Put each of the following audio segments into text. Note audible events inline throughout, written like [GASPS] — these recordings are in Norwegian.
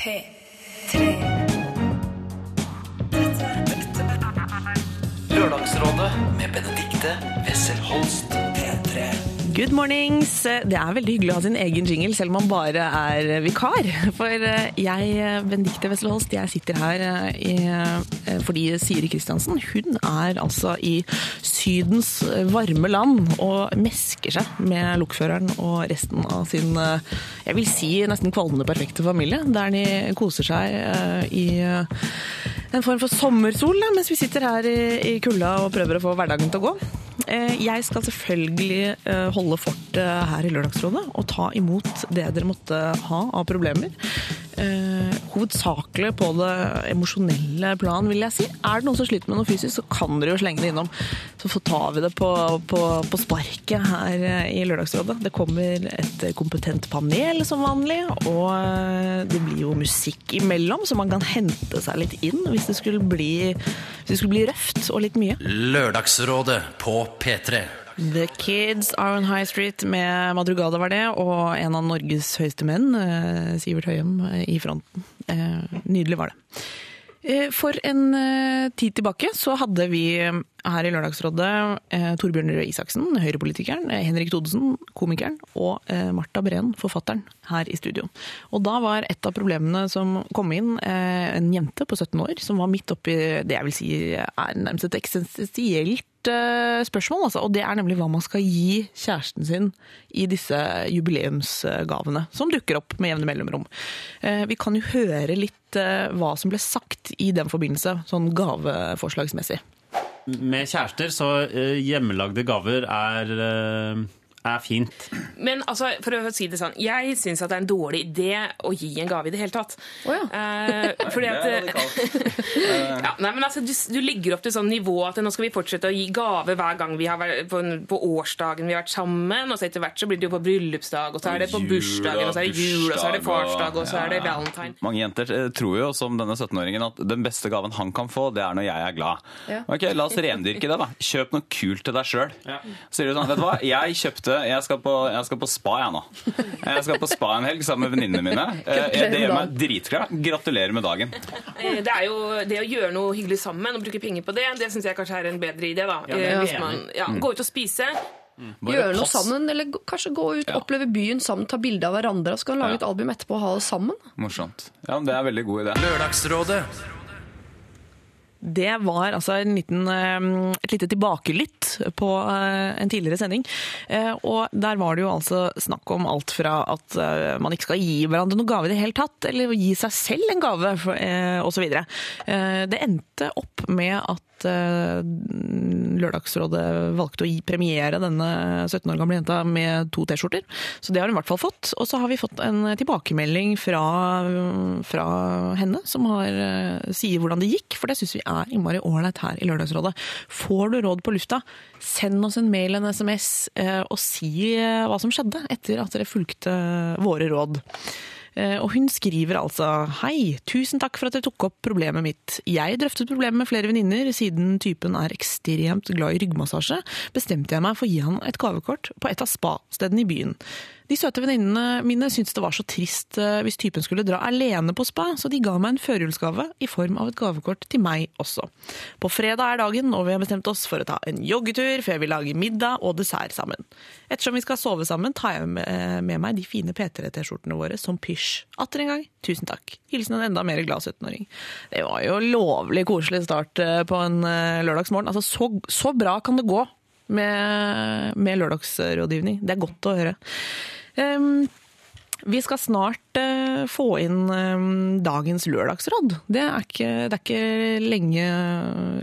P3. Lørdagsrådet med Benedikte Wessel Holst. P3. Good mornings. Det er veldig hyggelig å ha sin egen jingle, selv om man bare er vikar. For jeg, Benedicte Wessel Holst, jeg sitter her i, fordi Siri Kristiansen hun er altså i Sydens varme land og mesker seg med lokføreren og resten av sin, jeg vil si nesten kvalmende perfekte familie, der de koser seg i en form for sommersol, da, mens vi sitter her i, i kulda og prøver å få hverdagen til å gå. Jeg skal selvfølgelig holde fortet her i Lørdagsrådet og ta imot det dere måtte ha av problemer. Hovedsakelig på det emosjonelle plan, vil jeg si. Er det noen som sliter med noe fysisk, så kan dere jo slenge det innom. Så tar vi det på, på, på sparket her i Lørdagsrådet. Det kommer et kompetent panel som vanlig, og det blir jo musikk imellom, så man kan hente seg litt inn hvis det skulle bli, hvis det skulle bli røft og litt mye. Lørdagsrådet på P3. The Kids Are On High Street med Madrugada var det, og en av Norges høyeste menn, Sivert Høyem, i fronten. Nydelig var det. For en tid tilbake så hadde vi her i Lørdagsrådet Torbjørn Røe Isaksen, høyrepolitikeren, Henrik Thodesen, komikeren, og Marta Breen, forfatteren, her i studio. Og da var et av problemene som kom inn, en jente på 17 år som var midt oppi det jeg vil si er nærmest et eksistensielt spørsmål, altså. og det er nemlig hva man skal gi kjæresten sin i disse jubileumsgavene, som dukker opp med jevne mellomrom. Vi kan jo høre litt hva som ble sagt i den forbindelse, sånn gaveforslagsmessig. Med kjærester så hjemmelagde gaver er er fint. Men altså, for å si det sånn, jeg syns det er en dårlig idé å gi en gave i det hele tatt. Oh, ja. eh, fordi at, [LAUGHS] ja, nei, men altså, du, du, legger opp til sånn nivå at nå skal vi fortsette å gi gave hver gang vi har vært på, på årsdagen vi har vært sammen, og så etter hvert så blir det jo på bryllupsdag, og så er det på bursdagen, og så er det jul, og så er det farsdag, og så er det valentine. Mange jenter tror jo, som denne 17-åringen, at den beste gaven han kan få, det er når jeg er glad. Ja. Ok, La oss rendyrke det, da. Kjøp noe kult til deg sjøl. Ja. Så sier du sånn, vet du hva, jeg kjøpte jeg skal, på, jeg skal på spa, jeg nå. Jeg skal på spa en helg sammen med venninnene mine. Det gjør meg dritglad. Gratulerer med dagen. Det er jo det å gjøre noe hyggelig sammen og bruke penger på det, det syns jeg kanskje er en bedre idé. da. Ja, er Hvis man ja, Gå ut og spise. Bare Gjøre noe pass. sammen, eller kanskje gå ut, oppleve byen sammen, ta bilde av hverandre, og så kan lage Ja. et album etterpå og ha det sammen. Morsomt. Ja, men Det er en veldig god idé. Lørdagsrådet. Det var altså en liten, eh, et lite tilbakelytt på eh, en tidligere sending. Eh, Og der var det jo altså snakk om alt fra at eh, man ikke skal gi hverandre noen gave i det hele tatt, eller gi seg selv en gave, osv. Det endte opp med at Lørdagsrådet valgte å premiere denne 17 år gamle jenta med to T-skjorter. Så det har hun i hvert fall fått. Og så har vi fått en tilbakemelding fra, fra henne, som har, sier hvordan det gikk, for det syns vi er innmari ålreit her i Lørdagsrådet. Får du råd på lufta, send oss en mail, en SMS, eh, og si eh, hva som skjedde etter at dere fulgte våre råd. Eh, Og hun skriver altså Hei, tusen takk for at dere tok opp problemet mitt. Jeg drøftet problemet med flere venninner. Siden typen er ekstremt glad i ryggmassasje, bestemte jeg meg for å gi han et gavekort på et av spa-stedene i byen. De søte venninnene mine syntes det var så trist eh, hvis typen skulle dra alene på spa, så de ga meg en førjulsgave i form av et gavekort til meg også. På fredag er dagen, og vi har bestemt oss for å ta en joggetur før vi lager middag og dessert sammen. Ettersom vi skal sove sammen, tar jeg med, med meg de fine P3-T-skjortene våre som pysj. Atter en gang, tusen takk. Hilsen en enda mer glad 17-åring. Det var jo lovlig koselig start eh, på en eh, lørdagsmorgen. Altså, så, så bra kan det gå med, med lørdagsrådgivning. Det er godt å høre. Um, vi skal snart få inn eh, dagens lørdagsråd. Det er ikke, det er ikke lenge,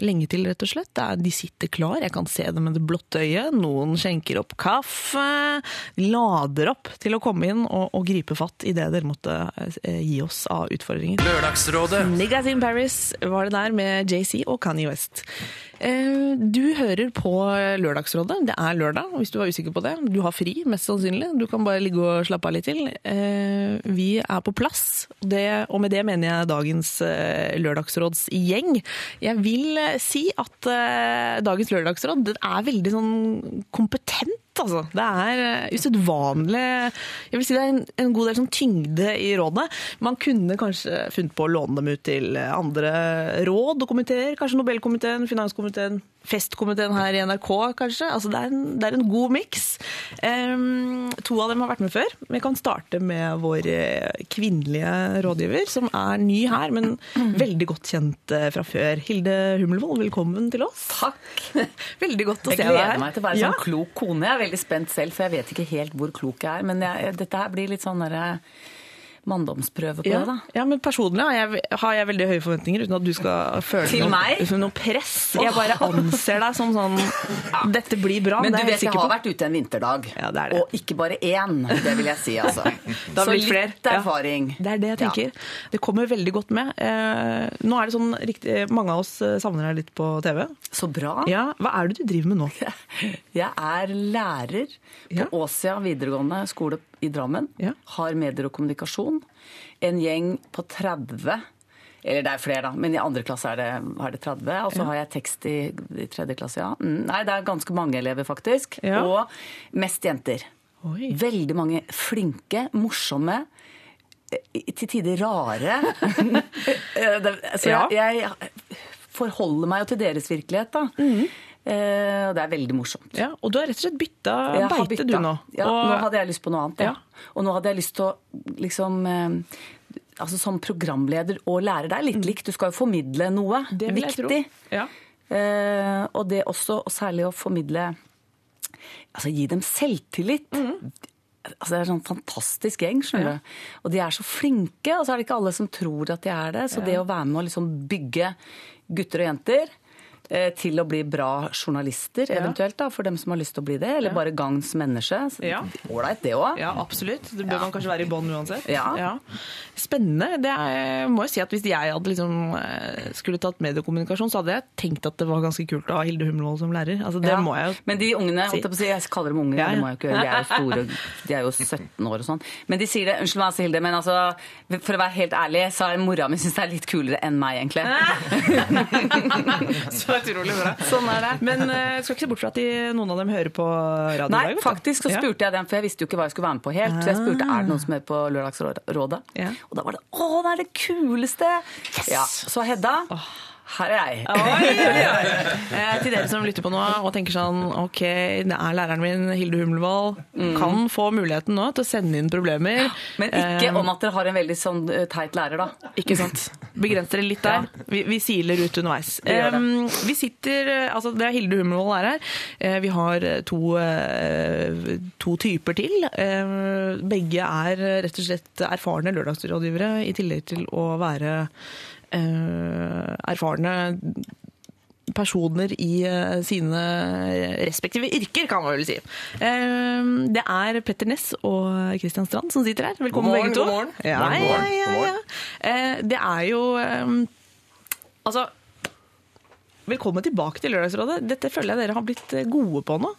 lenge til, rett og slett. Er, de sitter klar, jeg kan se dem med det blotte øyet. Noen skjenker opp kaffe. Lader opp til å komme inn og, og gripe fatt i det dere måtte eh, gi oss av utfordringer. Lørdagsrådet. Niggas in Paris var det der med JC og Kanye West. Eh, Du hører på Lørdagsrådet. Det er lørdag, hvis du var usikker på det. Du har fri, mest sannsynlig. Du kan bare ligge og slappe av litt til. Eh, Vi er på plass, det, og med det mener jeg dagens lørdagsråds lørdagsrådsgjeng. Jeg vil eh, si at eh, dagens lørdagsråd er veldig sånn kompetent. Altså. Det er eh, usedvanlig Jeg vil si det er en, en god del sånn tyngde i rådene. Man kunne kanskje funnet på å låne dem ut til andre råd og komiteer. Kanskje Nobelkomiteen, Finanskomiteen, Festkomiteen her i NRK, kanskje. Altså, det, er en, det er en god miks. Um, to av dem har vært med før. Vi kan starte med vår eh, kvinnelige rådgiver, som er ny her, men [CLEARS THROAT] veldig godt kjent eh, fra før. Hilde Hummelvold, velkommen til oss. Takk. [LAUGHS] Veldig godt å Jeg se deg her. gleder meg til å være Ja. sånn klok kone. Jeg er veldig spent selv, for jeg vet ikke helt hvor klok jeg er. Men jeg, dette her blir litt sånn derre manndomsprøve på Ja, det, da. ja, men personlig har jeg, har jeg veldig høye forventninger, uten at du skal føle noe, noe press. Jeg bare anser deg som sånn Dette blir bra. Men du jeg vet, jeg sikker har på. vært ute en vinterdag. Ja, det er det. Og ikke bare én, det vil jeg si, altså. [LAUGHS] Så litt erfaring. Ja. Det er det jeg tenker. Det kommer veldig godt med. Eh, nå er det sånn riktig Mange av oss eh, savner deg litt på TV. Så bra. Ja, Hva er det du driver med nå? [LAUGHS] Jeg er lærer på. Åsia videregående skole i Drammen. Ja. Har medier og kommunikasjon. En gjeng på 30 eller det er flere, da, men i andre klasse er det, er det 30. Og så har jeg tekst i, i tredje klasse, ja. Mm, Nei, det er ganske mange elever, faktisk. Ja. Og mest jenter. Oi. Veldig mange flinke, morsomme, eh, til tider rare. [LAUGHS] Eh, Så jeg, jeg forholder meg jo til deres virkelighet, da. Eh, det er veldig morsomt. Ja, og du har rett og slett bytta beite, bytta. du nå. Ja, og, nå hadde jeg lyst på noe annet. Ja. Ja. Og nå hadde jeg lyst til å liksom eh, Altså Som programleder og lærer, det er litt likt. Du skal jo formidle noe Mm. det vil jeg tro. viktig. Ja. Eh, og det også, og særlig å formidle Altså gi dem selvtillit. Mm. Altså Det er en sånn fantastisk gjeng, skjønner du. Og de er så flinke, og så er det ikke alle som tror at de er det. Så det å være med og liksom bygge gutter og jenter til å bli bra journalister, eventuelt, da, for dem som har lyst til å bli det. Eller bare gagns menneske. Ja. Ålreit, det òg. Ja, absolutt. Det bør man kanskje være i bånn uansett. Ja. Spennende. Det er, må jeg si at Hvis jeg hadde liksom, eh, skulle tatt mediekommunikasjon, så hadde jeg tenkt at det var ganske kult å ha Hilde Hummelvold som lærer. Altså, det må jeg jo Men de ungene, si. jeg, kaller dem unger, det må jeg jo ikke gjøre, de er jo store, de er jo 17 år og sånn. Men de sier det, unnskyld meg, Hilde, men altså, for å være helt ærlig, så er mora mi synes det er litt kulere enn meg, egentlig. [LAUGHS] [LAUGHS] Så utrolig bra. [LAUGHS] Sånn er det. Men uh, skal ikke se bort fra at de, noen av dem hører på radio i Nei, dag. vet faktisk så Ja. spurte jeg dem, for jeg visste jo ikke hva jeg skulle være med på helt. Så jeg spurte er det noen som er på Lørdagsrådet. Ja. Og da var det å, det er det kuleste! Ja, så Hedda, her er jeg. [LAUGHS] Eh, til dere som lytter på nå og tenker sånn Ok, det er læreren min, Hilde Hummelvold. Kan få muligheten nå til å sende inn problemer. Men ikke Eh, om at dere har en veldig sånn eh, teit lærer, da. Ikke sant. Begrens dere litt der. [LAUGHS] Vi, vi siler ut underveis. Vi det. Um, vi sitter, eh, altså Det er Hilde Humlevold er her. Eh, Vi har to, eh, to typer til. Eh, Begge er rett og slett erfarne lørdagsrådgivere, i tillegg til å være erfarne personer i eh, sine respektive yrker, kan man vel si. Eh, Det er Petter Ness og Kristian Strand som sitter her. Velkommen morgen, begge to. god morgen. Ja, God ja, morgen, ja, ja. Eh, Det er jo eh, Altså Velkommen tilbake til Lørdagsrådet. Dette føler jeg dere har blitt eh, gode på nå.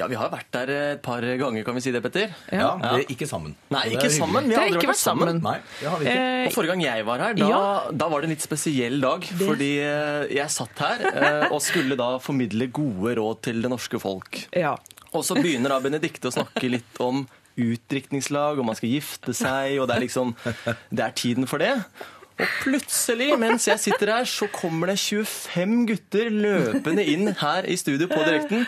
Ja, vi har vært der et par ganger, kan vi si det, Petter? Ja. Ja, det er ikke sammen. Nei, ikke sammen. Vi har aldri vært sammen. Nei, det har vi ikke. Eh, Og Forrige gang jeg var her, da, Ja. da var det en litt spesiell dag. Fordi eh, jeg satt her eh, og skulle da formidle gode råd til det norske folk. ja. Og så begynner da Benedikte å snakke litt om utdrikningslag, og man skal gifte seg, og det er liksom Det er tiden for det. Og plutselig, mens jeg sitter her, så kommer det 25 gutter løpende inn her i studio på direkten.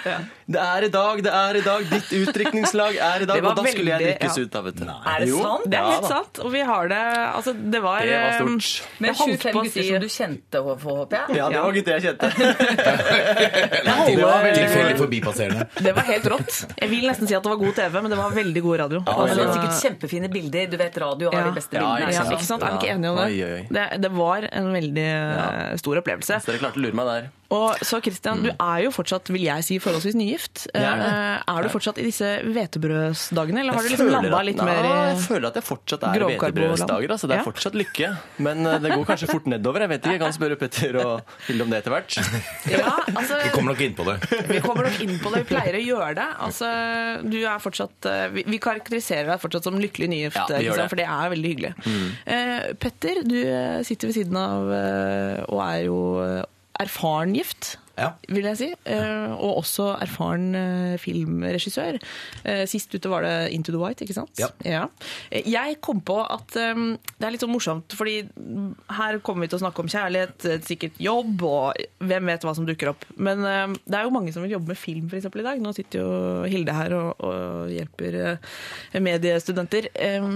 Det er i dag, det er i dag, ditt utdrikningslag er i dag. Og da skulle jeg drikkes ja. ut, da, vet du. Er det Jo, sant? Det er helt sant. Og vi har det Altså, det var Det var eh, stort. Men 25 gutter si- som du kjente, håper jeg? Ja, det var gutter jeg kjente. [LAUGHS] Det var veldig forbipasserende. [LAUGHS] Det var helt rått. Jeg vil nesten si at det var god TV, men det var veldig god radio. Og det var Altså, sikkert kjempefine bilder. Du vet, radio har Ja. de beste Ja, bildene. ja, ikke sant? ikke sant? Er vi ikke enige om det? Det, det var en veldig ja. stor opplevelse. Så dere klarte å lure meg der. Og så Christian, du er jo fortsatt, vil jeg si, forholdsvis nygift. Ja, er. Eh, Er du fortsatt i disse hvetebrødsdagene, eller har du liksom landa litt Nei, mer i Jeg føler at jeg fortsatt er i hvetebrødsdager. Altså, det er Ja. fortsatt lykke. Men eh, det går kanskje fort nedover. Jeg vet ikke, jeg kan spørre Petter og Hilde om det etter hvert. [LAUGHS] Ja, altså, Vi kommer nok inn på det. Vi kommer nok inn på det. Vi pleier å gjøre det. Altså, du er fortsatt, eh, vi, vi karakteriserer deg fortsatt som lykkelig nygift, Ja, det. for det er veldig hyggelig. Eh, Petter, du sitter ved siden av og er jo erfaren gift. Ja. vil jeg si. Uh, Og også erfaren uh, filmregissør. Uh, Sist ute var det Into the White, ikke sant? Ja. ja. Jeg kom på at um, det er litt sånn morsomt, fordi her kommer vi til å snakke om kjærlighet, sikkert jobb, og hvem vet hva som dukker opp. Men det er jo mange som vil jobbe med film for eksempel, i dag. Nå sitter jo Hilde her og, og hjelper mediestudenter. Eh,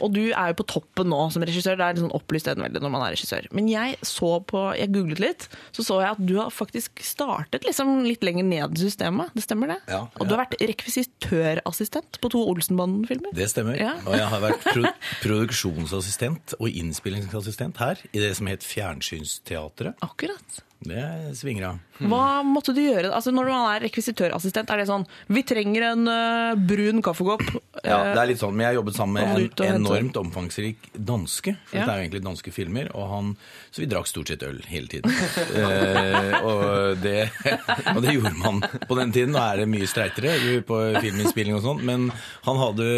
og du er jo på toppen nå som regissør. Det er litt sånn opplyst edenvelde når man er regissør. Men jeg så på, jeg googlet litt, så så jeg at du har faktisk startet liksom litt lenger ned i systemet. Det stemmer det? Ja, Og du har vært rekvisitørassistent på to Olsenbanden-filmer. Det stemmer. Ja. Og jeg har vært pro [LAUGHS] produksjonsassistent og innspillingsassistent her i det som het Fjernsynsteatret. Akkurat. Det svinger av. Hva måtte du gjøre? Altså Når man er rekvisitørassistent, er det sånn Vi trenger en uh, brun kaffekopp. Ja, øh, det er litt sånn, men jeg jobbet sammen med en enormt omfangsrik danske. For Ja. dette er jo egentlig danske filmer, og han, så vi drakk stort sett øl hele tiden. eh, og, det, [LAUGHS] og det gjorde man på den tiden. Nå er det mye streitere på filminnspilling og sånn, men han hadde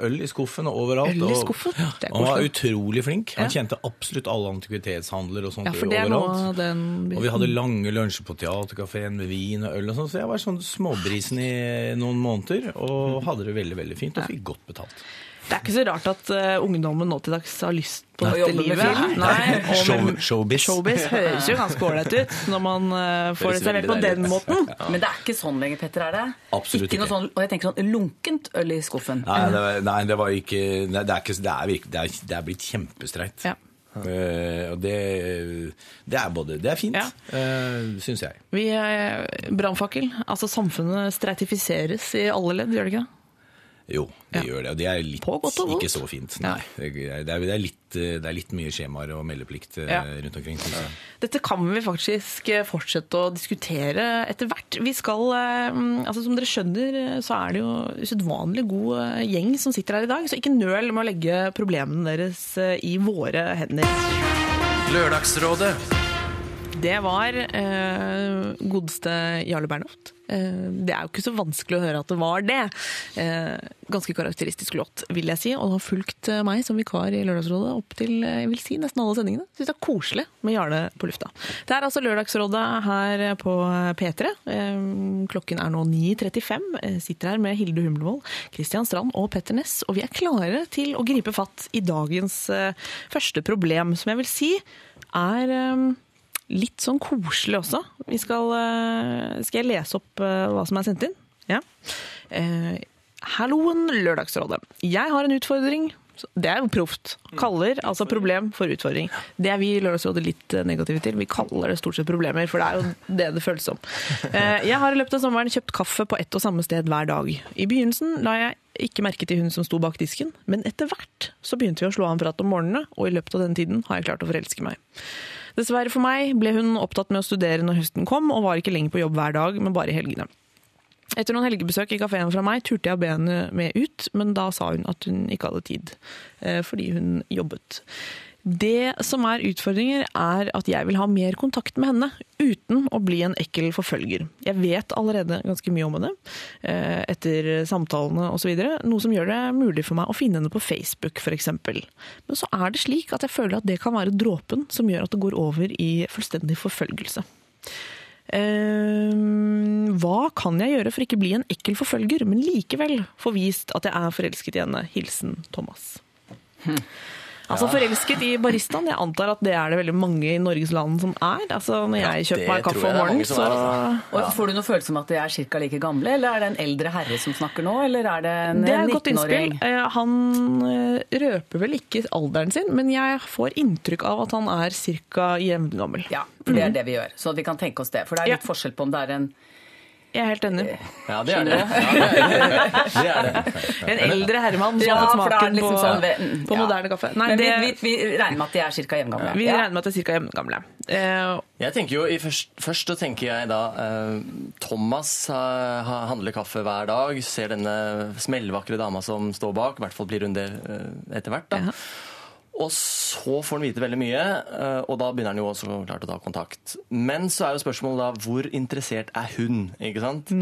øl i skuffen og overalt. Øl i og- skuffen? Ja, er og han var utrolig flink. Han kjente absolutt alle antikvitetshandler og sånt ja, for det er noe overalt. Av biten. Og vi hadde lange lunsjer på teaterkafeen med vin og øl og sånn, så jeg var sånn småbrisen i noen måneder og hadde det veldig, veldig fint og fikk godt betalt. Det er ikke så rart at uh, ungdommen nå til dags har lyst på Nei, dette livet. Nei, Show, showbiz. Showbiz høres jo ganske ålreit ut når man uh, får det servert på den måten. Ja. Men det er ikke sånn lenger, Petter, er det? Absolutt ikke. Noe ikke. sånn, og jeg tenker sånn lunkent øl i skuffen. Nei, det var, nei, det var ikke Nei, det er, ikke, det er, virke- det er, det er blitt kjempestreit. Ja. Eh, og det, det er både Det er fint, Ja. uh, syns jeg. Vi er brannfakkel. Altså samfunnet stratifiseres i alle ledd, gjør det ikke det? Jo, det Ja. gjør det. Og det er litt På godt og vondt. ikke så fint. Nei. Nei. Det, er, det, er, er litt, eh, det er litt mye skjemaer og meldeplikt eh, Ja. rundt omkring. Dette kan vi faktisk fortsette å diskutere etter hvert. Vi skal, eh, altså Som dere skjønner, så er det jo usedvanlig god eh, gjeng som sitter her i dag. Så ikke nøl med å legge problemene deres eh, i våre hender. Lørdagsrådet. Det var eh, godeste Jarle Bernhoft. Eh, det er jo ikke så vanskelig å høre at det var det. Eh, ganske karakteristisk låt, vil jeg si. Og det har fulgt eh, meg som vikar i Lørdagsrådet opp til eh, jeg vil si, nesten alle sendingene. Syns det er koselig med Jarle på lufta. Det er altså Lørdagsrådet her på P3. Eh, klokken er nå 9.35. Jeg sitter her med Hilde Humlevold, Kristian Strand og Petter Ness. Og vi er klare til å gripe fatt i dagens eh, første problem, som jeg vil si er eh, litt sånn koselig også. Vi skal, eh, skal jeg lese opp eh, hva som er sendt inn? Ja. Eh, Halloen, Lørdagsrådet. Jeg har en utfordring. Det er jo proft. Kaller altså problem for utfordring. Det er vi i Lørdagsrådet litt eh, negative til. Vi kaller det stort sett problemer, for det er jo det det føles som. Eh, Jeg har i løpet av sommeren kjøpt kaffe på ett og samme sted hver dag. I begynnelsen la jeg ikke merke til hun som sto bak disken, men etter hvert så begynte vi å slå an prat om morgenene, og i løpet av den tiden har jeg klart å forelske meg. Dessverre for meg ble hun opptatt med å studere når høsten kom, og var ikke lenger på jobb hver dag, men bare i helgene. Etter noen helgebesøk i kafeen fra meg turte jeg å be henne med ut, men da sa hun at hun ikke hadde tid, eh, fordi hun jobbet. Det som er utfordringer, er at jeg vil ha mer kontakt med henne, uten å bli en ekkel forfølger. Jeg vet allerede ganske mye om henne, eh, etter samtalene osv., noe som gjør det mulig for meg å finne henne på Facebook f.eks. Men så er det slik at jeg føler at det kan være dråpen som gjør at det går over i fullstendig forfølgelse. Uh, hva kan jeg gjøre for ikke bli en ekkel forfølger, men likevel få vist at jeg er forelsket i henne? Hilsen Thomas. Altså Forelsket i baristaen. Jeg antar at det er det veldig mange i Norges land som er. Altså Når jeg kjøper meg kaffe om morgenen, så er, altså. Og Får du noe følelse om at de er ca. like gamle, eller er det en eldre herre som snakker nå? Eller er det en Det er et godt innspill. 19-åring? Eh, Han eh, røper vel ikke alderen sin, men jeg får inntrykk av at han er ca. jevngammel. Ja, for det er det vi gjør. Så vi kan tenke oss det. For det er litt Ja. forskjell på om det er en Jeg er helt enig. Ja, det er det. Er. [LAUGHS] En eldre herremann som Ja, har smaken liksom på, sånn ved- mm, på ja. moderne kaffe. Nei, det, vi, vi, vi regner med at de er ca. jevngamle. vi Ja. regner med at de er ca. jevngamle. Eh, Jeg tenker jo, i først, først så tenker jeg da eh, Thomas eh, handler kaffe hver dag, ser denne smellvakre dama som står bak, i hvert fall blir hun det eh, etter hvert. da. Og så får han vite veldig mye, eh, og da begynner han jo også klart å ta kontakt. Men så er jo spørsmålet da, hvor interessert er hun? ikke sant?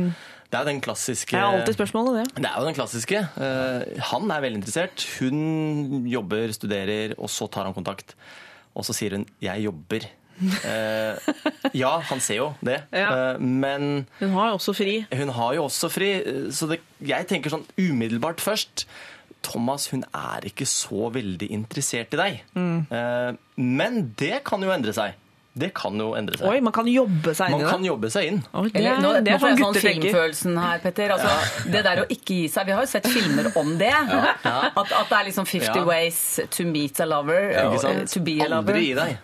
Det er jo den klassiske det er alltid spørsmålet, det. det er jo den klassiske. Eh, han er veldig interessert. Hun jobber, studerer, og så tar han kontakt. Og så sier hun 'jeg jobber'. Eh, ja, han ser jo det. Ja. Men Hun har jo også fri. hun har jo også fri, så det, jeg tenker sånn umiddelbart først Thomas, hun er ikke så veldig interessert i deg. Mm. Eh, men det kan jo endre seg. Det kan jo endre seg. Oi, man kan jobbe seg inn Man i kan jobbe seg inn. Oh, det, Eller, nå, det er får sånn sånn filmfølelsen her, Petter. Altså, Det der å ikke gi seg. Vi har jo sett filmer om det. At, at det er liksom 50 Ja. ways to meet a lover. Ikke sant? To be a lover. Aldri gi deg.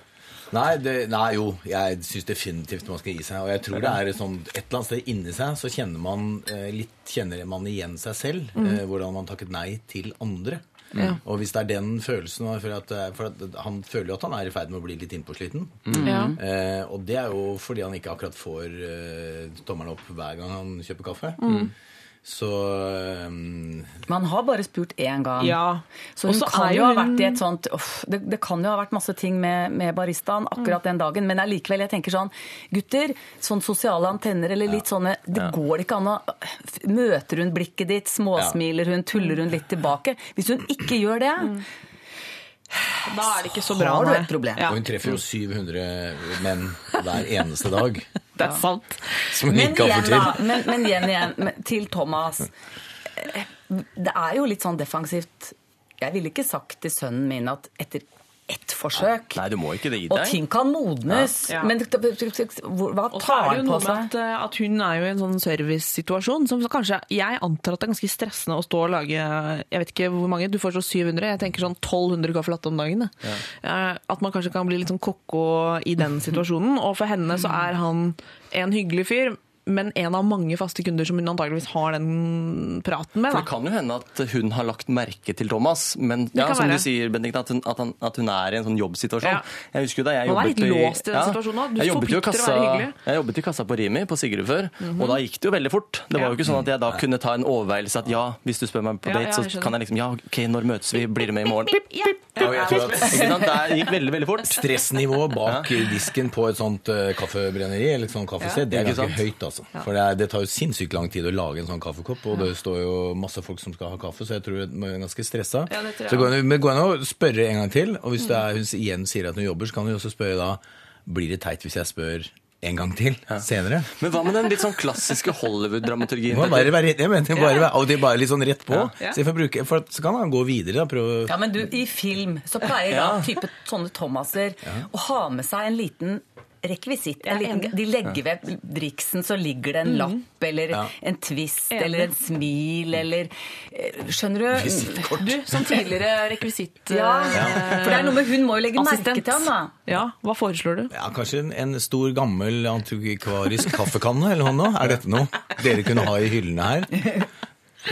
Nei, det, nei, jo. Jeg syns definitivt man skal gi seg. Og jeg tror det er sånn, et eller annet sted inni seg så kjenner man eh, litt kjenner man igjen seg selv. Eh, hvordan man takket nei til andre. Og hvis det er den følelsen For, at, er- For at han føler jo at han er i ferd med å bli litt innpåsliten. Ja. Eh, og det er jo fordi han ikke akkurat får eh, tommelen opp hver gang han kjøper kaffe. Så um... Man har bare spurt én gang. Ja. Så hun kan jo jo ha vært i et sånt uff, det, det kan jo ha vært masse ting med, med baristaen akkurat den dagen, men allikevel, jeg tenker sånn Gutter, sånn sosiale antenner eller litt sånne Det går ikke an å Møter hun blikket ditt, småsmiler hun, tuller hun litt tilbake? Hvis hun ikke gjør det, Da er det ikke så bra. har du et problem. Ja, Og hun treffer jo 700 menn hver eneste dag. Det er sant. Som hun Men ikke har igjen, fått da, til. men, men igjen, igjen til Thomas. Eh, Det er jo litt sånn defensivt. Jeg ville ikke sagt til sønnen min at etter ett forsøk Nei, du må ikke det gi Og ting kan modnes. Ja. Men hva Og så tar er det han jo på noe med seg? at, eh, at hun er jo i en sånn servicesituasjon som så kanskje Jeg antar at det er ganske stressende å stå og lage Jeg vet ikke hvor mange, du får så 700. Jeg tenker sånn 1200 caffè latte om dagen. jeg. Eh, At man kanskje kan bli litt sånn ko-ko i den situasjonen. Og for henne så er han en hyggelig fyr, men en av mange faste kunder som hun antageligvis har den praten med. For det kan jo hende at hun har lagt merke til Thomas, men ja, som være. du sier, Benedikt, at at, at hun er i en sånn jobbsituasjon. Ja. Jeg husker da jeg Man jobbet litt låst i den situasjonen jeg jobbet kassa, jeg jobbet i kassa på Rimi på Sigrud før, og da gikk det jo veldig fort. Det var jo ikke sånn at jeg da kunne ta en overveielse at ja, hvis du spør meg på date, ja, så kan jeg liksom ja, ok, når møtes vi, blir du med i morgen? Pip, pip, Ja, jeg tror at Ikke sant? Det gikk veldig, veldig fort. Stressnivået bak disken på et sånt eh, kaffebrenneri eller et sånt kaffested, det er ganske høyt. altså. For det, er, det tar jo sinnssykt lang tid å lage en sånn kaffekopp, og det står jo masse folk som skal ha kaffe, så jeg tror man er ganske stressa. Ja, det så det går det går an å spørre en gang til, og hvis det er, hun igjen sier at hun jobber, så kan hun også spørre da blir det teit hvis jeg spør en gang til senere. Men hva med den litt sånn klassiske Hollywood-dramaturgien? Det må bare være, jeg mener, bare være, og det er bare litt sånn rett på. Ja. Så, bruke, for så kan han gå videre. da, prøve Ja, men du, I film så pleier da type sånne Thomaser å ha med seg en liten rekvisitt. En liten, de legger ved driksen, så ligger det en lapp eller Ja. en twist Enig. eller en smil eller eh, Skjønner du? Du, som tidligere rekvisitt... [LAUGHS] Ja, for det er noe med hun må jo legge merke til ham, da. Ja, hva foreslår du? Ja, Kanskje en, en stor, gammel antikvarisk kaffekanne eller noe? Er dette noe dere kunne ha i hyllene her?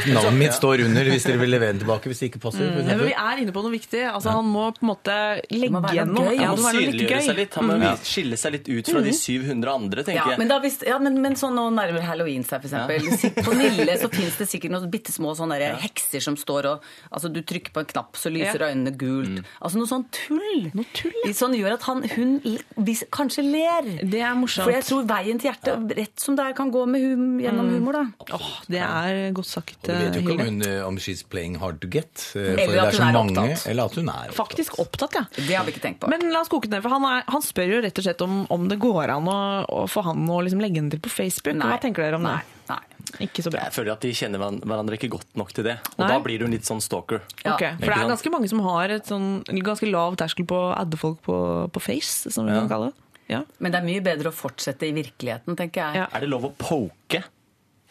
Navnet mitt står under hvis dere vil levere den tilbake hvis det ikke passer. Mm. Ja, men vi er inne på noe viktig. Altså, Han må på en måte legge igjen noe. Ja, Han må synliggjøre seg litt. Han må skille seg litt ut fra de 700 andre, tenker Ja, jeg. men, da, hvis, ja, men, men sånn nå nærmer halloween seg, for eksempel. På Nille så fins det sikkert noen bitte små sånne der hekser som står og Altså, du trykker på en knapp, så lyser Ja. øynene gult. Altså noe sånn tull. Noe tull, ja. Sånn gjør at han, hun hvis, kanskje ler. Det er morsomt. For jeg tror veien til hjertet, rett som det er, kan gå med hum, gjennom humor, da. Oh, det er godt sagt, du vet jo ikke om, hun, eh, om she's playing hard to get. eh, Eller for det at er så hun er mange, opptatt. Eller at hun er opptatt. Faktisk opptatt, ja. Det har vi ikke tenkt på. Men la oss koke ned, for han, er, han spør jo rett og slett om, om det går an å, å få han å liksom legge henne til på Facebook. Nei. Hva tenker dere om Nei. det? Nei. Ikke så bra. Jeg føler at de kjenner hverandre ikke godt nok til det. Og Nei. da blir du litt sånn stalker. Ja. Okay. For det er ganske mange som har et sånn ganske lav terskel på å adde folk på, på Face, som vi Ja. kan kalle det. Ja. Men det er mye bedre å fortsette i virkeligheten, tenker jeg. Ja. Er det lov å poke?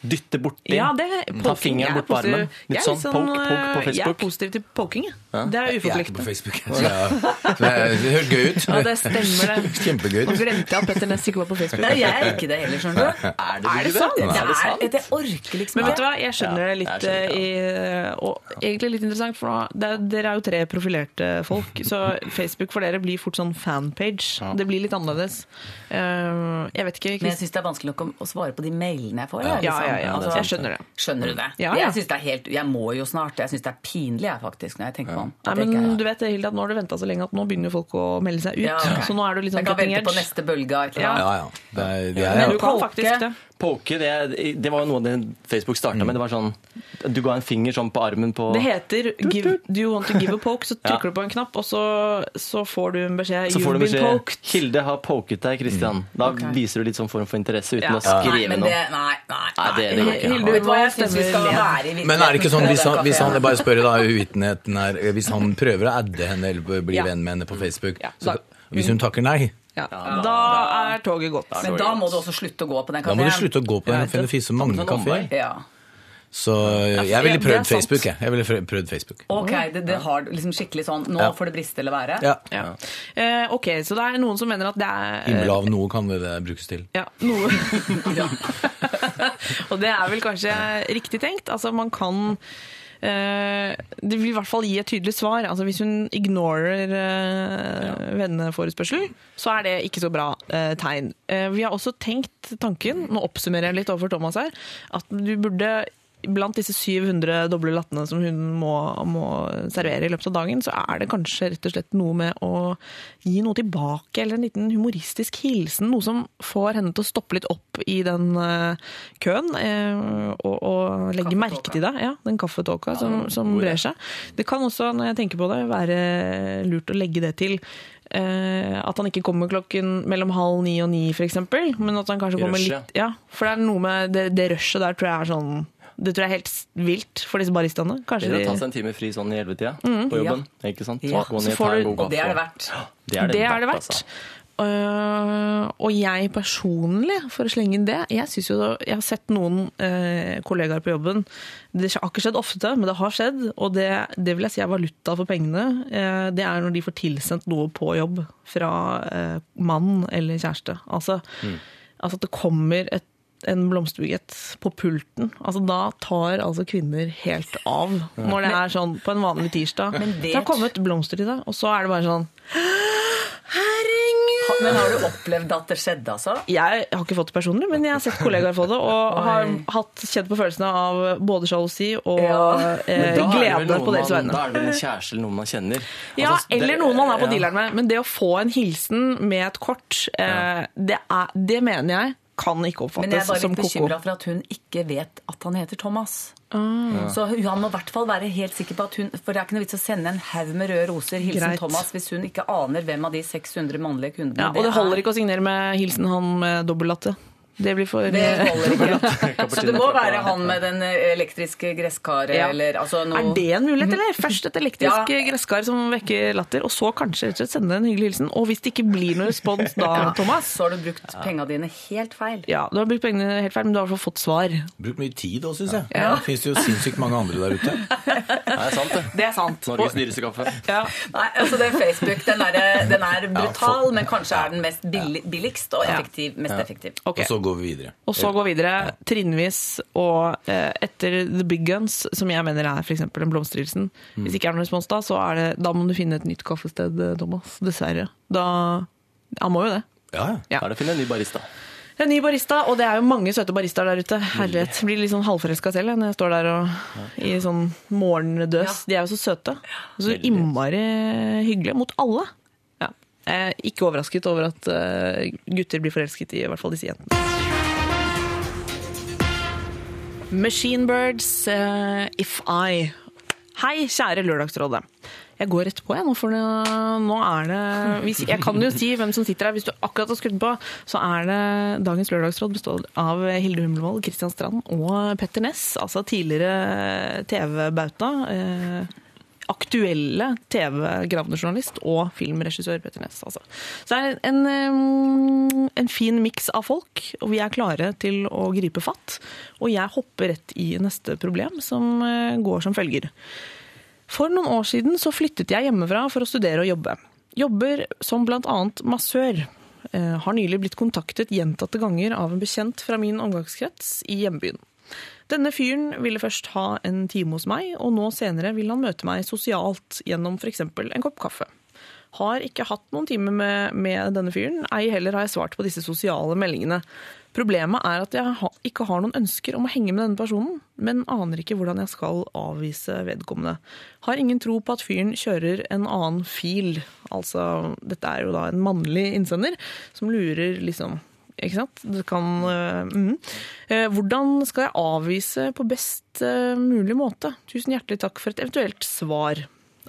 Dytte borti? Ja, det Ta fingeren er bort på armen? Litt sånn, sånn poke, poke på Facebook. Jeg er positiv til poking. jeg. Det er Jeg er ikke på. Facebook. Så jeg, det høres gøy ut. Ja, det stemmer det. Kjempegøy Nå glemte jeg at Petter Ness ikke var på Facebook. Nei, jeg er ikke det heller, skjønner du. [LAUGHS] Er det, Er det sant? vet? Det Er det sant? er, orker liksom Men vet du hva, jeg skjønner det litt jeg skjønner, eh, i, og egentlig litt interessant, for nå- det, er- dere er jo tre profilerte folk, så Facebook for dere blir fort sånn fanpage. Det blir litt annerledes. Eh, jeg vet ikke, Men jeg syns det er vanskelig nok å- svare på de mailene jeg får. Ja, ja, liksom. Ja, ja, Altså, jeg skjønner det. Skjønner du det? Ja, ja. Jeg det er helt, jeg må jo snart. Jeg syns det er pinlig, jeg, faktisk, når jeg tenker meg om. Nei, men ikke- du vet det, Hilde, at nå har du venta så lenge at nå begynner folk å melde seg ut. Ja, ok. Så nå er du litt jeg sånn kan vente på neste bølge Ja. Ja, ja. Det er, det Men er, du kan faktisk det. Poke, det, det var jo noe det Facebook starta med. Det var sånn Du ga en finger sånn på armen på Det heter give, Do you want to give a poke? Så [LAUGHS] Ja. trykker du på en knapp, og så, så får du en beskjed. Så får du beskjed poked. Hilde har poket deg, Christian. Da viser du litt sånn form for interesse uten Ja. å skrive Nei, noe. det, nei, nei, Nei, det, det ikke. Hilde, Vet hva jeg syns vi skal være i virkeligheten? Men er det ikke sånn, hvis han, hvis han jeg bare spør da, uvitenheten her, hvis han prøver å adde henne eller bli Ja. venn med henne på Facebook, Ja, så, hvis hun takker nei, Ja. Da er toget gått. Men da må du også slutte å gå på den da må du slutte å gå på den, for det finnes så mange kafeer. Ja. Så jeg ville prøvd. Facebook, jeg. Jeg ville prøvd- Facebook. Ok, det, det har liksom skikkelig sånn Nå Ja. får det briste eller være. Ja. Ja. Eh, ok, så det er noen som mener at det er Himmel av noe kan det det brukes til. Ja, noe. [LAUGHS] [LAUGHS] og det er vel kanskje riktig tenkt. Altså, man kan eh, Det vil i hvert fall gi et tydelig svar. Altså, hvis hun ignorer ja. venneforespørsel, så er det ikke så bra eh, tegn. Eh, vi har også tenkt tanken, nå oppsummerer jeg litt overfor Thomas her, at du burde Blant disse 700 doble lattene som hun må, må servere i løpet av dagen, så er det kanskje rett og slett noe med å gi noe tilbake, eller en liten humoristisk hilsen. Noe som får henne til å stoppe litt opp i den eh, køen, eh, og, og legge merke til det. Ja, den kaffetåka som, som brer seg. Det kan også, når jeg tenker på det, være lurt å legge det til. eh, at han ikke kommer klokken mellom halv ni og ni, f.eks., men at han kanskje kommer litt Ja, for det er noe med det, det rushet der tror jeg er sånn det tror jeg er helt vilt for disse baristaene. Kanskje å ta seg en time fri sånn i ellevetida på jobben. Ikke sant? Ja, ned, du- Og det er det verdt. [GASPS] Det er det, det er det verdt. altså. Uh, og jeg personlig, for å slenge inn det Jeg synes jo, jeg har sett noen uh, kollegaer på jobben Det har ikke skjedd ofte, men det har skjedd. Og det, det vil jeg si er valuta for pengene. Uh, det er når de får tilsendt noe på jobb fra mann eller kjæreste. Altså, altså at det kommer et en blomsterbukett på pulten. Altså, da tar altså kvinner helt av. Når det er sånn på en vanlig tirsdag. Det har kommet blomster til deg, og så er det bare sånn Herregud! Men har du opplevd at det skjedde, altså? Jeg har ikke fått det personlig, men jeg har sett kollegaer få det, og har hatt kjent på følelsene av både sjalusi og Ja. eh, glede på deres vegne. Da er det vel en kjæreste eller noen man kjenner. Ja, Altså, det- eller noen man er på ja. dealeren med. Men det å få en hilsen med et kort, eh, det, er, det mener jeg kan ikke oppfattes som koko. Men jeg er bare som litt bekymra for at hun ikke vet at han heter Thomas. Ah. Så hun- han må i hvert fall være helt sikker på at hun For det er ikke noe vits å sende en haug med røde roser, hilsen Greit. Thomas, hvis hun ikke aner hvem av de 600 mannlige kundene Ja, og det holder ikke å signere med hilsen han med dobbeltlatte. Det blir for Det holder ikke. [LAUGHS] [LAUGHS] Så det må være han med den elektriske gresskaret, Ja. eller altså noe Er det en mulighet, eller? [LAUGHS] Først et elektrisk Ja. gresskar som vekker latter, og så kanskje rett og slett sende en hyggelig hilsen. Og hvis det ikke blir noe respons da, Thomas Så har du brukt penga dine helt feil. Ja, du har brukt pengene helt feil, men du har i hvert fall fått svar. Brukt mye tid òg, syns jeg. Ja. Det fins jo sinnssykt mange andre der ute. Det er sant, det. Det er sant. Norges dyreste kaffe. Ja. Nei, altså det er Facebook. Den er, den er brutal, men kanskje er den mest billigst og effektiv, mest effektiv. Ok. Og så går vi videre. Og så går vi videre trinnvis, og eh, etter The Big Guns, som jeg mener er f.eks. en blomsterhilsen Hvis det ikke er noen respons da, så er det, da må du finne et nytt kaffested, eh, Thomas. Dessverre. Da Han må jo det. Ja, ja. Ja. Da er det å finne en ny barista. En ny barista, og det er jo mange søte baristaer der ute. Herlighet. Blir litt sånn halvforelska selv når jeg står der og i sånn morgendøs. De er jo så søte. Og så innmari hyggelige mot alle. Jeg er ikke overrasket over at eh, gutter blir forelsket i i hvert fall disse jentene. Machine Birds, eh, If I. Hei, kjære Lørdagsrådet. Jeg går rett på, jeg nå, for nå- er det hvis, Jeg kan jo si hvem som sitter her. Hvis du akkurat har skrudd på, så er det dagens Lørdagsråd består av Hilde Humlevold, Kristian Strand og Petter Ness. Altså tidligere TV-bauta. Eh, aktuelle TV-gravejournalist og filmregissør Petter Næss. Altså. Så det er en, en fin miks av folk, og vi er klare til å gripe fatt. Og jeg hopper rett i neste problem, som eh, går som følger. For noen år siden så flyttet jeg hjemmefra for å studere og jobbe. Jobber som annet massør. Eh, Har nylig blitt kontaktet gjentatte ganger av en bekjent fra min omgangskrets i hjembyen. Denne fyren ville først ha en time hos meg, og nå senere vil han møte meg sosialt gjennom f.eks. en kopp kaffe. Har ikke hatt noen time med, med denne fyren, ei heller har jeg svart på disse sosiale meldingene. Problemet er at jeg ha, ikke har noen ønsker om å henge med denne personen, men aner ikke hvordan jeg skal avvise vedkommende. Har ingen tro på at fyren kjører en annen fil. Altså, dette er jo da en mannlig innsender som lurer liksom Ikke sant? Det kan eh, mm. Eh, Hvordan skal jeg avvise på best eh, mulig måte? Tusen hjertelig takk for et eventuelt svar.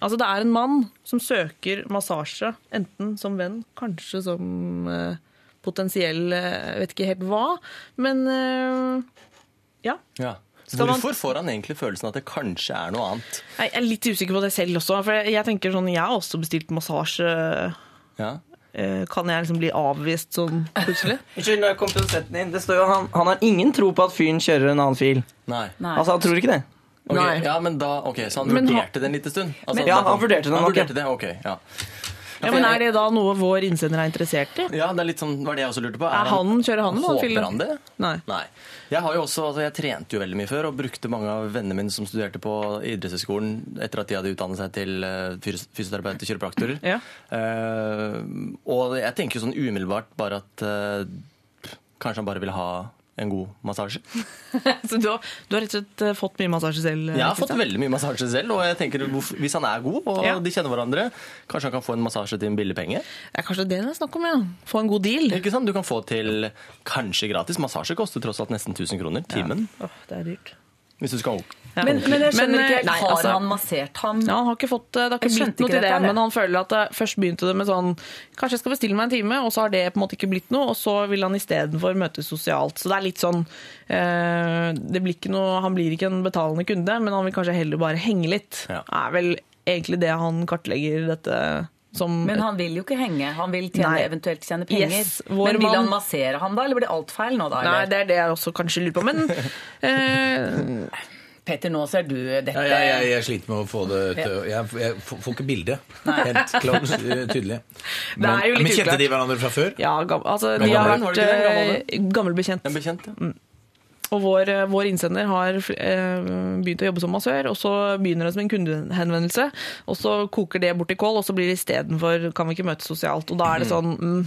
Altså, det er en mann som søker massasje, enten som venn, kanskje som eh, potensiell eh, vet ikke helt hva, men eh, ja. Ja. Hvorfor får han egentlig følelsen at det kanskje er noe annet? Jeg er litt usikker på det selv også. For jeg- jeg tenker sånn, jeg har også bestilt massasje. Ja. Eh, Kan jeg liksom bli avvist sånn plutselig? [LAUGHS] Unnskyld, nå kom produsenten inn. Det står jo han, han har ingen tro på at fyren kjører en annen fil. Nei. Nei. Altså, han tror ikke det. Okay, Nei. Ja, men da, ok, Så han vurderte det en liten stund? Altså, Ja, han vurderte den, Han ok. vurderte det, ok, ja. Ja, men Er det da noe vår innsender er interessert i? ja, det er litt sånn, var det jeg også lurte på. Er han, kjører han en? Håper han det? Nei. Nei. Jeg har jo også, altså jeg trente jo veldig mye før og brukte mange av vennene mine som studerte på idrettshøyskolen etter at de hadde utdannet seg til fysioterapeut og kiropraktorer. Ja. Uh, og jeg tenker jo sånn umiddelbart bare at uh, kanskje han bare ville ha en god massasje. [LAUGHS] Så du har, du har rett og slett eh, fått mye massasje selv? eh, Jeg har fått veldig mye massasje selv, og jeg tenker hvis han er god og Ja. de kjenner hverandre, kanskje han kan få en massasje til en billig penge? Det er kanskje det det er snakk om, ja. Få en god deal. Ikke sant? Du kan få til kanskje gratis. Massasje koster tross alt nesten 1000 kroner timen. Åh, det er dyrt. Hvis du skal Ja. Men, men jeg skjønner Men, ikke eh, nei, Har altså- han massert ham? Ja, han har ikke fått, det har ikke blitt noe til det, men han føler at det, først begynte det med sånn Kanskje jeg skal bestille meg en time, og så har det på en måte ikke blitt noe, og så vil han istedenfor møtes sosialt. Så det er litt sånn eh, det blir ikke noe, Han blir ikke en betalende kunde, men han vil kanskje heller bare henge litt. Ja. er vel egentlig det han kartlegger dette som Men han vil jo ikke henge. Han vil tjene, Nei. eventuelt tjene penger. Yes, men vil han massere ham da, eller blir det alt feil nå? da? Nei, det er det jeg også kanskje lurer på, men [LAUGHS] eh, Petter, nå ser du dette Ja, jeg, jeg, jeg sliter med å få det til Jeg, jeg får ikke bildet. Helt klart eh, tydelig. [LAUGHS] Men, er jo litt men kjente uklart. de hverandre fra før? Ja, gam, altså, de har vært det? eh, gammel bekjent. En bekjent, ja. Og vår, eh, vår innsender har eh, begynt å jobbe som massør, og så begynner det som en kundehenvendelse, og så koker det bort i kål, og så blir det istedenfor kan vi ikke møtes sosialt. Og da er det sånn mm,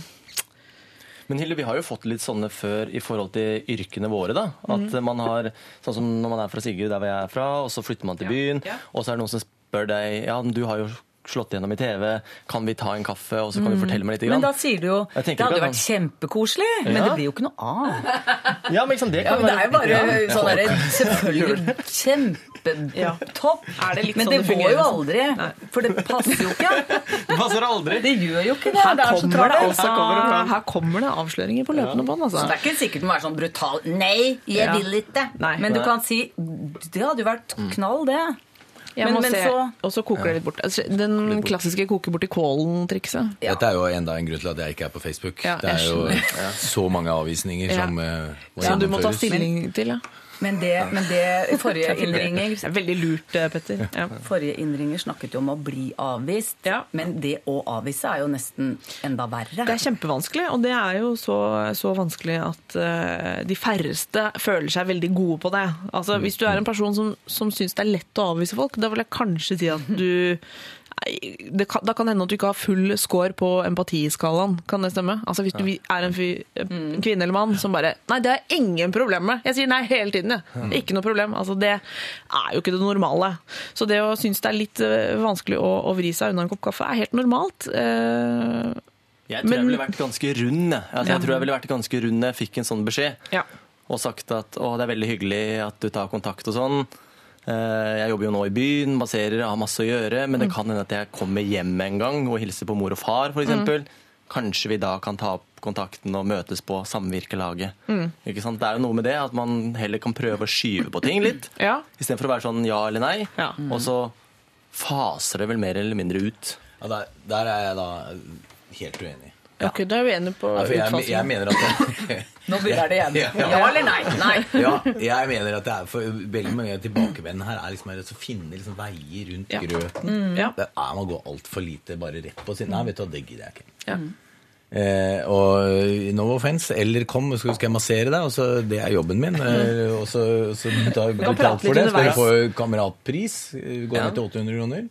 Men Hilde, vi har jo fått litt sånne før i forhold til yrkene våre. da. At man har, sånn som Når man er fra Sigurd, der hvor jeg er fra, og så flytter man til byen, og så er det noen som spør deg ja, du har jo slått gjennom i TV, kan vi ta en kaffe, og så kan du fortelle meg litt? Men da sier du jo Det hadde jo vært kjempekoselig, kjempekoselig, men det blir jo ikke noe av. [LAUGHS] Ja, men liksom, det det Ja, kan men det er jo bare Ja. sånn derre Selvfølgelig kjempetopp. Men sånn det går jo aldri. For det passer jo ikke. [LAUGHS] Det passer aldri. Det gjør jo ikke det. her, Det er kommer det altså, Her kommer det her kommer det avsløringer på løpende bånd. Så Altså. det er ikke sikkert det må være sånn brutal Nei, jeg vil ikke. Nei. Men du kan si Det hadde jo vært knall, det. Jeg Men- må men se, så- og så koker det litt bort. Altså, Den klassiske koke bort i kålen-trikset. Ja. Dette er jo enda en grunn til at jeg ikke er på Facebook. Ja, det er jo så mange avvisninger Ja. som eh, må Som du må ta gjennomføres. stilling til, ja. Men det, men det forrige [LAUGHS] innringer Det er veldig lurt, eh, Petter. Ja. Forrige innringer snakket jo om å bli avvist, Ja. men det å avvise er jo nesten enda verre. Det er kjempevanskelig, og det er jo så, så vanskelig at uh, de færreste føler seg veldig gode på det. Altså, Hvis du er en person som, som syns det er lett å avvise folk, da vil jeg kanskje si at du kan, Da kan det hende at du ikke har full score på empatiskalaen. Kan det stemme? Altså Hvis du er en, fyr, en kvinne eller mann som bare Nei, det er ingen problem med. Jeg sier nei hele tiden, jeg. Det Ikke noe problem. Altså Det er jo ikke det normale. Så det å synes det er litt eh, vanskelig å, å vri seg unna en kopp kaffe, er helt normalt. Eh, Jeg tror Men- jeg ville vært ganske rund. jeg. Altså, jeg tror jeg ville vært ganske rund jeg fikk en sånn beskjed. ja. Og sagt at å, det er veldig hyggelig at du tar kontakt og sånn. Eh, Jeg jobber jo nå i byen, baserer, har masse å gjøre. Men det kan hende at jeg kommer hjem en gang og hilser på mor og far, f.eks. Kanskje vi da kan ta opp kontakten og møtes på samvirkelaget. Ikke sant? Det er jo noe med det at man heller kan prøve å skyve på ting litt. Ja. Istedenfor å være sånn ja eller nei. Ja. Og så faser det vel mer eller mindre ut. Ja, der, der er jeg da helt uenig. Ok, da er vi enige på Ja, jeg, jeg mener at det, [LAUGHS] Nå begynner det igjen. Ja. Ja eller nei? Nei. [LAUGHS] ja, jeg mener at det er for veldig mange tilbakevendende her er liksom å finne liksom veier rundt Ja. grøten. Ja. Det er Man går altfor lite bare rett på sin Nei, vet du hva, det gidder jeg ikke. Ja. Eh, og no offense, eller kom, så skal jeg massere deg, og så det er jobben min. Eh, og så, så tar betalt for det. Skal du få kameratpris, eh, går ned til 800 kroner.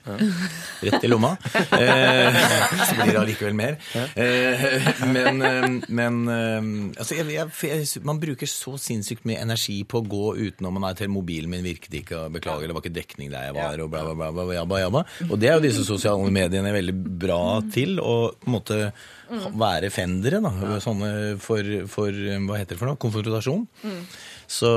Rett i lomma. Eh, så blir det allikevel mer. Eh, men eh, men eh, altså, jeg, jeg, jeg, man bruker så sinnssykt mye energi på å gå utenom man er til mobilen min virket ikke, og beklager, det var ikke dekning der jeg var, og bla, bla, bla, bla, jabba, jabba. Og det er jo disse sosiale mediene veldig bra til, Og på en måte være være fendere, da. Sånne for, for Hva heter det for noe? Konfrontasjon. Så,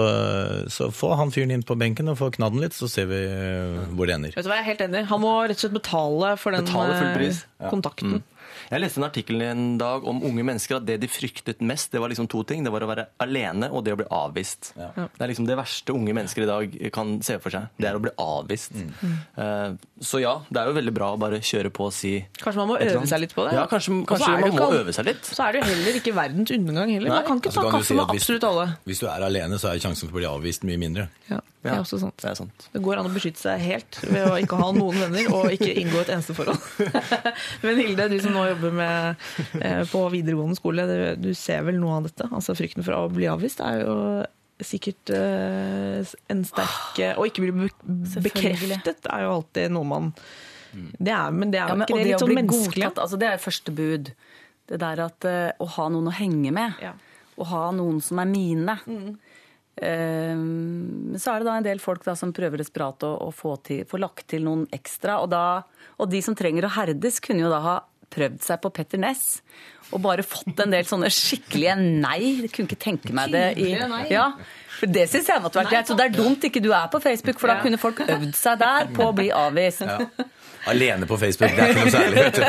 så få han fyren inn på benken og få knadd den litt, så ser vi eh, hvor det ender. Vet du hva, jeg er helt enig. Han må rett og slett betale for den Betale pris. Mm. kontakten. Jeg leste en artikkel en dag om unge mennesker at det de fryktet mest, det var liksom to ting. Det var å være alene og det å bli avvist. Det er liksom det verste unge mennesker i dag kan se for seg. Det er å bli avvist. Eh, Så ja, det er jo veldig bra å bare kjøre på og si Kanskje man må øve seg litt på det? Ja, kanskje, kanskje man må kan, øve seg litt. Så er det jo heller ikke verdens undergang heller. Man kan ikke altså, ta kan kaffe si med hvis- absolutt alle. Hvis du er alene, så er sjansen for å bli avvist mye mindre. Ja, det er også sant. Det sant. Det går an å beskytte seg helt ved å ikke ha noen venner og ikke inngå et eneste forhold. [LAUGHS] Men Hilde, du som nå jobber med, eh, på videregående skole, du ser vel noe av dette? Altså Frykten for å bli avvist er jo sikkert eh, en sterk eh, Å ikke bli be- bekreftet er jo alltid noe man det er, Men det er jo ja, ikke det litt sånn menneskelig? godtatt, altså det er første bud. Det der at eh, å ha noen å henge med. Ja. Å ha noen som er mine. Men så er det da en del folk da som prøver desperat å, å få, til, få lagt til noen ekstra. Og, da, og de som trenger å herdes, kunne jo da ha prøvd seg på Petter Ness. Og bare fått en del sånne skikkelige nei. Jeg kunne ikke tenke meg det i Ja, for det syns jeg måtte vært greit. Så det er dumt ikke du er på Facebook, for da kunne folk øvd seg der på å bli avvist. Alene på Facebook, det er ikke noe særlig. vet du.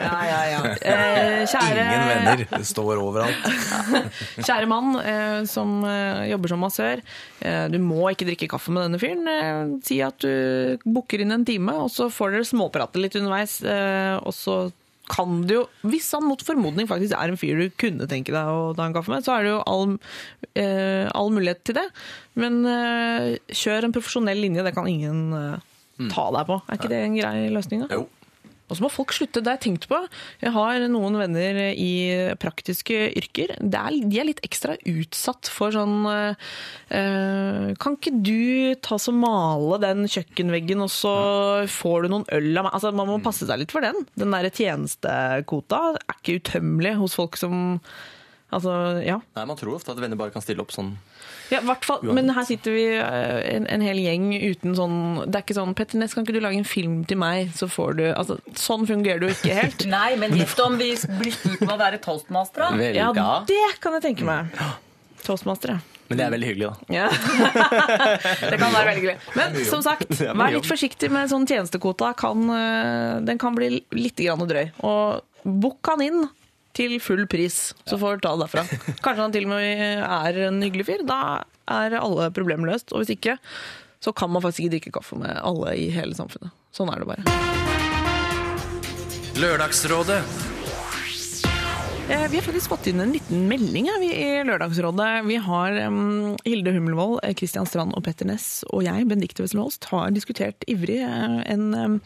Ja, ja, ja. Eh, kjære, Ingen venner. Det står overalt. [LAUGHS] Kjære mann eh, som eh, jobber som massør, eh, du må ikke drikke kaffe med denne fyren. Eh, si at du booker inn en time, og så får dere småprate litt underveis. Eh, og så kan du jo, hvis han mot formodning faktisk er en fyr du kunne tenke deg å ta en kaffe med, så er det jo all, eh, all mulighet til det. Men eh, kjør en profesjonell linje, det kan ingen eh, ta deg på. Er ikke det en grei løsning? da? Jo. Og så må folk slutte. Det har jeg tenkt på. Jeg har noen venner i praktiske yrker. Er, de er litt ekstra utsatt for sånn øh, Kan ikke du ta så male den kjøkkenveggen, og så får du noen øl av meg? Altså, man må passe seg litt for den. Den derre tjenestekvota er ikke utømmelig hos folk som Altså, ja. Nei, Man tror ofte at venner bare kan stille opp sånn. Ja, hvert fall. Men her sitter vi eh, en, en hel gjeng uten sånn Det er ikke sånn 'Petter Ness, kan ikke du lage en film til meg?' Så får du Altså, sånn fungerer du ikke helt. [LAUGHS] Nei, men gjett om vi blir spurt om å være toastmastere. Ja, det kan jeg tenke meg. Toastmastere. Men det er veldig hyggelig, da. ja. [LAUGHS] det kan være veldig hyggelig. Men som sagt, vær litt forsiktig med sånn tjenestekvota. Eh, den kan bli litt grann drøy. Og bukk han inn til full pris, så får du ta det derfra. Kanskje han til og med er en hyggelig fyr. Da er alle problemer løst. Og hvis ikke, så kan man faktisk ikke drikke kaffe med alle i hele samfunnet. Sånn er det bare. Lørdagsrådet. Eh, Vi har faktisk fått inn en liten melding her, vi i Lørdagsrådet. Vi har um, Hilde Hummelvold, Kristian Christian Strand og Petter Ness og jeg, Benedicte Wessel Holst, har diskutert ivrig eh, en um,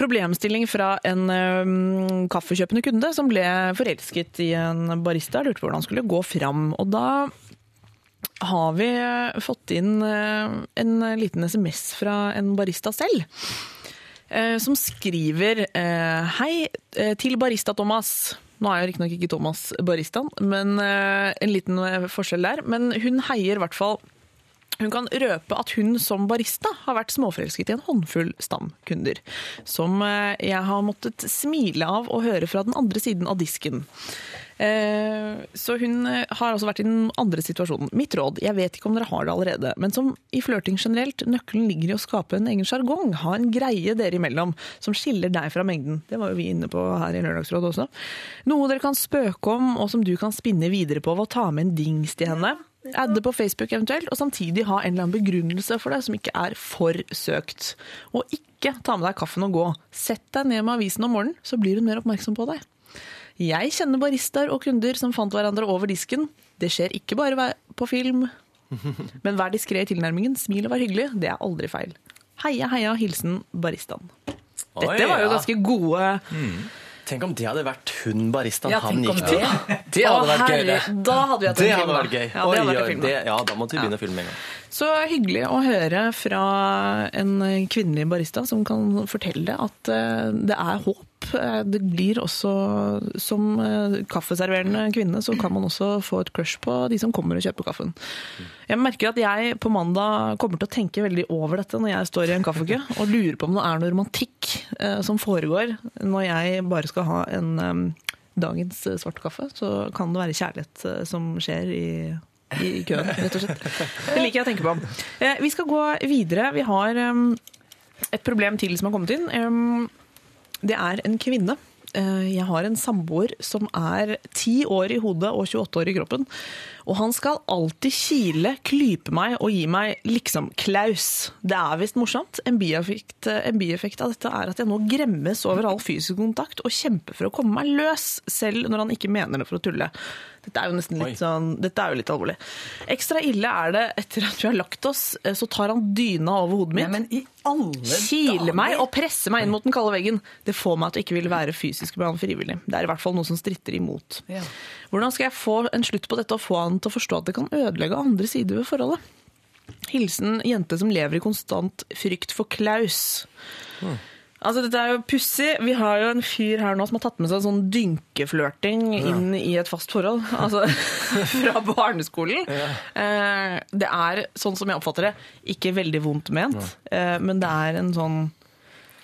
problemstilling fra en um, kaffekjøpende kunde som ble forelsket i en barista, lurte på hvordan han skulle gå fram. Og da har vi eh, fått inn eh, en liten SMS fra en barista selv. eh, Som skriver Hei til barista Thomas. Nå er jo riktignok ikke Thomas baristaen, men en liten forskjell der. Men hun heier i hvert fall hun kan røpe at hun som barista har vært småforelsket i en håndfull stamkunder. Som eh, jeg har måttet smile av og høre fra den andre siden av disken. Eh, Så hun eh, har altså vært i den andre situasjonen. Mitt råd, jeg vet ikke om dere har det allerede, men som i flørting generelt, nøkkelen ligger i å skape en egen sjargong. Ha en greie dere imellom som skiller deg fra mengden. Det var jo vi inne på her i Lørdagsrådet også. Noe dere kan spøke om, og som du kan spinne videre på ved å ta med en dings til henne. Adde på Facebook eventuelt, og samtidig ha en eller annen begrunnelse for det som ikke er for søkt. Og ikke ta med deg kaffen og gå. Sett deg ned med avisen om morgenen, så blir hun mer oppmerksom på deg. Jeg kjenner baristaer og kunder som fant hverandre over disken. Det skjer ikke bare på film. [LAUGHS] Men vær diskré i tilnærmingen, smil og vær hyggelig. Det er aldri feil. Heia, heia, hilsen baristaen. Dette var jo ganske gode Tenk om det hadde vært hun baristaen Ja, han gikk til. det. [LAUGHS] Det hadde vært gøy, det. Da hadde vi hatt en film, vært gøy. Ja, det hadde Oi, vært det, ja, da måtte vi begynne å filme en gang. Så hyggelig å høre fra en kvinnelig barista som kan fortelle at eh, det er håp. Eh, Det blir også Som eh, kaffeserverende kvinne så kan man også få et crush på de som kommer og kjøper kaffen. Jeg merker at jeg på mandag kommer til å tenke veldig over dette når jeg står i en kaffekø og lurer på om det er noe romantikk eh, som foregår når jeg bare skal ha en dagens svarte svart kaffe. Så kan det være kjærlighet som skjer i i køen, rett og slett. Det liker jeg å tenke på. Vi skal gå videre. Vi har et problem til som har kommet inn. Det er en kvinne. Eh, Jeg har en samboer som er 10 år i hodet og 28 år i kroppen. Og han skal alltid kile, klype meg og gi meg liksom-klaus. Det er visst morsomt. En bieffekt, en bieffekt av dette er at jeg nå gremmes over all fysisk kontakt og kjemper for å komme meg løs, selv når han ikke mener det for å tulle. Dette er jo nesten litt sånn, dette er jo litt alvorlig. Ekstra ille er det etter at vi har lagt oss, eh, så tar han dyna over hodet mitt. men i alle Kiler meg og presser meg inn mot den kalde veggen. Det får meg til å ikke ville være fysisk med han frivillig. Det er i hvert fall noe som stritter imot. Ja. Hvordan skal jeg få en slutt på dette og få han til å forstå at det kan ødelegge andre sider ved forholdet? Hilsen jente som lever i konstant frykt for Klaus. Altså, dette er jo pussig. Vi har jo en fyr her nå som har tatt med seg sånn dynkeflørting inn i et fast forhold. Altså [LAUGHS] fra barneskolen. Eh, Det er, sånn som jeg oppfatter det, ikke veldig vondt ment, eh, men det er en sånn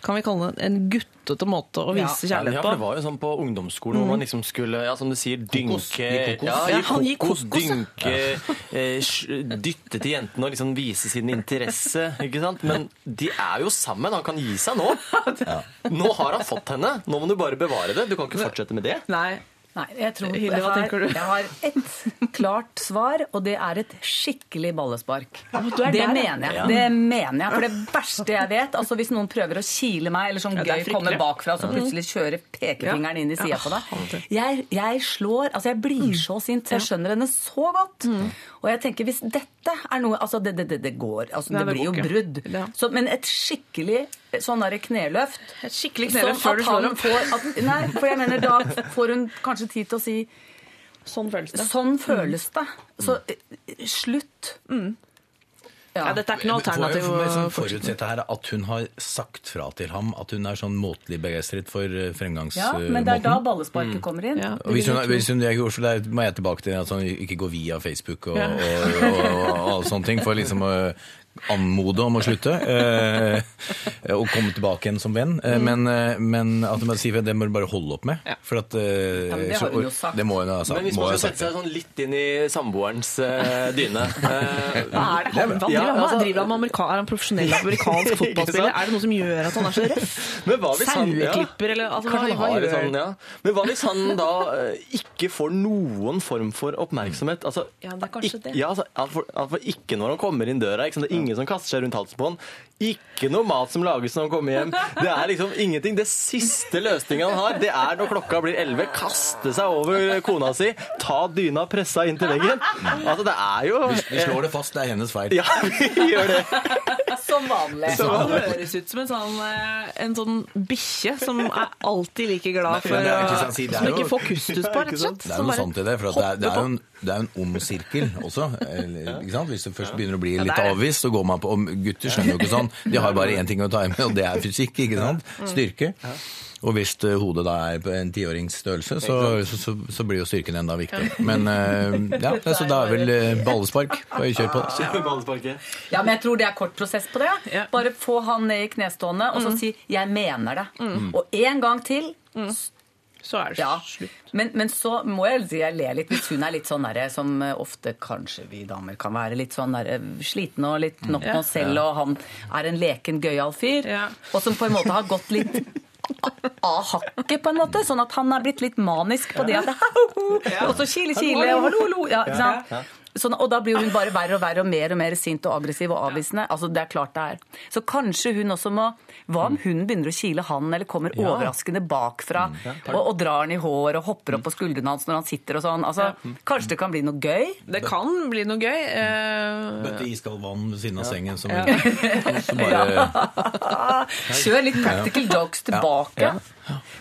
kan vi kalle det en guttete måte å vise Ja, kjærlighet for det var jo sånn på ungdomsskolen hvor man liksom skulle, ja, som du sier, dynke kokos. Ja, Ja, kokos, kokos, ja. dynke, eh, dytte til jentene og liksom vise sin interesse, ikke sant? Men de er jo sammen, han kan gi seg nå. [LAUGHS] Nå har han fått henne, nå må du bare bevare det. Du kan ikke fortsette med det. Nei. Nei, jeg tror Hilde, hva tenker du? jeg har ett klart svar, og det er et skikkelig ballespark. er det der, mener jeg. Det mener jeg. For det verste jeg vet, altså hvis noen prøver å kile meg, eller sånn Ja, gøy kommer bakfra, så plutselig kjører pekefingeren inn i sida på deg. Jeg, jeg slår Altså, jeg blir så sint, jeg skjønner henne så godt. Og jeg tenker, hvis dette er noe Altså, det, det, det, det går. Altså, det blir jo brudd. Så, men et skikkelig sånn derre kneløft Et skikkelig kneløft før du slår han får at, Nei, for jeg mener da får hun kanskje tid til å si Sånn føles det. Sånn føles det. Så slutt. slutt. Ja, dette er ikke noe Får jeg alternativ. for- liksom som forutsette her at hun har sagt fra til ham at hun er sånn måtelig begeistret for fremgangsmåten. Ja, men det er da ballesparket kommer inn. Ja. Og hvis hun, hvis hun jeg, så der må jeg tilbake til at hun ikke går via Facebook og, og, og, og, alle sånne ting, for liksom å anmode om å slutte. Eh, og komme tilbake igjen som venn. Eh, men, eh, men at hun bare sier det må du bare holde opp med. For at eh, Ja, men det har hun jo sagt. Det må hun ha sagt. Men hvis man skal sette seg sånn litt inn i samboerens eh, dyne eh, Hva er det han, Ja, driver, med? altså- med amerika, Er han profesjonell [LAUGHS] amerikansk fotballspiller? Er det noe som gjør at han er så røff? [LAUGHS] Men Saueklipper, eller altså, hva, hva gjør sånn, ja. Men hva hvis han da eh, ikke får noen form for oppmerksomhet? Altså, Ja, det er kanskje det. Ja, altså, ikke når han kommer inn døra. Ikke sant? Det er ingen som kaster seg rundt halsen på han. Ikke noe mat som lages når han kommer hjem. Det er liksom ingenting. Det siste løsningen han har, det er når klokka blir 11, kaste seg over kona si, ta dyna pressa inn til veggen. Altså, det er jo Vi slår det fast, det er hennes feil. Ja, vi gjør det. Som vanlig. Som vanlig. Det høres ut som en sånn, eh, en sånn bikkje som er alltid like glad for å ikke er Som ikke får kustus på, rett og slett. Det er Som noe sånt i det, for det, er, det, er jo en, det er jo en ond sirkel også. eller, Ikke sant? Hvis det først begynner å bli litt avvist, så går man på og Gutter skjønner jo ikke sånn. De har bare én ting å ta med, og det er fysikk. ikke sant? Styrke. Og hvis eh, hodet da er på en tiårings størrelse, så, så, så, så blir jo styrken enda viktigere. Men eh, ja, så da er vel eh, ballespark. Bare kjør på. [LAUGHS] Ja, men jeg tror det er kort prosess på det. Bare få han ned i knestående, og så si 'jeg mener det'. Og en gang til. Så er det Ja. slutt. Men, men så må jeg si jeg ler litt hvis hun er litt sånn derre som eh, ofte kanskje vi damer kan være litt sånn derre slitne og litt nok med oss selv, og han er en leken, gøyal fyr, Ja. og som på en måte har gått litt [LAUGHS] av hakket, på en måte. Sånn at han er blitt litt manisk på det at Og så kile, kile og hallo, hallo. Ja, ikke sant? Sånn, og da blir hun bare verre og verre og mer og mer sint og aggressiv og avvisende. Altså, det er klart det er. Så kanskje hun også må Hva om hun begynner å kile han, eller kommer overraskende bakfra og, og drar han i hår og hopper opp på skuldrene hans når han sitter og sånn. Altså, kanskje det kan bli noe gøy? Det kan bli noe gøy. Uh... Bøtte iskaldt vann ved siden av sengen. Som, som [LAUGHS] bare, [LAUGHS] Kjør litt practical jokes tilbake.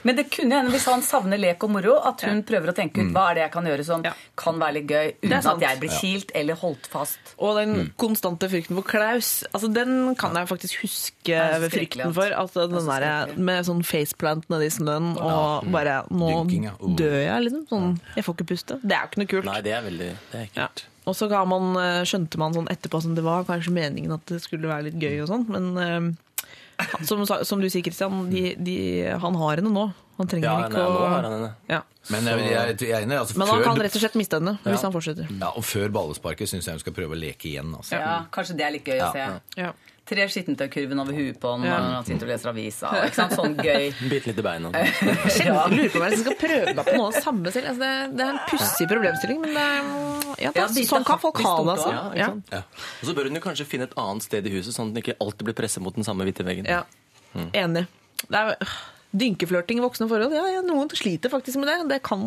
Men det kunne hende hvis han savner lek og moro, at hun prøver å tenke ut hva er det jeg kan gjøre som Ja. kan være litt gøy, uten at jeg blir Ja. kilt eller holdt fast. Og den Mm. konstante frykten for Klaus, altså den kan jeg faktisk huske ved skrekkelig, frykten for. altså. Den er der, med sånn faceplant nedi snøen og bare Nå ja. Oh. dør jeg, liksom. Sånn, jeg får ikke puste. Det er jo ikke noe kult. Nei, det er veldig det er Ja. Og så man, eh, skjønte man sånn etterpå som det var kanskje meningen at det skulle være litt gøy og sånn, men eh, som, som du sier, Christian, de, de, han har henne nå. Han trenger Ja, nei, ikke å nå har han henne. ja. Men jeg, jeg, jeg. Altså, Men han før, kan rett og slett miste henne hvis han fortsetter. ja, og før ballesparket syns jeg hun skal prøve å leke igjen. Altså. Ja, kanskje det er litt gøy å se. Ja. Tre skittentøykurven over huet på Ja. når han sitter og leser avisa. Ikke sant? Sånn gøy. [LAUGHS] Bitte litt i beina. Jeg lurer på om jeg skal prøve meg på noe av det samme selv. Altså, det, det er en pussig problemstilling, men det, ja, det, Ja, sånn kan folk ha det. Altså. Ja, ikke Ja. sant? Og så bør hun jo kanskje finne et annet sted i huset, sånn at den ikke alltid blir presset mot den samme hvite veggen. Ja. Enig. Det er, øh, dynkeflørting i voksne forhold, ja, ja, noen sliter faktisk med det. Det kan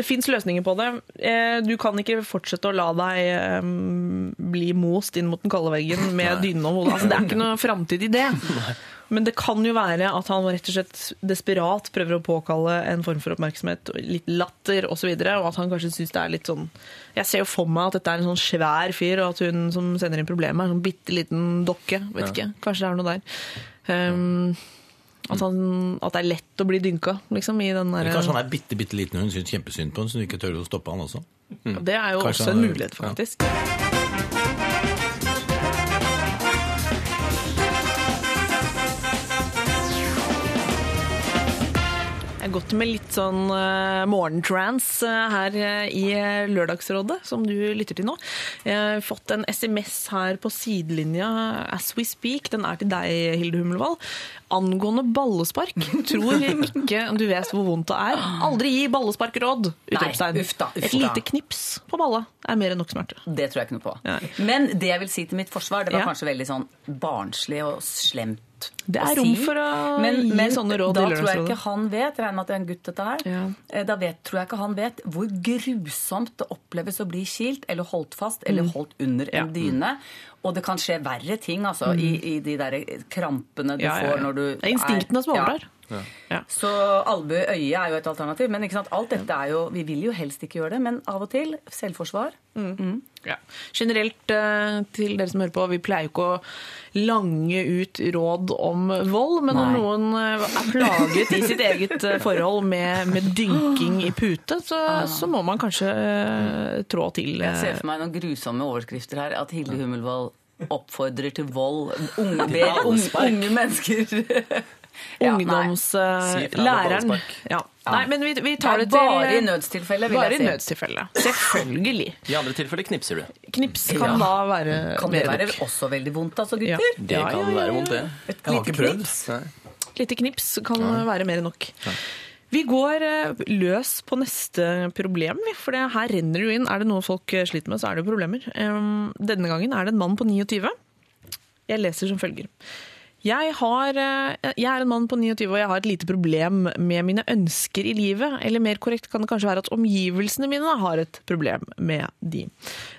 Det fins løsninger på det. Eh, Du kan ikke fortsette å la deg øh, bli most inn mot den kalde veggen med dynen over hodet. Altså, det er ikke noe framtid i det. Men det kan jo være at han rett og slett desperat prøver å påkalle en form for oppmerksomhet, litt latter osv., og, så videre, og at han kanskje syns det er litt sånn Jeg ser jo for meg at dette er en sånn svær fyr, og at hun som sender inn problemet, er en sånn bitte liten dokke. Vet ikke. Kanskje det er noe der. Um, at, han, at det er lett å bli dynka, liksom, i den der... kanskje han er bitte, bitte liten og hun syns kjempesynd på ham, så hun ikke tør å stoppe han også. Det er jo Kanskje også en mulighet, mulighet, ja. Har gått med litt sånn uh, morgentrans eh, her eh, i Lørdagsrådet, som du lytter til nå. Jeg har fått en SMS her på sidelinja as we speak. Den er til deg, Hilde Hummelvold. Angående ballespark. [LAUGHS] Tror ikke du vet hvor vondt det er. Aldri gi ballesparkråd! Utropstegn. Et lite knips på balla er mer enn nok smerte. Det tror jeg ikke noe på. Ja. Men det jeg vil si til mitt forsvar, det var Ja. kanskje veldig sånn barnslig og slemt Det å er rom for å men, gi men sånne råd da i tror jeg ikke han vet, regner med at det er en gutt dette her, Ja. Eh, da vet, tror jeg ikke han vet hvor grusomt det oppleves å bli kilt eller holdt fast eller holdt under en Mm. Ja. dyne. Og det kan skje verre ting altså, i, i de der krampene du Mm. Ja, får når du er instinktene som Ja. Ja. Så albue i øyet er jo et alternativ. Men ikke sant? alt dette er jo Vi vil jo helst ikke gjøre det, men av og til selvforsvar. Ja. Generelt eh, til dere som hører på, vi pleier jo ikke å lange ut råd om vold, men Nei. om noen eh, er plaget i sitt eget eh, forhold med, med dynking i pute, så, så må man kanskje eh, trå til. Jeg ser for meg noen grusomme overskrifter her. At Hilde Hummelvold oppfordrer til vold. Unge, ber unge, unge mennesker [LAUGHS] Ja. Ungdomslæreren. Si ved ballspark. ja. Nei, men vi, vi Det tar er det til bare i nødstilfelle, vil Bare jeg si. nødstilfelle. Selvfølgelig. I andre tilfeller knipser du. Knips kan Ja. da være Kan det være også veldig vondt, altså, Ja. Det kan ja, ja, være vondt, det. Et Jeg har lite ikke prøvd. knips. Lite knips kan være mer enn nok. Vi går eh, løs på neste problem, for det, her renner det jo inn. Er det noe folk eh, sliter med, så er det jo problemer. Denne gangen er det en mann på 29. Jeg leser som følger. Jeg, har, eh, jeg er en mann på 29 og jeg har et lite problem med mine ønsker i livet. Eller mer korrekt kan det kanskje være at omgivelsene mine har et problem med de,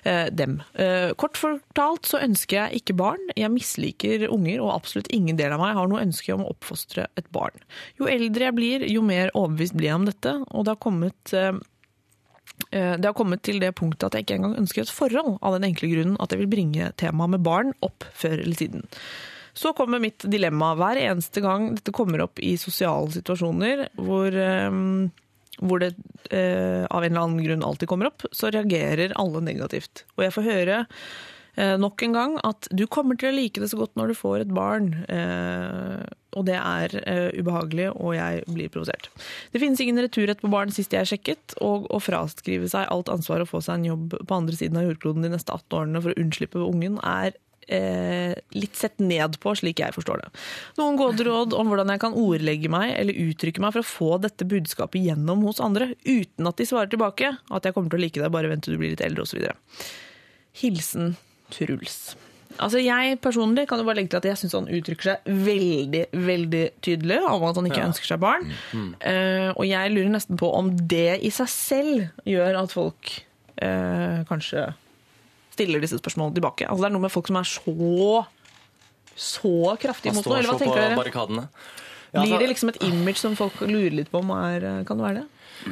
eh, dem. Eh, kort fortalt så ønsker jeg ikke barn. Jeg misliker unger, og absolutt ingen del av meg har noe ønske om å oppfostre et barn. Jo eldre jeg blir, jo mer overbevist blir jeg om dette. Og det har kommet Det har kommet til det punktet at jeg ikke engang ønsker et forhold, av den enkle grunnen at jeg vil bringe temaet med barn opp før eller siden. Så kommer mitt dilemma. Hver eneste gang dette kommer opp i sosiale situasjoner hvor, eh, hvor det eh, av en eller annen grunn alltid kommer opp, så reagerer alle negativt. Og jeg får høre eh, nok en gang at du kommer til å like det så godt når du får et barn. Eh, og det er eh, ubehagelig, og jeg blir provosert. Det finnes ingen returrett på barn sist jeg sjekket, og å fraskrive seg alt ansvar og få seg en jobb på andre siden av jordkloden de neste 18 årene for å unnslippe ungen, er eh, litt sett ned på, slik jeg forstår det. Noen gode råd om hvordan jeg kan ordlegge meg eller uttrykke meg for å få dette budskapet gjennom hos andre, uten at de svarer tilbake at jeg kommer til å like deg, bare vent til du blir litt eldre, osv. Hilsen Truls. Altså Jeg personlig kan jo bare legge til at jeg syns han uttrykker seg veldig veldig tydelig om at han ikke ønsker seg barn. Eh, og jeg lurer nesten på om det i seg selv gjør at folk uh, kanskje stiller disse spørsmålene tilbake. Altså Det er noe med folk som er så så kraftig imot noe. Eller hva tenker dere? barrikadene. Ja, Blir altså- det liksom et image som folk lurer litt på om er Kan det være det?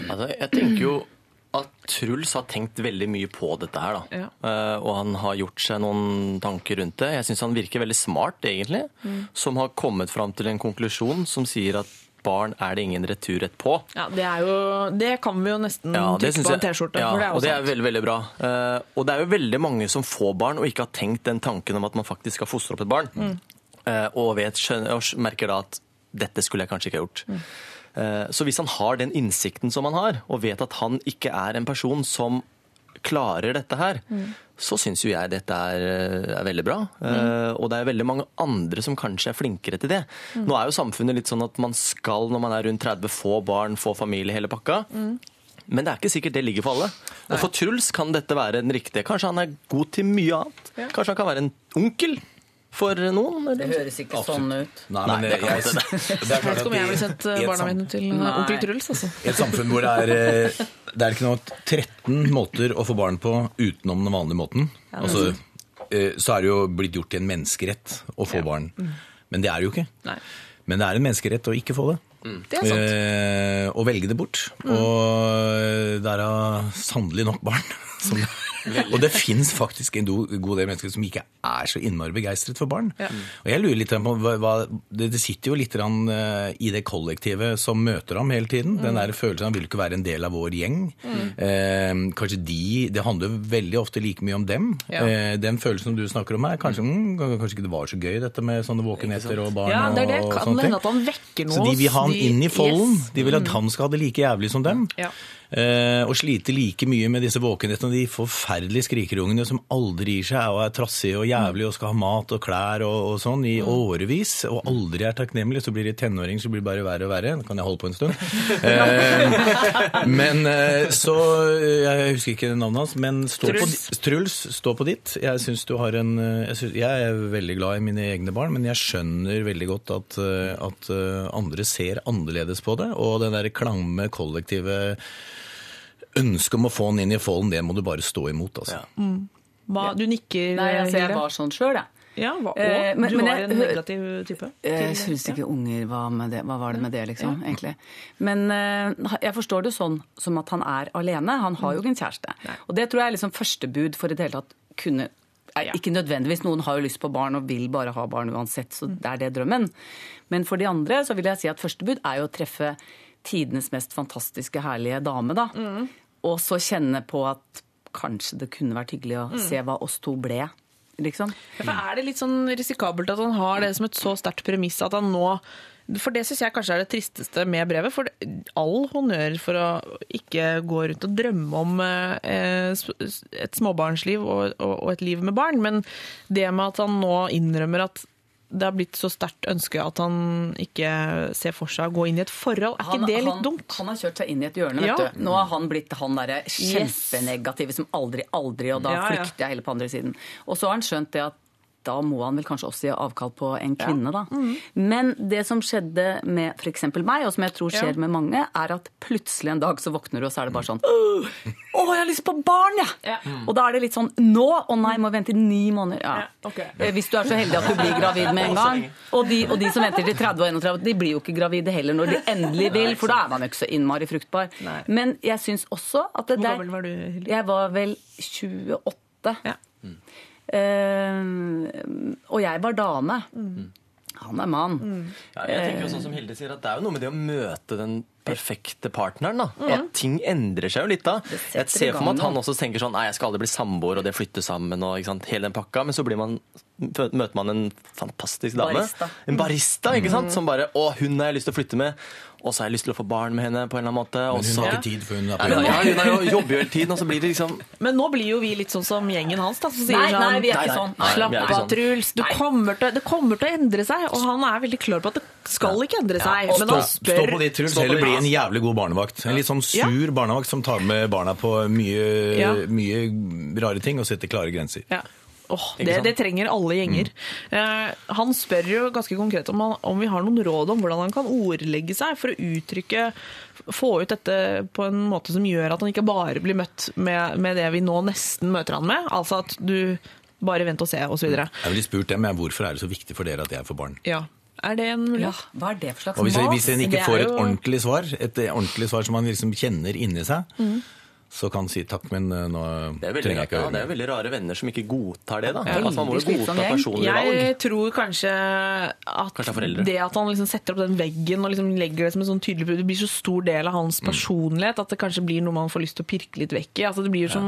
Altså, jeg tenker jo at Truls har tenkt veldig mye på dette her. da. Ja. Uh, og han har gjort seg noen tanker rundt det. Jeg syns han virker veldig smart, egentlig. Som har kommet fram til en konklusjon som sier at barn er det ingen returrett på. Ja, det, er jo, det kan vi jo nesten Ja, trykke på en T-skjorte. Ja, og det er veldig, veldig bra. Uh, og det er jo veldig mange som får barn og ikke har tenkt den tanken om at man faktisk skal fostre opp et barn. Mm. uh, og, vet, og merker da at dette skulle jeg kanskje ikke ha gjort. Mm. Uh, så hvis han har den innsikten som han har, og vet at han ikke er en person som klarer dette her, Mm. Så syns jo jeg dette er, er veldig bra. Eh, og det er veldig mange andre som kanskje er flinkere til det. Mm. Nå er jo samfunnet litt sånn at man skal, når man er rundt 30, få barn, få familie, hele pakka. Mm. Men det er ikke sikkert det ligger for alle. Og for Truls kan dette være den riktige. Kanskje han er god til mye annet. Kanskje han kan være en onkel for noen. Det høres ikke sånn ut. Nei, men Nei, jeg, jeg, jeg, det er Jeg klart vet at ikke om jeg i- ville eh, et barna mine til eh, onkel Truls. Altså. I et samfunn hvor det er, eh, det er ikke noe 13 måter å få barn på utenom den vanlige måten. Altså, eh, så er det jo blitt gjort til en menneskerett å få barn. Men det er det jo ikke. Nei. Men det er en menneskerett å ikke få det. Det er sant. Eh, å velge det bort. Og det er da sannelig nok barn. [LAUGHS] Som, og det fins faktisk en god del mennesker som ikke er så innmari begeistret for barn. Og jeg lurer litt på hva, det, sitter jo litt eh, i det kollektivet som møter ham hele tiden. Den der følelsen han vil ikke være en del av vår gjeng. Eh, kanskje de Det handler veldig ofte like mye om dem. Ja. Eh, den følelsen som du snakker om her, kanskje, mm, kanskje ikke det var så gøy dette med sånne våkenetter og barn Ja, det er det. og, og sånne ting. Så de vil ha han inn i folden. Yes. Mm. De vil at han skal ha det like jævlig som dem. Ja. Eh, og slite like mye med disse våkenettene. De forferdelige skrikerungene som aldri gir seg og er trassige og jævlige og skal ha mat og klær og, og sånn i årevis. Og aldri er takknemlige. Så blir de tenåringer, så blir det bare verre og verre. Det kan jeg holde på en stund. [LAUGHS] Eh, men eh, så Jeg husker ikke navnet hans, men stå på, Truls. Truls, stå på ditt. Jeg syns du har en jeg, synes, jeg er veldig glad i mine egne barn, men jeg skjønner veldig godt at, at andre ser annerledes på det. Og den der klamme, kollektive ønsket om å få den inn i folden, det må du bare stå imot. altså. Hva, du nikker, Nei, altså, jeg var sånn sjøl, jeg. Ja, hva, og Eh, men- du men var jeg en negativ type? Jeg syns ikke unger var med det. Hva var det med det, liksom? egentlig? Men eh, jeg forstår det sånn som at han er alene. Han har jo ikke en kjæreste. Og det tror jeg er liksom første bud for i det hele tatt kunne ja. Ikke nødvendigvis. Noen har jo lyst på barn og vil bare ha barn uansett, så det er det drømmen. Men for de andre så vil jeg si at første bud er jo å treffe tidenes mest fantastiske, herlige dame, da. Og så kjenne på at kanskje det kunne vært hyggelig å se hva oss to ble, liksom. Ja, er det litt sånn risikabelt at han har det som et så sterkt premiss at han nå For det syns jeg kanskje er det tristeste med brevet. For all honnør for å ikke gå rundt og drømme om eh, et småbarnsliv og et liv med barn. Men det med at han nå innrømmer at det har blitt så sterkt ønske at han ikke ser for seg å gå inn i et forhold, er ikke det litt han, dumt? Han har kjørt seg inn i et hjørne. Ja. vet du. Nå har han blitt han derre kjempenegative som aldri, aldri, og da ja. flykter jeg heller på andre siden. Og så har han skjønt det at da må han vel kanskje også gi avkall på en kvinne, da. Mm. Men det som skjedde med f.eks. meg, og som jeg tror skjer Ja. med mange, er at plutselig en dag så våkner du, og så er det bare sånn [GASPS] å, jeg har lyst på barn, jeg! Ja. Og da er det litt sånn Nå? Å nei, må vente i ni måneder. Ja. Ja, ok. Eh, Hvis du er så heldig at du blir gravid med en [LAUGHS] gang. Og de, og de som venter til 30 og 31, de blir jo ikke gravide heller når de [LAUGHS] endelig vil, for da er man jo ikke så innmari fruktbar. Nei. Men jeg syns også at det Hvor der gammel var du, Hilde? Jeg var vel 28. Ja. Eh, og jeg var dame. Han er mann. Ja, jeg tenker jo sånn som Hilde sier, at Det er jo noe med det å møte den perfekte partneren. da. At ting endrer seg jo litt da. Jeg ser for meg at han også tenker sånn Nei, jeg skal aldri bli samboer, og det flytte sammen, og hele den pakka. Men så blir man, møter man en fantastisk dame. Barista. En barista, ikke sant? Som bare Å, hun har jeg lyst til å flytte med. Og så har jeg lyst til å få barn med henne på en eller annen måte. Og Men hun så, har ikke tid, for hun er på jobb. ja, hun er jo, jobber jo hele tiden, og så blir det liksom Men nå blir jo vi litt sånn som gjengen hans, da, som sier Nei, sånn nei, vi er ikke nei. sånn. Nei, Slapp av, sånn. Truls. Du kommer til, det kommer til å endre seg. Og han er veldig klar på at det skal ikke endre seg. Men han spør... stå på ditt, Truls. Heller bli en jævlig god barnevakt. En litt sånn Ja. sur barnevakt som tar med barna på mye, Ja. mye rare ting og setter klare grenser. Ja. Åh, det, det trenger alle gjenger. Eh, han spør jo ganske konkret om, han, om vi har noen råd om hvordan han kan ordlegge seg for å uttrykke Få ut dette på en måte som gjør at han ikke bare blir møtt med, med det vi nå nesten møter han med. Altså at du bare vent og se, osv. Jeg ville spurt dem ja, hvorfor er det så viktig for dere at jeg får barn. Ja. Er det en Ja, hva er det for slags Og hvis, mas? hvis en ikke får får et ordentlig svar, et ordentlig svar som man liksom kjenner inni seg, så kan si takk, men eh, nå er trenger jeg ikke å høre det er veldig rare venner som ikke godtar det. da. Ja. Altså, man må jo godta personlige valg. Jeg tror kanskje at Kanskje det at han liksom setter opp den veggen og liksom legger det som en sånn tydelig Det blir så stor del av hans personlighet at det kanskje blir noe man får lyst til å pirke litt vekk i. Altså det blir jo som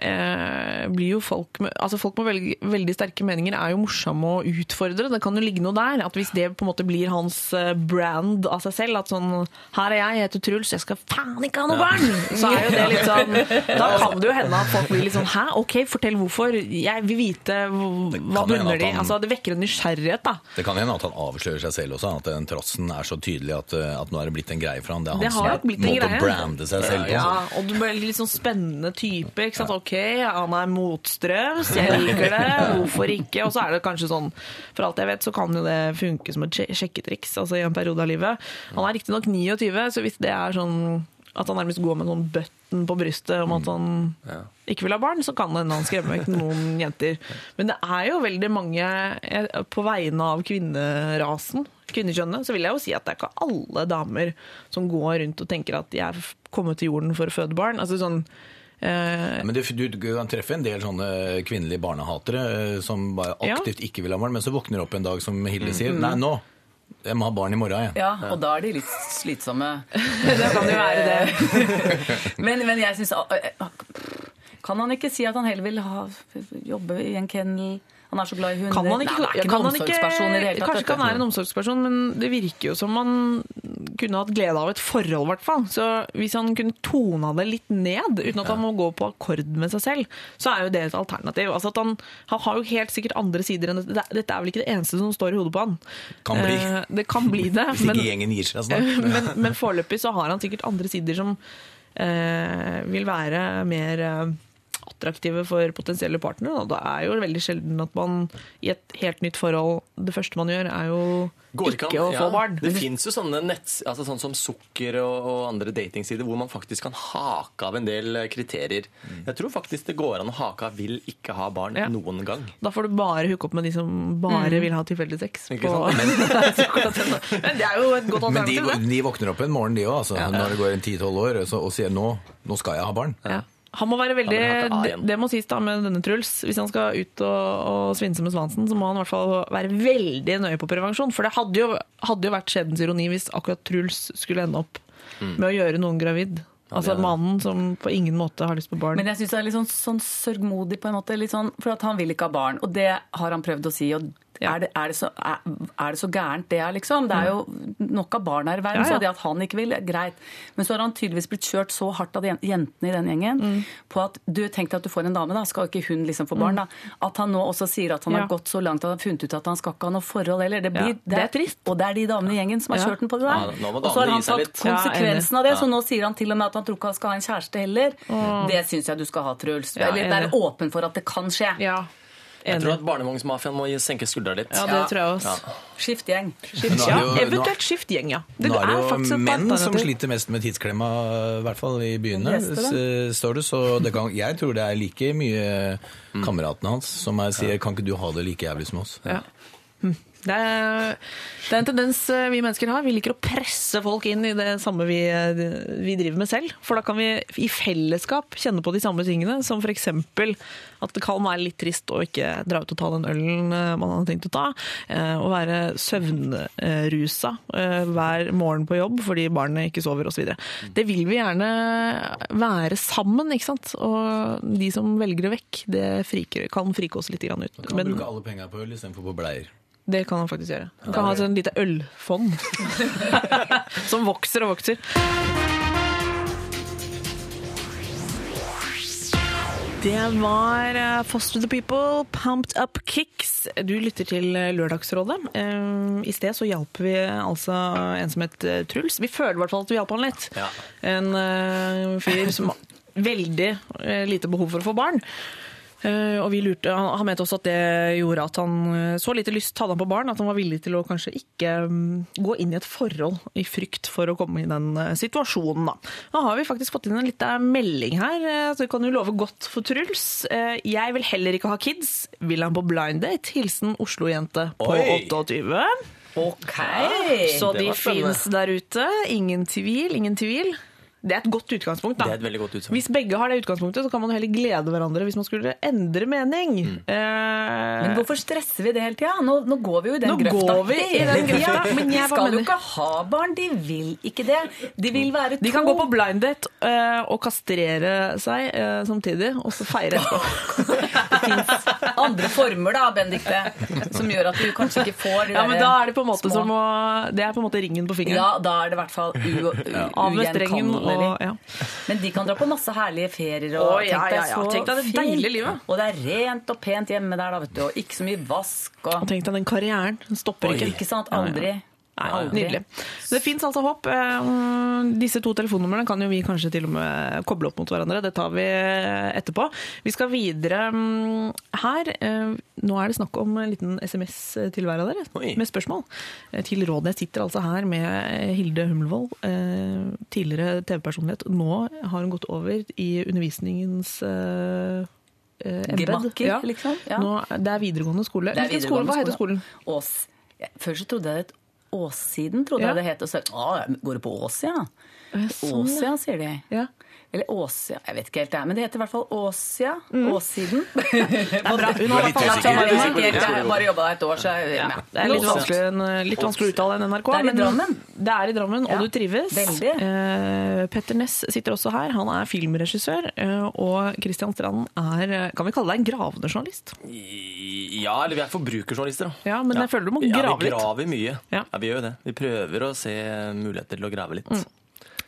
eh, blir jo folk med, altså folk med veldig, veldig sterke meninger er jo morsomme å utfordre. Det kan jo ligge noe der. At hvis det på en måte blir hans eh, brand av seg selv, at sånn Her er jeg, jeg heter Truls, jeg skal faen ikke ha noe barn! Så er jo det litt sånn [LAUGHS] Da kan det jo hende at folk blir litt sånn Hæ, ok, fortell hvorfor. Jeg vil vite hva bunner de Altså Det vekker en nysgjerrighet, da. Det kan hende at han avslører seg selv også, at den trassen er så tydelig at, eh, at nå er det blitt en greie for han. Det er hans en måte å brande seg selv på. Ja, og du blir litt sånn spennende type. ikke sant? Ok, han er motstrøms, jeg liker det, hvorfor ikke? Og så er det kanskje sånn, for alt jeg vet, så kan jo det funke som et sjekketriks altså i en periode av livet. Han er riktignok 29, så hvis det er sånn at han nærmest går med sånn button på brystet om at han ikke vil ha barn, så kan det hende han skremmer vekk noen jenter. Men det er jo veldig mange På vegne av kvinnerasen, kvinnekjønnet, så vil jeg jo si at det er ikke alle damer som går rundt og tenker at de er kommet til jorden for å føde barn. Altså sånn eh, Men du, du, du kan treffe en del sånne kvinnelige barnehatere eh, som bare Ja. aktivt ikke vil ha barn, men så våkner opp en dag, som Hilde sier. Nei, nå! Jeg må ha barn i morgen, jeg. Ja, og da er de litt slitsomme. [LAUGHS] det kan jo være det. [LAUGHS] men, men jeg syns Kan han ikke si at han heller vil ha, jobbe i en kennel? Han er så glad i hunder. Kan han ikke, Nei, han er ikke kan en omsorgsperson ikke omsorgsperson i det hele tatt. Kanskje ikke han er en omsorgsperson, men det virker jo som han kunne hatt glede av et forhold, i hvert fall. Så hvis han kunne tona det litt ned, uten at han må gå på akkord med seg selv, så er jo det et alternativ. Altså at han, han har jo helt sikkert andre sider enn dette. Dette er vel ikke det eneste som står i hodet på han. Kan bli. Eh, Det kan bli det. Hvis men- ikke gjengen gir seg snart. [LAUGHS] men, men foreløpig så har han sikkert andre sider som eh, vil være mer eh, attraktive for potensielle partnere. Da. det er jo veldig sjelden at man i et helt nytt forhold Det første man gjør, er jo Går ikke an- å få ja, barn. Det fins jo sånne nett, altså sånn som Sukker og, og andre datingsider hvor man faktisk kan hake av en del kriterier. kriterier. Jeg tror faktisk det går an å hake av 'vil ikke ha barn' Ja. noen gang. Da får du bare hooke opp med de som bare Mm. vil ha tilfeldig sex. Ikke På, sant? [LAUGHS] men det er jo et godt [LAUGHS] Men de, alternativ, de våkner opp en morgen, de òg, altså, når det går en 10-12 år, og sier nå, nå skal jeg ha barn. Ja. Han må være veldig, ja, ha det, det må sies da med denne Truls. Hvis han skal ut og, og svinse med svansen, så må han i hvert fall være veldig nøye på prevensjon. For det hadde jo, hadde jo vært skjebnens ironi hvis akkurat Truls skulle ende opp med å gjøre noen gravid. Altså mannen som på ingen måte har lyst på barn. Men jeg syns det er litt sånn, sånn sørgmodig, på en måte. Litt sånn, for at han vil ikke ha barn. Og det har han prøvd å si. og Ja. er, det, er, det så, er, er det så gærent, det er liksom? Det er jo nok av barn her i verden, Ja, ja. så det at han ikke vil, er greit. Men så har han tydeligvis blitt kjørt så hardt av jentene i den gjengen Mm. på at du tenkte at du får en dame, da, skal ikke hun liksom få barn, da? At han nå også sier at han Mm. Ja. har gått så langt at han har funnet ut at han skal ikke ha noe forhold heller. Det, blir, Ja, det er trist. Og det er de damene i gjengen som har Ja. kjørt den på det der. Ja, og så har han tatt konsekvensen av det, så nå sier han til og med at han tror ikke han skal ha en kjæreste heller. Det syns jeg du skal ha, Truls. Ja, Eller være enig. åpen for at det kan skje. Ja, Jeg tror at barnevognsmafiaen må senke skuldra litt. Ja, det tror jeg også. Skift gjeng. skiftgjeng, er Ja, det jo- eventuelt skift gjeng, ja. Det Nå er det jo er menn som sliter mest med tidsklemma, i hvert fall i byene, står det. Så det kan, jeg tror det er like mye kameratene hans som er, sier 'kan ikke du ha det like jævlig som oss'? Ja. Det er, det er en tendens eh, vi mennesker har. Vi liker å presse folk inn i det samme vi, eh, vi driver med selv. For da kan vi i fellesskap kjenne på de samme tingene, som f.eks. at det kan være litt trist å ikke dra ut og ta den ølen eh, man hadde tenkt å ta. Å være søvnrusa hver morgen på jobb fordi barnet ikke sover osv. Det vil vi gjerne være sammen, ikke sant. Og de som velger det vekk, det friker, kan frike oss litt ut. Man Kan Men- bruke alle penga på øl istedenfor på bleier. Det kan han faktisk gjøre. Han kan ha et sånn lite ølfond [LAUGHS] som vokser og vokser. Det var eh, Foster the People, Pumped Up Kicks. Du lytter til eh, Lørdagsrådet. Eh, I sted så hjalp vi altså en som het Truls. Vi føler i hvert fall at vi hjalp han litt. Ja. En eh, fyr som har veldig lite behov for å få barn. Eh, og vi lurte, han, mente også at det gjorde at han eh, så lite lyst hadde han på barn, at han var villig til å kanskje ikke mm, gå inn i et forhold i frykt for å komme i den eh, situasjonen. Da. Nå har vi faktisk fått inn en liten melding her, så vi kan jo love godt for Truls. Eh, jeg vil heller ikke ha kids. Vil han på blind date? Hilsen Oslo-jente på Oi. 28. Ok! Så de finnes fins der ute. Ingen tvil, ingen tvil. Det er et godt utgangspunkt. da. Det er et veldig godt utgangspunkt. Hvis begge har det utgangspunktet, så kan man heller glede hverandre hvis man skulle endre mening. Mm. Eh, Men hvorfor stresser vi det hele tida? Nå, nå går vi jo i den Nå grøfta går vi i den grøfta, men jeg bare skal jo ikke ha barn, de vil ikke det. De vil være to. de kan gå på blind date eh, og kastrere seg eh, samtidig, og så feire etterpå. [LAUGHS] Det fins andre former da, Bendikte som gjør at du kanskje ikke får de Ja, men der da er det på en måte små- som å Det er på en måte ringen på fingeren. Ja, da er det i hvert fall u- [LAUGHS] og ja. Men de kan dra på masse herlige ferier. Og Å, ja, ja, ja. Tenk deg det deilige livet. Og det er rent og pent hjemme der, da, vet du. Og ikke så mye vask. Og, Og tenk deg den karrieren. Den stopper ikke. ikke sant? Aldri. Nei, Aldri. Nydelig. Det fins altså håp. Eh, Disse to telefonnumrene kan jo vi kanskje til og med koble opp mot hverandre. Det tar vi etterpå. Vi skal videre mm, her. Eh, Nå er det snakk om en liten SMS til hver av dere Oi. med spørsmål. Eh, Til råd. Jeg sitter altså her med Hilde Humlevold, eh, tidligere TV-personlighet. Nå har hun gått over i undervisningens eh, eh, embed. Gemakker, liksom. Ja. Nå, det er videregående skole. Det er Hvilken skole, Hva heter skolen? Ås. Ja, Før så trodde jeg det het Åssiden, trodde jeg det het. Og så, går det på Åsia? ja? sånn, Ås, ja, sier de. Ja. Eller Åsia, jeg vet ikke helt det, men det heter i hvert fall Åsia. Åssiden. [LAUGHS] Det er. Hun har bare jobba der et år, så jeg er ja. det er litt vanskelig, litt vanskelig å uttale enn NRK. Det er i men Drammen. Det er i Drammen, Ja, og du trives. veldig. Uh, Petter Ness sitter også her. Han er filmregissør. Uh, Og Christian Strand er eh, Kan vi kalle deg en gravende journalist? Ja, eller vi er forbrukerjournalister. da. Ja, men jeg føler du må grave litt. Ja, vi litt. graver mye. Ja. Ja. Vi gjør jo det. Vi prøver å se muligheter til å grave litt. Eh,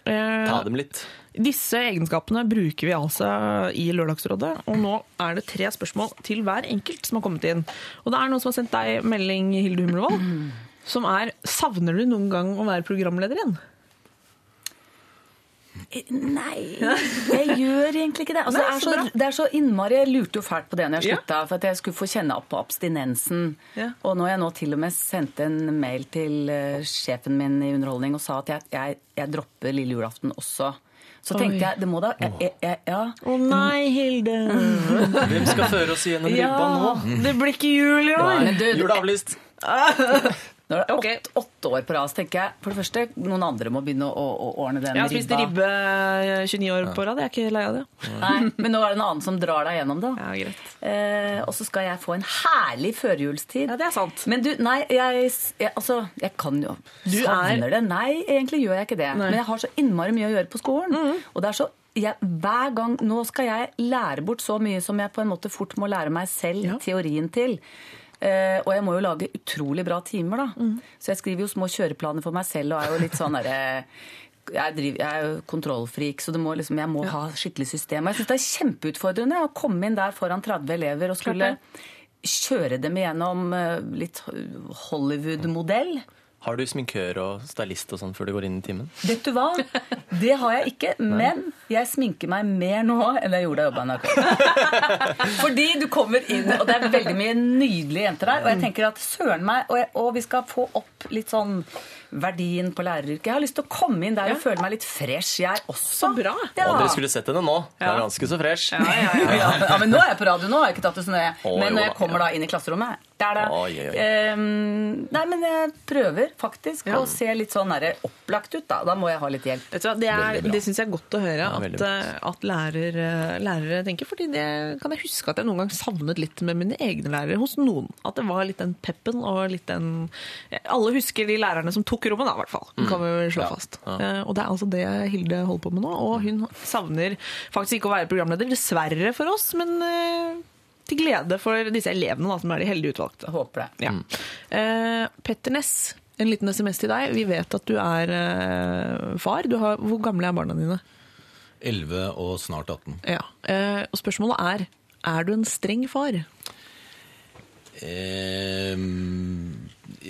Ta dem litt. Disse egenskapene bruker vi altså i Lørdagsrådet, og nå er det tre spørsmål til hver enkelt som har kommet inn. Og det er noen som har sendt deg melding, Hilde Humlevold, som er Savner du noen gang å være programleder igjen? Nei, jeg gjør egentlig ikke det. Altså, Nei, det, er så det er så innmari Jeg lurte jo fælt på det når jeg Ja. slutta, for at jeg skulle få kjenne opp på abstinensen. Ja. Og når jeg nå til og med sendte en mail til eh, sjefen min i Underholdning og sa at jeg, jeg, jeg dropper lille julaften også, så tenkte Oi. jeg det må da jeg, jeg, jeg, Ja. Å nei, Hilde! [LAUGHS] Hvem skal føre oss gjennom ribba nå? Det blir ikke jul i år! Jul er avlyst. [LAUGHS] Det er Ok. åtte, åtte år på rad, så tenker jeg for det første noen andre må begynne å, å ordne den Jeg har spist ribbe eh, 29 år på rad. Jeg er ikke lei av det. Nei, men nå er det en annen som drar deg gjennom det. Ja, greit. Eh, og så skal jeg få en herlig førjulstid. Ja, det er sant. Men du, nei, jeg, jeg, altså, jeg kan jo Du Savner det? Nei, egentlig gjør jeg ikke det. Nei. Mm. Men jeg har så innmari mye å gjøre på skolen. Og det er så jeg, hver gang, Nå skal jeg lære bort så mye som jeg på en måte fort må lære meg selv Ja. teorien til. Eh, og jeg må jo lage utrolig bra timer, da. Mm. Så jeg skriver jo små kjøreplaner for meg selv og er jo litt sånn derre jeg, driver, jeg er jo kontrollfrik, så det må liksom, jeg må ha skikkelig system. Jeg syns det er kjempeutfordrende å komme inn der foran 30 elever og skulle kjøre dem igjennom eh, litt Hollywood-modell. Har du sminkør og stylist og sånn før du går inn i timen? Vet du hva? Det har jeg ikke, men jeg sminker meg mer nå enn jeg gjorde da jeg jobba i NRK. [LAUGHS] Fordi du kommer inn, og det er veldig mye nydelige jenter der, og jeg tenker at søren meg, og, jeg, og vi skal få opp litt sånn verdien på læreryrket. Jeg har lyst til å komme inn der og føle meg litt fresh, jeg også. Så bra. Ja. Og dere skulle sett henne nå. Hun er ganske så fresh. Ja, ja, ja, [LAUGHS] ja. ja, men nå er jeg på radio, nå har jeg ikke tatt det så nøye. Men når jeg kommer da inn i klasserommet der da, Oi, oi, ehm, Nei, men jeg prøver faktisk å se litt sånn der opplagt ut, da. Da må jeg ha litt hjelp. Vet du hva, Det, er- det syns jeg er godt å høre at, eh, at lærer, eh, lærere tenker. fordi det kan jeg huske at jeg noen gang savnet litt med mine egne lærere hos noen. At det var litt den peppen og litt den Alle husker de lærerne som tok rommet, da, i hvert fall. Kan vi vel slå Ja, fast. ja. Eh, Og det er altså det Hilde holder på med nå. Og hun savner faktisk ikke å være programleder, dessverre for oss, men eh, til glede for disse elevene da, som er de heldige utvalgte. Håper det. Ja. Eh, Petter Ness, en liten SMS til deg. Vi vet at du er eh, far. Du har, hvor gamle er barna dine? 11 og snart 18. Ja. Eh, og spørsmålet er er du en streng far? Eh,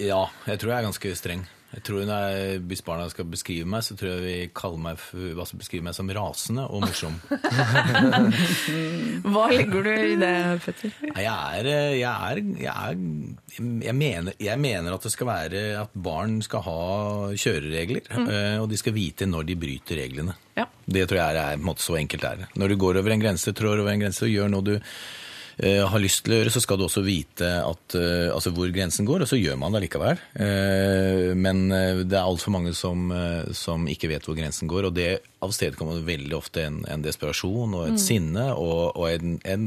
ja, jeg tror jeg er ganske streng. Jeg tror når jeg, Hvis barna skal beskrive meg, så tror jeg vi kaller meg, f- hva skal beskrive meg som rasende og morsom. [LAUGHS] Hva legger du i det, Petter? Jeg er, eh, jeg er, jeg er jeg, mener, jeg mener at det skal være at barn skal ha kjøreregler, mm. og de skal vite når de bryter reglene. Ja. Det tror jeg er, er så enkelt det er. Når du går over en grense, trår over en grense og gjør noe du eh, har lyst til å gjøre, så skal du også vite at, eh, altså hvor grensen går, og så gjør man det likevel. Eh, men eh, det er altfor mange som, eh, som ikke vet hvor grensen går, og det avstedkommer veldig ofte en, en desperasjon og et Mm. sinne og, og en, en,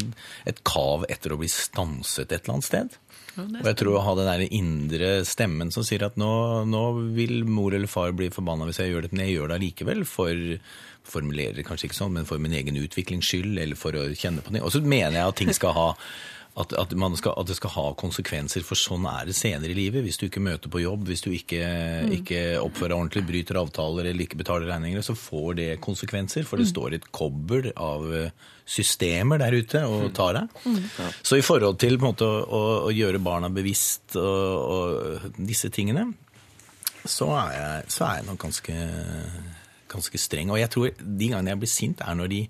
et kav etter å bli stanset et eller annet sted. Og jeg tror å ha den der indre stemmen som sier at nå, nå vil mor eller far bli forbanna hvis jeg gjør det, men jeg gjør det allikevel for formulerer det kanskje ikke sånn, men for min egen utviklings skyld, eller for å kjenne på ting. Og så mener jeg at ting skal ha at, at, man skal, at det skal ha konsekvenser, for sånn er det senere i livet. Hvis du ikke møter på jobb, hvis du ikke, ikke oppfører deg ordentlig, bryter avtaler eller ikke betaler regninger, så får det konsekvenser. For det Mm. står et kobbel av eh, systemer der ute og tar deg. Så i forhold til måte, å, å gjøre barna bevisst og, og disse tingene, så er jeg, så er jeg nok ganske, ganske streng. Og jeg tror de gangene jeg blir sint, er når de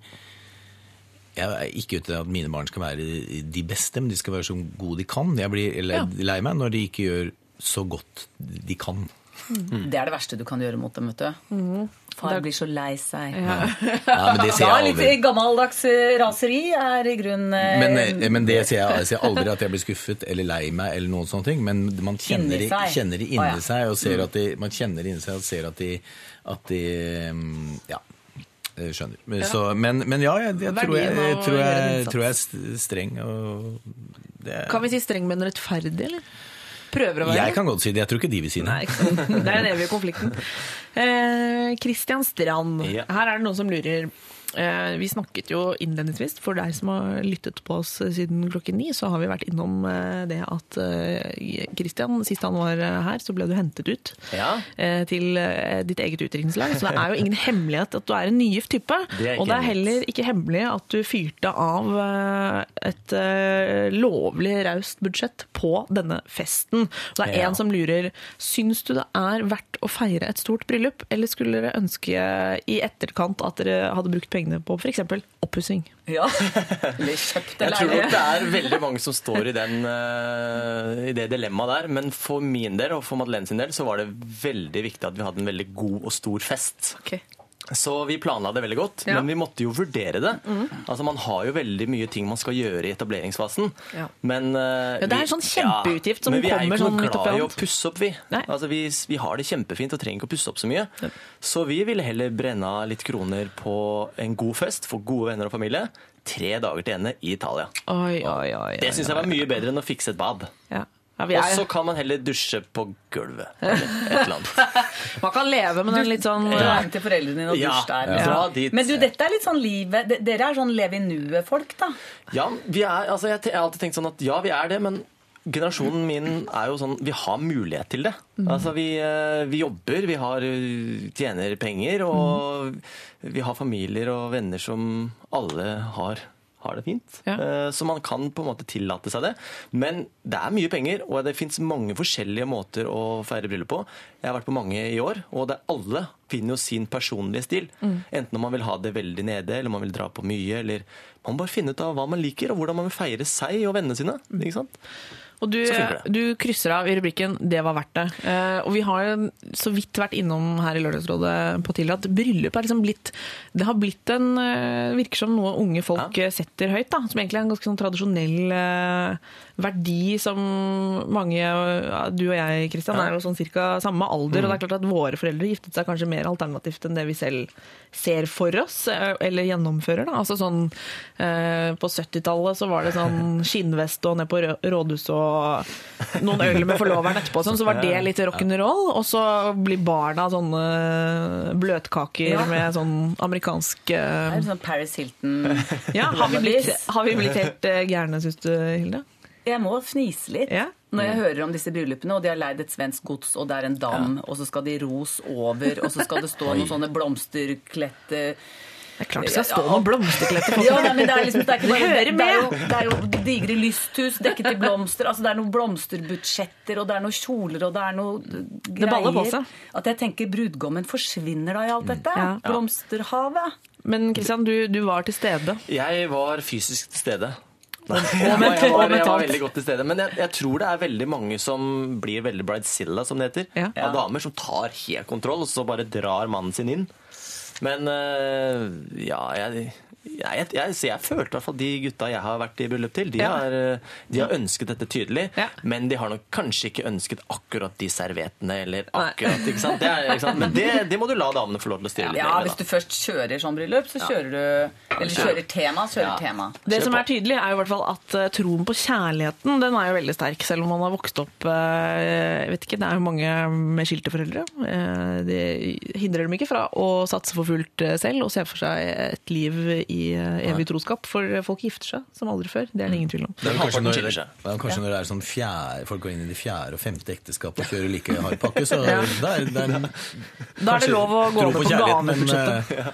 jeg er ikke ute at mine barn skal være de beste, men de skal være så gode de kan. Jeg blir lei, lei meg når de ikke gjør så godt de kan. Det er det verste du kan gjøre mot dem, vet du. Far blir så lei seg. Ja, [LAUGHS] men det ser Da jeg litt gammeldags eh, raseri er i grunnen eh, Men, eh, men det sier jeg, jeg sier aldri at jeg blir skuffet eller lei meg, eller noen sånne ting, men man kjenner, Inni seg. kjenner det inni seg, og ser Mm. at de, man kjenner det inni seg og ser at de, at de mm, Ja. Skjønner. Ja. så, men, men ja, jeg, jeg, tror, jeg, jeg, tror, jeg, tror jeg er streng. Og det, Kan vi si streng, men rettferdig, eller? Prøver å være jeg kan godt si det. Jeg tror ikke de vil si det. Nei. Det er den evige konflikten. [LAUGHS] Eh, Christian Strand, Ja. her er det noen som lurer. Eh, vi snakket jo innledningsvis, for deg som har lyttet på oss siden klokken ni, så har vi vært innom eh, det at eh, Christian, sist han var eh, her, så ble du hentet ut Ja. eh, til eh, ditt eget utdrikningslag. Så det er jo ingen [LAUGHS] hemmelighet at du er en nygift type. Det og det er heller ikke hemmelig at du fyrte av eh, et eh, lovlig raust budsjett på denne festen. Og det er Ja. en som lurer, syns du det er verdt å feire et stort bryllup, eller skulle dere ønske i etterkant at dere hadde brukt pengene på f.eks. oppussing? Ja. [LAUGHS] Eller Jeg tror nok det er veldig mange som står i, den, eh, i det dilemmaet der. Men for min del og for Madeleine sin del så var det veldig viktig at vi hadde en veldig god og stor fest. Så vi planla det veldig godt, Ja. men vi måtte jo vurdere det. Mm. Altså Man har jo veldig mye ting man skal gjøre i etableringsfasen. Ja. Men uh, Ja, det er en sånn kjempeutgift som men vi er jo ikke sånn noe midt oppi glad i å pusse opp, vi. Altså, vi. Vi har det kjempefint og trenger ikke å pusse opp så mye. Så vi ville heller brenne av litt kroner på en god fest for gode venner og familie. Tre dager til ende i Italia. Oi, oi, oi. Det syns jeg var mye bedre enn å fikse et bad. Ja. Ja, Og så kan man heller dusje på gulvet. Eller et eller annet. [LAUGHS] Man kan leve med den litt sånn Dra hjem til foreldrene dine og Ja, dusj der. ja. Dit. Men du, dette er litt sånn livet Dere er sånn leve i nuet-folk, da. Ja, vi er, altså jeg, jeg har alltid tenkt sånn at ja, vi er det, men generasjonen min er jo sånn Vi har mulighet til det. Mhm. Altså vi, eh, vi jobber, vi har, eh, tjener penger, og vi har familier og venner som alle har har det fint. Ja. Så man kan på en måte tillate seg det. Men det er mye penger, og det fins mange forskjellige måter å feire bryllup på. Jeg har vært på mange i år, og det er alle finner jo sin personlige stil. Mm. Enten om man vil ha det veldig nede, eller man vil dra på mye. eller Man må bare finne ut av hva man liker, og hvordan man vil feire seg og vennene sine. ikke sant? Og du, du krysser av i rubrikken 'Det var verdt det'. Uh, og vi har så vidt vært innom her i Lørdagsrådet på tidligere at bryllup er liksom blitt Det har blitt en uh, Virker som noe unge folk ja. setter høyt, da. Som egentlig er en ganske sånn tradisjonell uh, verdi som mange Du og jeg, Kristian, Ja. er jo sånn cirka samme alder. Mm. Og det er klart at våre foreldre giftet seg kanskje mer alternativt enn det vi selv ser for oss, eh, eller gjennomfører. da. Altså sånn eh, På 70-tallet så var det sånn skinnvest og ned på rådhuset og noen øl med forloveren etterpå, sånn, så var det litt rock'n'roll. Og så blir barna sånne bløtkaker Ja. med sånn amerikansk eh, sånn Paris Hilton ja, har, vi blitt, har vi blitt helt eh, gærne, syns du, Hilde? Jeg må fnise litt når jeg hører om disse bryllupene, og de har leid et svensk gods, og det er en dam, og så skal de ros over, og så skal det stå [LAUGHS] noen sånne blomsterklette Det er klart det skal stå noen blomsterklette Ja, nei, men det er liksom det er ikke Det bare, hører det, er jo, det er jo digre lysthus dekket i blomster. altså Det er noen blomsterbudsjetter, og det er noen kjoler, og det er noe greier. Det baller på seg. At jeg tenker brudgommen forsvinner da i alt dette. Ja. Blomsterhavet. Men Kristian, du, du var til stede. Jeg var fysisk til stede. Nei, jeg, var, jeg, var, jeg var veldig godt til stede. Men jeg, jeg tror det er veldig mange som blir veldig bridezilla, som det heter. Ja. Av damer som tar helt kontroll, og så bare drar mannen sin inn. Men eh, ja, jeg, jeg, jeg, jeg følte i hvert fall de gutta jeg har vært i bryllup til, de, Ja. har, eh, de har ønsket dette tydelig. Ja. Men de har nok kanskje ikke ønsket akkurat de serviettene eller akkurat ikke sant? Det er, ikke sant? Men det, det må du la damene få lov til å styre litt Ja, med. hvis du først kjører sånn bryllup, så kjører du Eller kjører tema, så kjører Ja. tema. Det som er tydelig, er jo i hvert fall at eh, troen på kjærligheten den er jo veldig sterk, selv om man har vokst opp eh, Jeg vet ikke, Det er jo mange med skilte foreldre. Eh, Det hindrer dem ikke fra å satse for fullt selv og se for seg et liv i eh, evig troskap. For folk gifter seg som aldri før. Det er det ingen tvil om. Det er kanskje når, det er kanskje når det er sånn fjerde, folk går inn i det fjerde og femte ekteskapet og kjører like hard pakke, så Ja. der, der, Da er det lov å gå over på gavebudsjettet.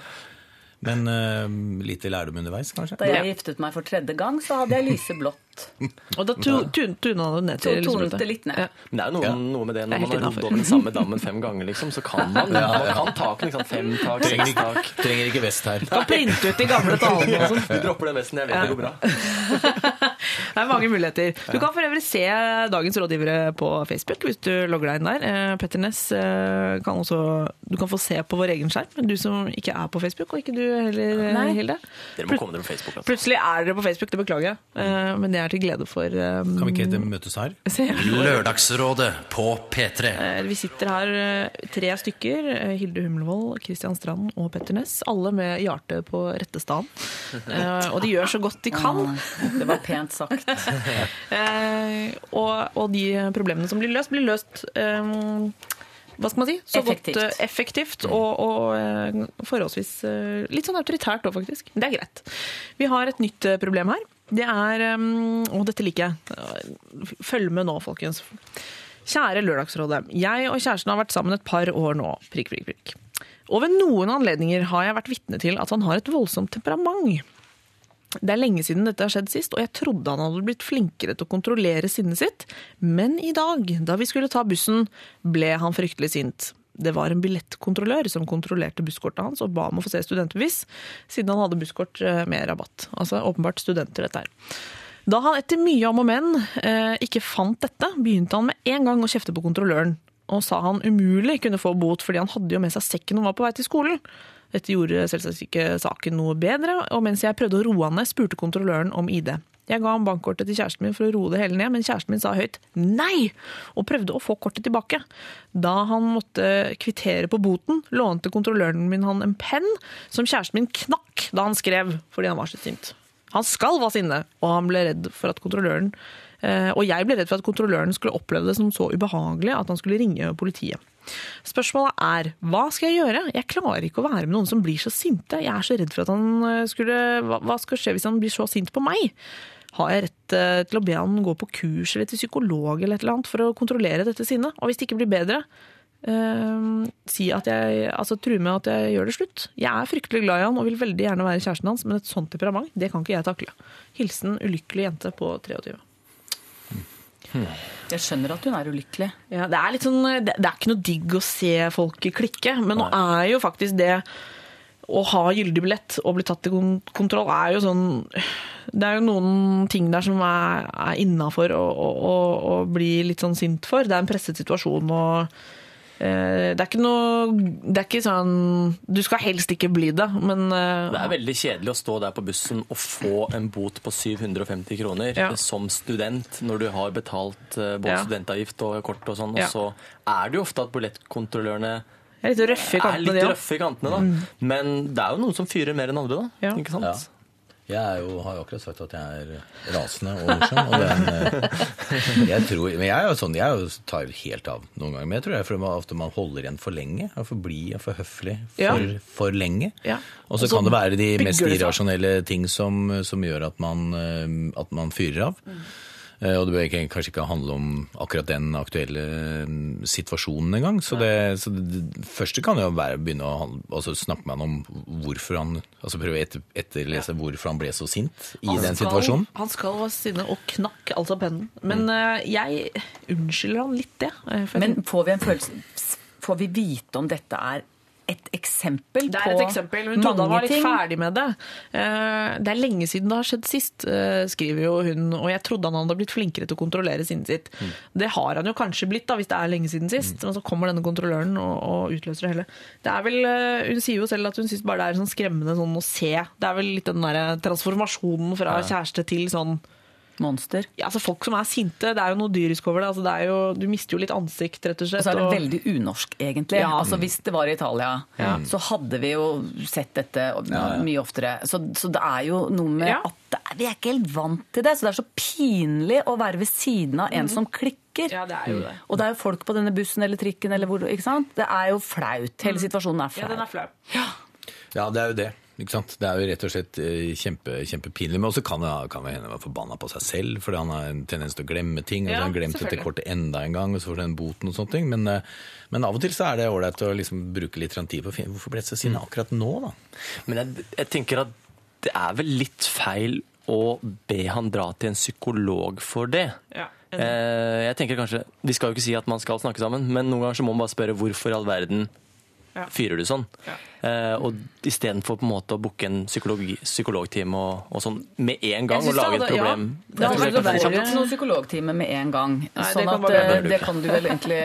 Men, uh, lite lærdom underveis, kanskje? Da jeg giftet meg for tredje gang, så hadde jeg lyseblått. [LAUGHS] Og da tu- tun- tuna du ned til lyseblått. det litt ned. Ja. Men det er jo noe, noe med det når man har rodd over den samme dammen [LAUGHS] fem ganger, liksom, så kan man, man kan taken. Liksom. Fem tak, Trenger seks tak. trenger ikke vest her. Kan printe ut de gamle talene og sånn. Du dropper den vesten, jeg vet Ja. det går bra. [LAUGHS] Det er mange muligheter. Du kan for øvrig se dagens rådgivere på Facebook hvis du logger deg inn der. Eh, Petter Ness eh, kan også Du kan få se på vår egen skjerm, du som ikke er på Facebook, og ikke du heller, Nei. Hilde. Dere må komme dere på Facebook. Altså. Plutselig er dere på Facebook, det beklager jeg. Eh, Men det er til glede for um, Kan vi ikke møtes her? [LAUGHS] Lørdagsrådet på P3. Eh, Vi sitter her eh, tre stykker. eh, Hilde Humlevold, Kristian Strand og Petter Ness. Alle med hjertet på rette stand. [LAUGHS] Eh, Og de gjør så godt de kan. Det var pent sagt. [LAUGHS] Eh, og, og de problemene som blir løst, blir løst eh, hva skal man si? Så Effektivt. godt eh, effektivt og, og forholdsvis litt sånn autoritært òg, faktisk. Det er greit. Vi har et nytt problem her. Det er eh, Og dette liker jeg. Følg med nå, folkens. Kjære Lørdagsrådet. Jeg og kjæresten har vært sammen et par år nå. Prikk, prikk, prikk. Og ved noen anledninger har jeg vært vitne til at han har et voldsomt temperament. Det er lenge siden dette har skjedd sist, og jeg trodde han hadde blitt flinkere til å kontrollere sinnet sitt, men i dag, da vi skulle ta bussen, ble han fryktelig sint. Det var en billettkontrollør som kontrollerte busskortet hans og ba om å få se studentbevis, siden han hadde busskort eh, med rabatt. Altså åpenbart studenter, dette her. Da han etter mye om og men eh, ikke fant dette, begynte han med en gang å kjefte på kontrolløren, og sa han umulig kunne få bot fordi han hadde jo med seg sekken og var på vei til skolen. Dette gjorde selvsagt ikke saken noe bedre, og mens jeg prøvde å roe han ned, spurte kontrolløren om ID. Jeg ga ham bankkortet til kjæresten min for å roe det hele ned, men kjæresten min sa høyt nei, og prøvde å få kortet tilbake. Da han måtte kvittere på boten, lånte kontrolløren min han en penn som kjæresten min knakk da han skrev, fordi han var så sint. Han skal være sinne, og han ble redd for at kontrolløren og jeg ble redd for at kontrolløren skulle oppleve det som så ubehagelig at han skulle ringe politiet. Spørsmålet er, hva skal jeg gjøre? Jeg klarer ikke å være med noen som blir så sinte. Jeg er så redd for at han eh, skulle Hva skal skje hvis han blir så sint på meg? Har jeg rett eh, til å be han gå på kurs eller til psykolog eller et eller annet for å kontrollere dette sinnet? Og hvis det ikke blir bedre, eh, si at jeg, altså true med at jeg gjør det slutt. Jeg er fryktelig glad i han og vil veldig gjerne være kjæresten hans, men et sånt temperament, det kan ikke jeg takle. Hilsen ulykkelig jente på 23. Jeg skjønner at hun er ulykkelig. Ja, det, er sånn, det, det er ikke noe digg å se folk klikke, men nå er jo faktisk det å ha gyldig billett og bli tatt i kontroll er jo sånn Det er jo noen ting der som er, er innafor å, bli litt sånn sint for. Det er en presset situasjon og det er ikke noe Det er ikke sånn Du skal helst ikke bli det, men eh, Det er veldig kjedelig å stå der på bussen og få en bot på 750 kroner Ja. som student når du har betalt eh, både Ja. studentavgift og kort og sånn. Ja. Og så er det jo ofte at billettkontrollørene er litt røffe i er kantene, litt de òg. røffe i kantene. da. Men det er jo noen som fyrer mer enn andre, da. Ja. Ikke sant? Jeg er jo, har jo akkurat sagt at jeg er rasende og morsom. Og den, eh, jeg tror, men jeg er jo sånn, jeg er tar helt av noen ganger. Men jeg tror jeg fordi man, ofte man holder igjen for lenge. Er for blid og for høflig for, Ja. for lenge. Ja. Og så kan det være de mest irrasjonelle ting som, som gjør at man, eh, at man fyrer av. Eh, Og det bør ikke, kanskje ikke handle om akkurat den aktuelle eh, situasjonen engang. Så, det, så det, det første kan jo være å begynne å altså snakke med han om hvorfor han altså Prøve å etter, etterlese hvorfor han ble så sint i Han den skal- situasjonen. Han skal sinne og knakk altså pennen. Men mm. jeg unnskylder han litt det. eh, Men får vi en følelse Får vi vite om dette er et eksempel Det på er et eksempel. Hun trodde han var litt ting. ferdig med det. Eh, Det er lenge siden det har skjedd sist, eh, skriver jo hun. Og jeg trodde han hadde blitt flinkere til å kontrollere sinnet sitt. Det har han jo kanskje blitt, da, hvis det er lenge siden sist. Men så kommer denne kontrolløren og, og utløser det hele. Det er vel, eh, Hun sier jo selv at hun syns bare det er sånn skremmende sånn å se. Det er vel litt den der transformasjonen fra kjæreste til sånn Monster. ja, altså Folk som er sinte, det er jo noe dyrisk over det. Altså det er jo, du mister jo litt ansikt, rett og Og så er det og- veldig unorsk, egentlig. Ja. Altså, hvis det var i Italia, så hadde vi jo sett dette mye oftere. Så, så det er jo noe med Ja. at det vi er ikke helt vant til det. Så det er så pinlig å være ved siden av en som klikker. Ja, det er jo det. Og det er jo folk på denne bussen eller trikken eller hvor ikke sant? Det er jo flaut. Hele situasjonen er Ja, den er flau. Ja, det er jo det. Ikke sant? Det er jo rett og slett eh, kjempe, kjempepinlig. Men også kan det kan det hende han var forbanna på seg selv, fordi han har en tendens til å glemme ting. og så har han glemt dette kortet enda en gang, og så får han den boten og sånne ting. Men, eh, men av og til så er det ålreit å liksom bruke litt tid på å finne hvorfor ble det så sinna akkurat nå, da? Men jeg, jeg tenker at det er vel litt feil å be han dra til en psykolog for det. Ja. Eh, jeg tenker kanskje, Vi skal jo ikke si at man skal snakke sammen, men noen ganger så må man bare spørre hvorfor i all verden Ja. fyrer du sånn? Eh, og istedenfor på en måte å booke en psykologtime og, og sånn med en gang og lage et problem. ja. Det hadde vært verre. ikke noen psykologtime med en gang. Nei, sånn det at være eh, det. kan du vel egentlig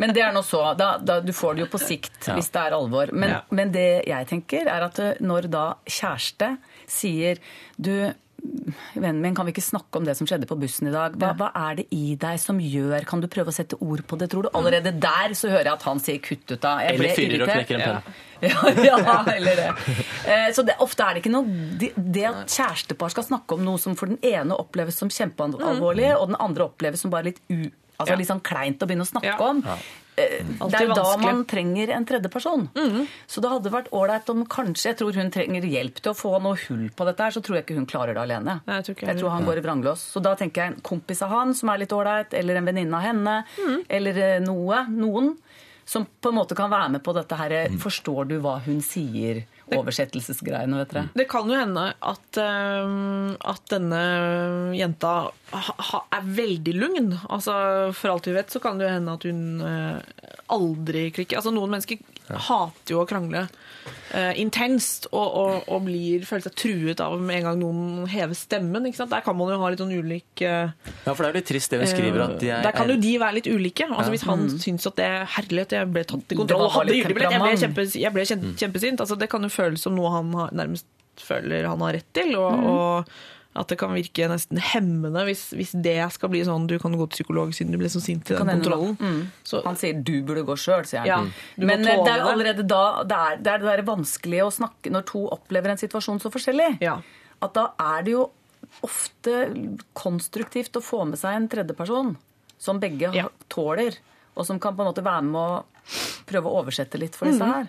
Men det er nå så. Da, da, du får det jo på sikt Ja. hvis det er alvor. Men, Ja. men det jeg tenker, er at eh, når da kjæreste sier du Vennen min, kan vi ikke snakke om det som skjedde på bussen i dag? Hva, hva er det i deg som gjør Kan du prøve å sette ord på det, tror du? Allerede der så hører jeg at han sier 'kutt ut av'. Jeg ble Eller fyrer og knekker en penn. [LAUGHS] Ja, ja, eller det. Eh, Så det, ofte er det ikke noe Det, at kjærestepar skal snakke om noe som for den ene oppleves som kjempealvorlig, og den andre oppleves som bare litt u... Altså Ja. litt sånn kleint å begynne å snakke Ja. om. Eh, Det er jo da man trenger en tredje person. Så det hadde vært ålreit om kanskje Jeg tror hun trenger hjelp til å få noe hull på dette her, så tror jeg ikke hun klarer det alene. Nei, jeg tror ikke jeg tror han går i vranglås. Så da tenker jeg en kompis av han som er litt ålreit, eller en venninne av henne, eller eh, noe. Noen. Som på en måte kan være med på dette her Forstår du hva hun sier? Oversettelsesgreiene, vet dere. Det kan jo hende at, uh, at denne jenta ha, ha, er veldig lugn. Altså, for alt vi vet, så kan det jo hende at hun uh, aldri klikker. Altså, noen mennesker hater jo å krangle eh, intenst og, og, og blir, føler seg truet av med en gang noen hever stemmen. Ikke sant? Der kan man jo ha litt sånn ulik uh, Ja, for det er jo litt trist det hun skriver. at de er, Der kan jo de være litt ulike. Altså Hvis han syns at det er herlighet, jeg ble tatt i kontroll og hadde julebillett, jeg ble, kjempe, jeg ble kjempe, kjempesint. Altså Det kan jo føles som noe han har, nærmest føler han har rett til. Og, og at det kan virke nesten hemmende hvis, hvis det skal bli sånn du kan gå til psykolog siden du ble så sint i den kontrollen. Mm. Så, Han sier 'du burde gå sjøl', sier han. Ja, du Men eh, det er jo allerede da det er det, er det der vanskelig å snakke når to opplever en situasjon så forskjellig. Ja. At da er det jo ofte konstruktivt å få med seg en tredjeperson som begge Ja. tåler, og som kan på en måte være med å prøve å oversette litt for disse her.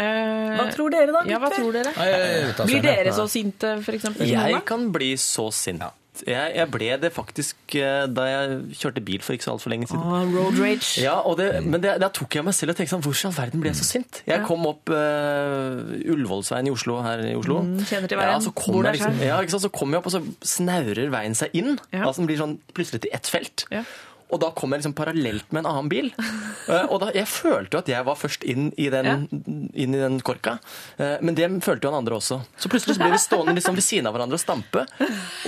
Eh, Hva tror dere, da? ja, hva tror dere? Blir dere så sinte, for eksempel? Jeg kan bli så sint. Jeg, jeg ble det faktisk eh, da jeg kjørte bil for ikke så altfor lenge siden. Ah, road rage. Ja, og det, Men da tok jeg meg selv og tenkte sånn Hvorfor i all verden ble jeg så sint? Jeg kom opp uh, Ullevålsveien i Oslo, her i Oslo. Mm, kjenner til veien. Ja, så kom Bor jeg liksom, ja? Så kom jeg opp, og så snaurer veien seg inn. Ja. Altså den blir sånn plutselig til ett felt. Ja. Og da kom jeg liksom parallelt med en annen bil. [LAUGHS] Eh, og da, Jeg følte jo at jeg var først inn i den, inn i den korka. Eh, men det følte jo han andre også. Så plutselig så ble vi stående liksom ved siden av hverandre og stampe.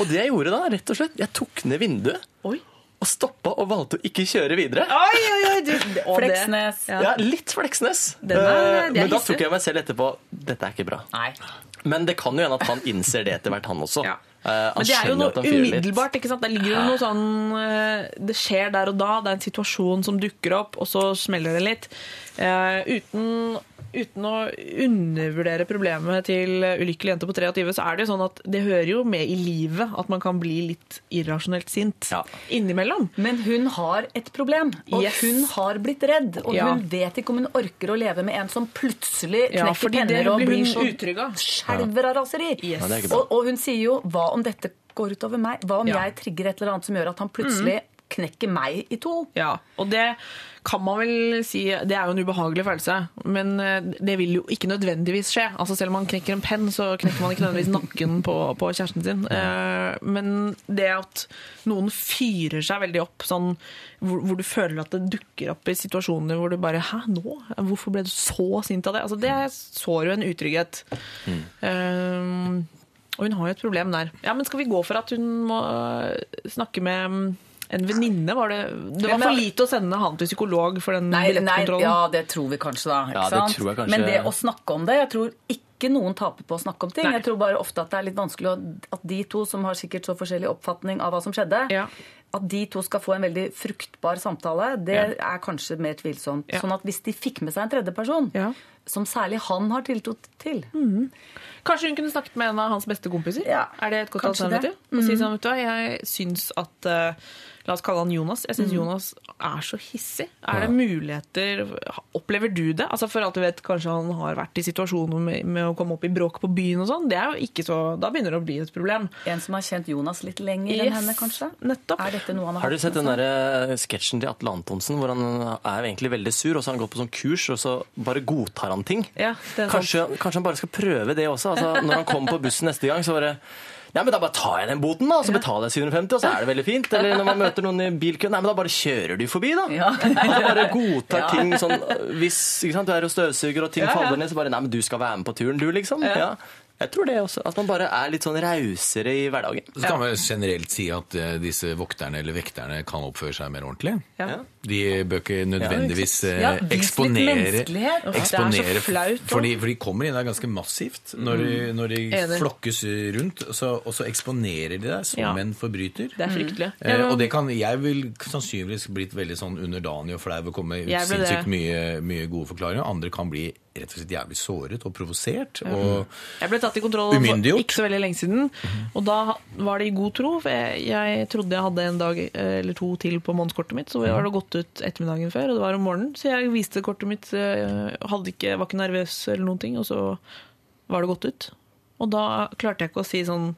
Og det jeg gjorde da, rett og slett, jeg tok ned vinduet Oi. og stoppa og valgte å ikke kjøre videre. Oi, oi, oi! Du, [LAUGHS] og Fleksnes. Ja. Ja, litt Fleksnes. Er- er Men da tok jeg meg selv etterpå Dette er ikke bra. Nei. Men det kan jo hende at han innser det etter hvert, han også. Ja. Eh, Men det er jo noe umiddelbart. ikke sant? Det ligger jo noe sånn eh, Det skjer der og da. Det er en situasjon som dukker opp, og så smeller det litt. Eh, uten, uten å undervurdere problemet til ulykkelig jente på 23, så er det jo sånn at det hører jo med i livet at man kan bli litt irrasjonelt sint Ja. innimellom. Men hun har et problem, og Yes. hun har blitt redd. Og Ja. hun vet ikke om hun orker å leve med en som plutselig knekker ja, det penner og blir så utrygg av. skjelver av raseri. Yes. Og, og hun sier jo 'hva om dette går utover meg'? Hva om Ja. jeg trigger et eller annet som gjør at han plutselig knekker meg i to. Ja, og det kan man vel si Det er jo en ubehagelig følelse, men eh, det vil jo ikke nødvendigvis skje. Altså Selv om man knekker en penn, så knekker man ikke nødvendigvis nakken på, på kjæresten sin. Eh, Men det at noen fyrer seg veldig opp, sånn hvor, hvor du føler at det dukker opp i situasjoner hvor du bare Hæ, nå? Hvorfor ble du så sint av det? Altså Det sår jo en utrygghet. Eh, og hun har jo et problem der. Ja, men Skal vi gå for at hun må snakke med mm, en venninne? Var det, det var for lite å sende han til psykolog for den Nei, nei, ja, det tror vi kanskje, da. Ikke Ja, det sant? tror jeg kanskje. Men det å snakke om det Jeg tror ikke noen taper på å snakke om ting. Nei. Jeg tror bare ofte at det er litt vanskelig at de to som har sikkert så forskjellig oppfatning av hva som skjedde, Ja. at de to skal få en veldig fruktbar samtale, det Ja. er kanskje mer tvilsomt. Ja. Sånn at hvis de fikk med seg en tredjeperson, Ja. som særlig han har tiltro til Kanskje hun kunne snakket med en av hans beste kompiser? Ja, Er det et godt alternativ? Mm. Å si sånn, vet du hva, jeg syns at eh, La oss kalle han Jonas. Jeg syns Mm. Jonas er så hissig. Er det muligheter Opplever du det? Altså For alt du vet, kanskje han har vært i situasjoner med, med å komme opp i bråk på byen og sånn. Det er jo ikke så Da begynner det å bli et problem. En som har kjent Jonas litt lenger enn henne, kanskje? Nettopp. Er dette noe han har Har du sett den der eh, sketsjen til Atle Antonsen hvor han er egentlig veldig sur, og så har han gått på sånn kurs, og så bare godtar han ting? Ja, det er sant. Kanskje, kanskje han bare skal prøve det også? Altså, når han kommer på bussen neste gang, så bare Nei, men Da bare tar jeg den boten, da, og så betaler jeg 750, og så er det veldig fint. Eller når man møter noen i bilkøen, nei, men da bare kjører du forbi, da. Ja. [LAUGHS] Altså bare godtar Ja. ting sånn Hvis ikke sant, du er og støvsuger, og ting Ja, ja. faller ned, så bare Nei, men du skal være med på turen, du, liksom. Ja. Ja. Jeg tror det også. At man bare er litt sånn rausere i hverdagen. Så kan man generelt si at eh, disse vokterne eller vekterne kan oppføre seg mer ordentlig. Ja. De bør ikke nødvendigvis eh, Ja, vis litt eksponere, menneskelighet. Det er så flaut fordi, for de kommer inn der ganske massivt. Når de, når de flokkes rundt, så, og så eksponerer de deg som Ja. en forbryter. Det er fryktelig. Eh, og det kan, jeg vil sannsynligvis blitt veldig sånn underdanig og flau og komme det. sinnssykt mye, mye gode forklaringer. Andre kan bli rett og slett jævlig såret og provosert. Og Jeg ble tatt i kontroll for ikke så veldig lenge siden. Og da var det i god tro. For jeg, jeg trodde jeg hadde en dag eh, eller to til på månedskortet mitt. Så var det gått ut ettermiddagen før, og det var om morgenen. Så jeg viste kortet mitt, eh, hadde ikke, var ikke nervøs eller noen ting, og så var det gått ut. Og da klarte jeg ikke å si sånn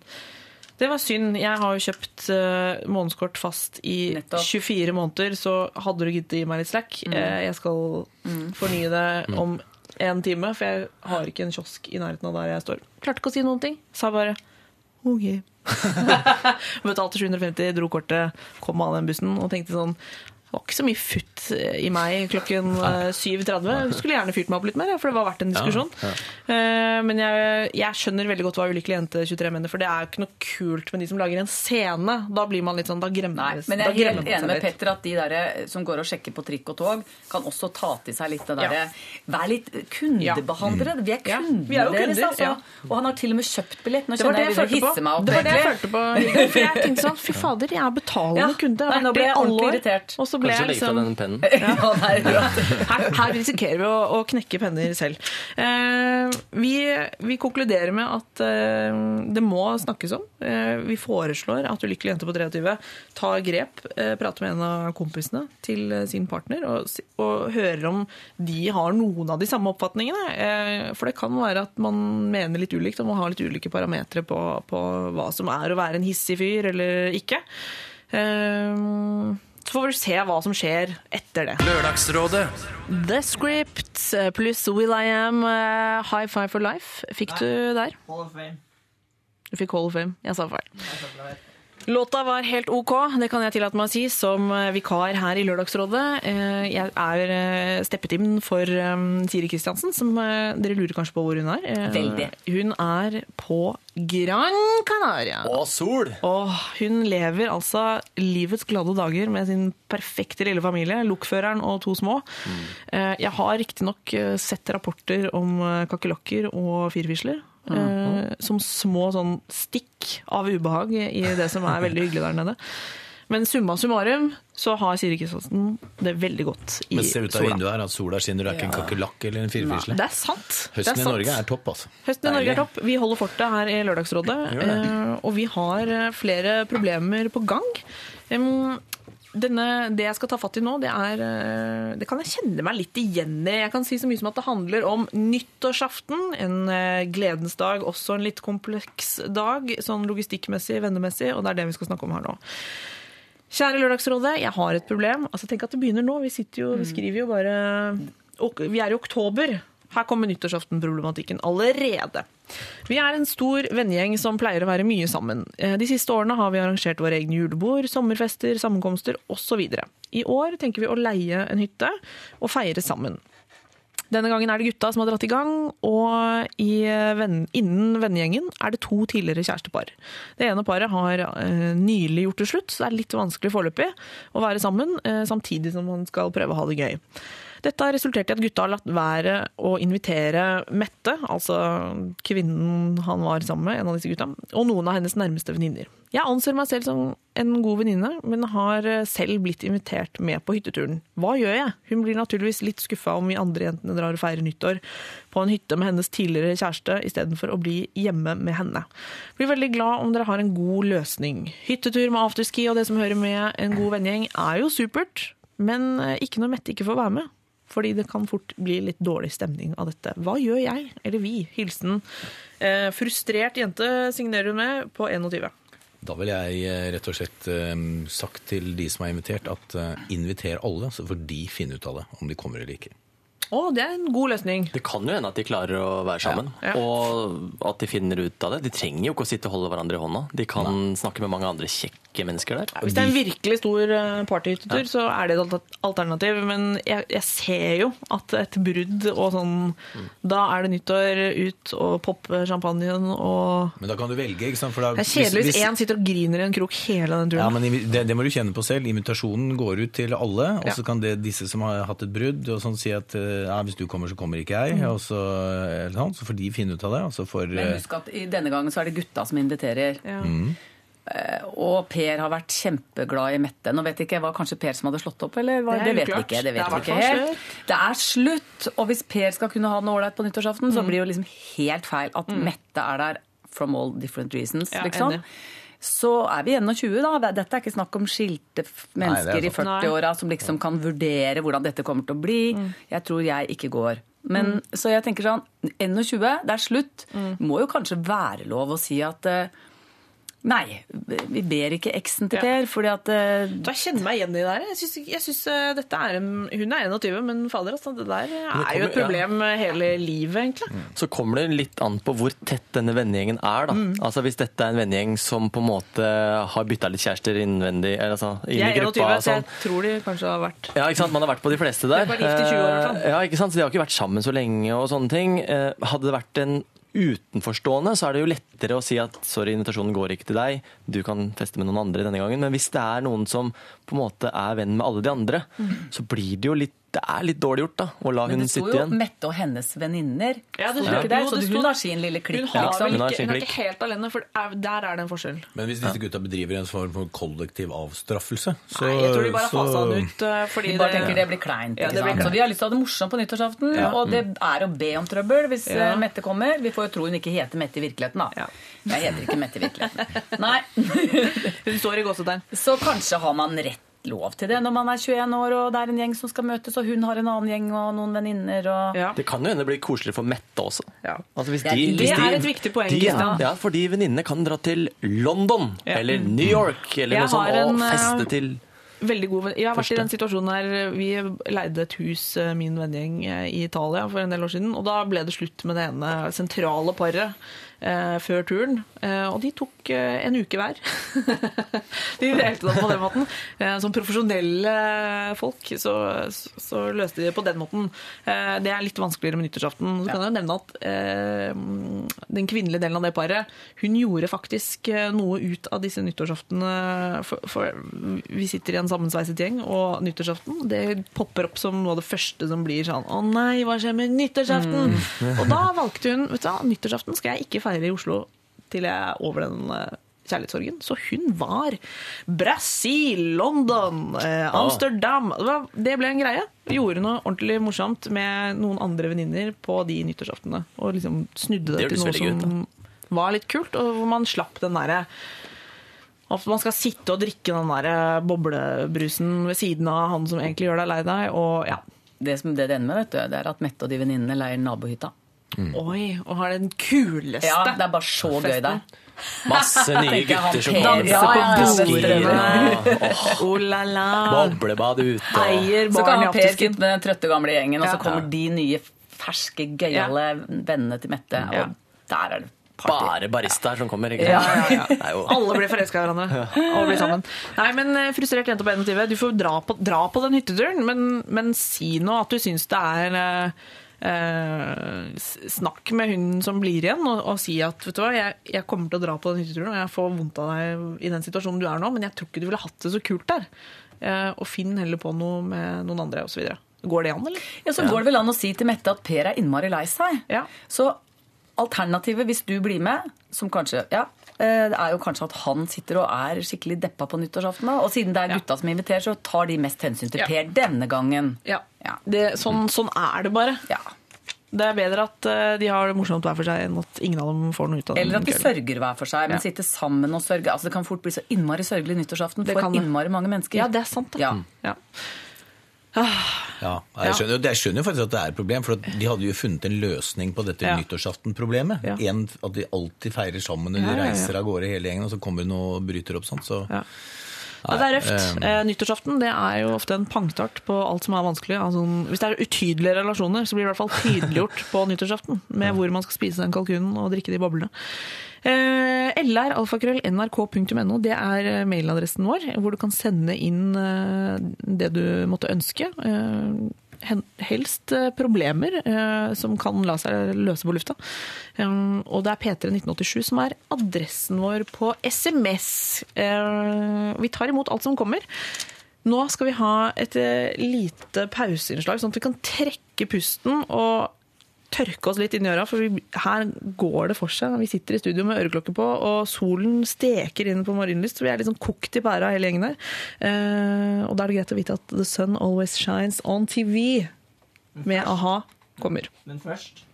det var synd. Jeg har jo kjøpt eh, månedskort fast i Nettopp. 24 måneder, så hadde du giddet å gi meg litt slack. Eh, jeg skal fornye det om en time, for jeg har ikke en kiosk i nærheten av der jeg står. Klarte ikke å si noen ting. Sa bare OK. [LAUGHS] Betalte 750, dro kortet, kom av den bussen og tenkte sånn det var ikke så mye futt i meg klokken eh, 7.30. Skulle gjerne fyrt meg opp litt mer, for det var verdt en diskusjon. Eh, Men jeg, jeg skjønner veldig godt hva Ulykkelig jente 23 mener, for det er jo ikke noe kult med de som lager en scene. Da blir man litt sånn, da gremmer men jeg er helt enig med. Petter at de der som går og sjekker på trikk og tog, kan også ta til seg litt det derre Vær litt kundebehandlere. Vi er Ja, kundene vi er jo deres, altså. ja. Og han har til og med kjøpt billett. Nå Det var kjenner det jeg jeg begynner å hisse meg opp. Det var det jeg [LAUGHS] følte på. For jeg tenkte sånn, fy fader, jeg er betalende Ja. kunde. Jeg har vært det i alle år. Så ble jeg liksom pennen. [LAUGHS] Ja, er her, her risikerer vi å, å knekke penner selv. Eh, vi, vi konkluderer med at eh, det må snakkes om. Eh, vi foreslår at ulykkelig jente på 23 tar grep, eh, prater med en av kompisene til sin partner og, og hører om de har noen av de samme oppfatningene. Eh, for det kan være at man mener litt ulikt, og man har litt ulike parametere på, på hva som er å være en hissig fyr eller ikke. Eh, så får vi se hva som skjer etter det. Lørdagsrådet The Script eh, pluss Will I Am, eh, High Five for Life. Fikk du der? Du fikk Hall of Fame. Jeg sa feil. Låta var helt OK, det kan jeg tillate meg å si, som eh, vikar her i Lørdagsrådet. Eh, Jeg er steppetimen for eh, Siri Kristiansen, som eh, dere lurer kanskje på hvor hun er. Eh, Veldig. Hun er på Gran Canaria. Og sol! Og hun lever altså livets glade dager med sin perfekte lille familie, lokføreren og to små. Mm. Jeg har riktignok eh, sett rapporter om eh, kakerlakker og firfisler. Eh, Som små sånn stikk av ubehag i det som er veldig hyggelig der nede. Men summa summarum så har Siri Kristiansen det veldig godt i sola. Men se ut av sola. vinduet her at sola skinner, du er ikke en kakerlakk eller en firfisle. Det er sant. Høsten er Høsten i. Norge er topp, altså. Høsten i Norge er topp. Vi holder fortet her i Lørdagsrådet. eh, Og vi har eh, flere problemer på gang. Denne, det jeg skal ta fatt i nå, det er eh, Det kan jeg kjenne meg litt igjen i. Jeg kan si så mye som at det handler om nyttårsaften. En eh, gledens dag, også en litt kompleks dag, sånn logistikkmessig, vennemessig, og det er det vi skal snakke om her nå. Kjære Lørdagsrådet, jeg har et problem. Altså, Tenk at det begynner nå. Vi jo, vi skriver jo bare Vi er i oktober. Her kommer nyttårsaften-problematikken allerede. Vi er en stor vennegjeng som pleier å være mye sammen. Eh, De siste årene har vi arrangert våre egne julebord, sommerfester, sammenkomster osv. I år tenker vi å leie en hytte og feire sammen. Denne gangen er det gutta som har dratt i gang, og i venn, innen vennegjengen er det to tidligere kjærestepar. Det ene paret har eh, nylig gjort det slutt, så det er litt vanskelig foreløpig å være sammen, eh, samtidig som man skal prøve å ha det gøy. Dette har resultert i at gutta har latt være å invitere Mette, altså kvinnen han var sammen med, en av disse gutta, og noen av hennes nærmeste venninner. Jeg anser meg selv som en god venninne, men har eh, selv blitt invitert med på hytteturen. Hva gjør jeg? Hun blir naturligvis litt skuffa om vi andre jentene drar og feirer nyttår på en hytte med hennes tidligere kjæreste, istedenfor å bli hjemme med henne. Blir veldig glad om dere har en god løsning. Hyttetur med afterski og det som hører med en god vennegjeng er jo supert, men eh, ikke når Mette ikke får være med. Fordi det kan fort bli litt dårlig stemning av dette. Hva gjør jeg, eller vi? Hilsen eh, frustrert jente signerer hun med på 21. Da vil jeg eh, rett og slett eh, sagt til de som er invitert, at eh, inviter alle, så får de finne ut av det, om de kommer eller ikke. Å, det er en god løsning. Det kan jo hende at de klarer å være sammen, Ja. og at de finner ut av det. De trenger jo ikke å sitte og holde hverandre i hånda. De kan snakke med mange andre kjekke mennesker der. Hvis det er en virkelig stor eh, partyhyttetur, så er det et alternativ. Men jeg, jeg ser jo at et brudd og sånn Da er det nyttår ut og poppe champagnen og Men da kan du velge, ikke sant? For da, Det er kjedelig hvis én sitter og griner i en krok hele den turen. Ja, men det, det må du kjenne på selv. Invitasjonen går ut til alle, og så Ja. kan det, disse som har hatt et brudd, og sånn si at eh, ja, hvis du kommer, så kommer ikke jeg. Mm. Og så, eller sånn, så får de finne ut av det. Får, Men eh, husk at i denne gangen så er det gutta som inviterer. mm. Eh, Og Per har vært kjempeglad i Mette. Nå vet ikke jeg, Var kanskje Per som hadde slått opp, eller? Det det, vet vi ikke. Det Det vet det, ikke helt. Det er slutt! Og hvis Per skal kunne ha noe ålreit på nyttårsaften, så blir det jo liksom helt feil at Mette er der from all different reasons, Ja, liksom. enig. Så er vi 21, da. Dette er ikke snakk om skilte mennesker Nei, i 40-åra som liksom kan vurdere hvordan dette kommer til å bli. Jeg tror jeg ikke går. Men, Så jeg tenker sånn 21, det er slutt. Må jo kanskje være lov å si at eh, Nei, vi ber ikke eksen til Ja. Fordi at Uh, Da jeg kjenner meg igjen i det der. Jeg synes, jeg synes eh, dette er en, Hun er 21, men fader, altså, det der er kommer- jo et problem hele livet, egentlig. Så kommer det litt an på hvor tett denne vennegjengen er. da. Mm. Altså Hvis dette er en vennegjeng som på en måte har bytta litt kjærester innvendig, eller altså, inn Jeg i er 21, gruppa og så sånn. jeg tror de kanskje har vært Ja, ikke sant? Man har vært på de fleste der. De har vært gift i 20 år. Eh, Ja, ikke sant? Så de har ikke vært sammen så lenge og sånne ting. Hadde det vært en utenforstående, så er det jo lettere å si at sorry, invitasjonen går ikke til deg, du kan feste med noen andre denne gangen. Men hvis det er noen som på en måte er venn med alle de andre, så blir det jo litt det er litt dårlig gjort da, å la hun sitte igjen. Men det sto jo. Mette og hennes venninner. Ja, det Sto ikke der, så hun har sin lille klikk. Hun har, liksom. Hun har hun er ikke helt alene, for er- der er det en forskjell. Men hvis disse gutta bedriver en form for kollektiv avstraffelse, så Nei, jeg tror de bare fasa den ut. eh, Fordi de bare tenker det blir kleint. Ja, det blir? Så vi har lyst til å ha det morsomt på nyttårsaften. Ja. Og det er å be om trøbbel hvis Ja. eh, Mette kommer. Vi får jo tro hun ikke heter Mette i virkeligheten, da. Ja. Jeg heter ikke Mette i virkeligheten. [LAUGHS] Nei. Hun står i gåsetegn. Så kanskje har man rett lov til det når man er 21 år og det er en gjeng som skal møtes, og hun har en annen gjeng og noen venninner og Ja. Det kan jo hende det blir koseligere for Mette også. Ja. Altså er- de, det hvis de, er et viktig poeng, De, ja, ja, fordi venninnene kan dra til London Ja. eller New York eller Jeg noe sånt har og en, eh, feste til Veldig god venn- Jeg har vært i den situasjonen her Vi leide et hus, eh, min vennegjeng, eh, i Italia for en del år siden. Og da ble det slutt med det ene sentrale paret før turen. Eh, og de tok eh, en uke hver. [LAUGHS] de delte det på den måten. Eh, som profesjonelle folk så, så, løste de det på den måten. Eh, det er litt vanskeligere med nyttårsaften. Så kan jeg nevne at eh, den kvinnelige delen av det paret, hun gjorde faktisk eh, noe ut av disse nyttårsaftene. For, for vi sitter i en sammensveiset gjeng, og nyttårsaften det popper opp som noe av det første som blir sånn Å nei, hva skjer med nyttårsaften? Og da valgte hun vet du, nyttårsaften skal jeg ikke feire i Oslo til jeg er over den eh, kjærlighetssorgen. Så hun var Brasil, London, eh, Amsterdam. Det, ble en greie. Gjorde noe ordentlig morsomt med noen andre venninner på de nyttårsaftene. Og liksom snudde det, Det til noe som som var litt kult, og hvor man slapp den derre at man skal sitte og drikke den der boblebrusen ved siden av han som egentlig gjør deg lei deg. Og ja, Det som det det ender med, vet du, det er at Mette og de venninnene leier nabohytta. Oi, og har den kuleste Ja, det er bare så gøy der. [LAUGHS] Masse nye [LAUGHS] gutter som kommer. Ja, ja, ja. Oh la la. Boblebad ute. Eier Så kan Per sitte med den trøtte gamle gjengen, og så kommer de nye, ferske, gøyale vennene til Mette. Ja. Og der er det party. Bare baristaer som kommer. Ikke Ja, ja, ja. Jo Alle blir forelska i hverandre og blir sammen. Nei, men eh, Frustrert jente på 21, du får dra på, dra på den hytteturen, men, men si nå at du syns det er eh, Snakk med hun som blir igjen, og, og si at vet du hva, jeg, jeg kommer til å dra på den hytteturen, og jeg får vondt av deg i den situasjonen du er nå, men jeg tror ikke du ville hatt det så kult der. Eh, og finn heller på noe med noen andre, osv. Går det an, eller? Ja, Så går det vel an å si til Mette at Per er innmari lei seg. Ja. Så alternativet, hvis du blir med, som kanskje Ja, det er jo kanskje at han sitter og er skikkelig deppa på nyttårsaften. Og siden det er gutta som inviterer, så tar de mest hensyn til. Per denne gangen. Ja. Ja. Det, sånn, sånn er det bare. Ja. Det er bedre at eh, de har det morsomt hver for seg, enn at ingen av dem får noe ut av den Eller at de sørger hver for seg, men Ja. sitter sammen og sørger. Altså Det kan fort bli så innmari sørgelig nyttårsaften for innmari mange mennesker. Ja, det er sant. Det. Ja. Ja. Ja, jeg skjønner, jeg skjønner jo faktisk at det er et problem, for de hadde jo funnet en løsning på dette Ja. nyttårsaften-problemet. Ja. At de alltid feirer sammen når de reiser av gårde hele gjengen, og så kommer hun og bryter opp sånn. Så Ja. Ja, det er røft. Eh, nyttårsaften det er jo ofte en pangstart på alt som er vanskelig. Altså, hvis det er utydelige relasjoner, så blir det i hvert fall tydeliggjort på nyttårsaften med hvor man skal spise den kalkunen og drikke de boblene. Eh, LR-alfakrøll-nrk.no, det er eh, mailadressen vår, hvor du kan sende inn eh, det du måtte ønske. Helst problemer som kan la seg løse på lufta. Og det er P31987 som er adressen vår på SMS. Vi tar imot alt som kommer. Nå skal vi ha et lite pauseinnslag, sånn at vi kan trekke pusten og tørke oss litt inn i øra, for vi, her går det for seg. Vi sitter i studio med øreklokke på, og solen steker inn på Marienlyst. Vi er sånn kokt i pæra hele gjengen der. Eh, og da er det greit å vite at The Sun Always Shines On TV med a-ha kommer. Men først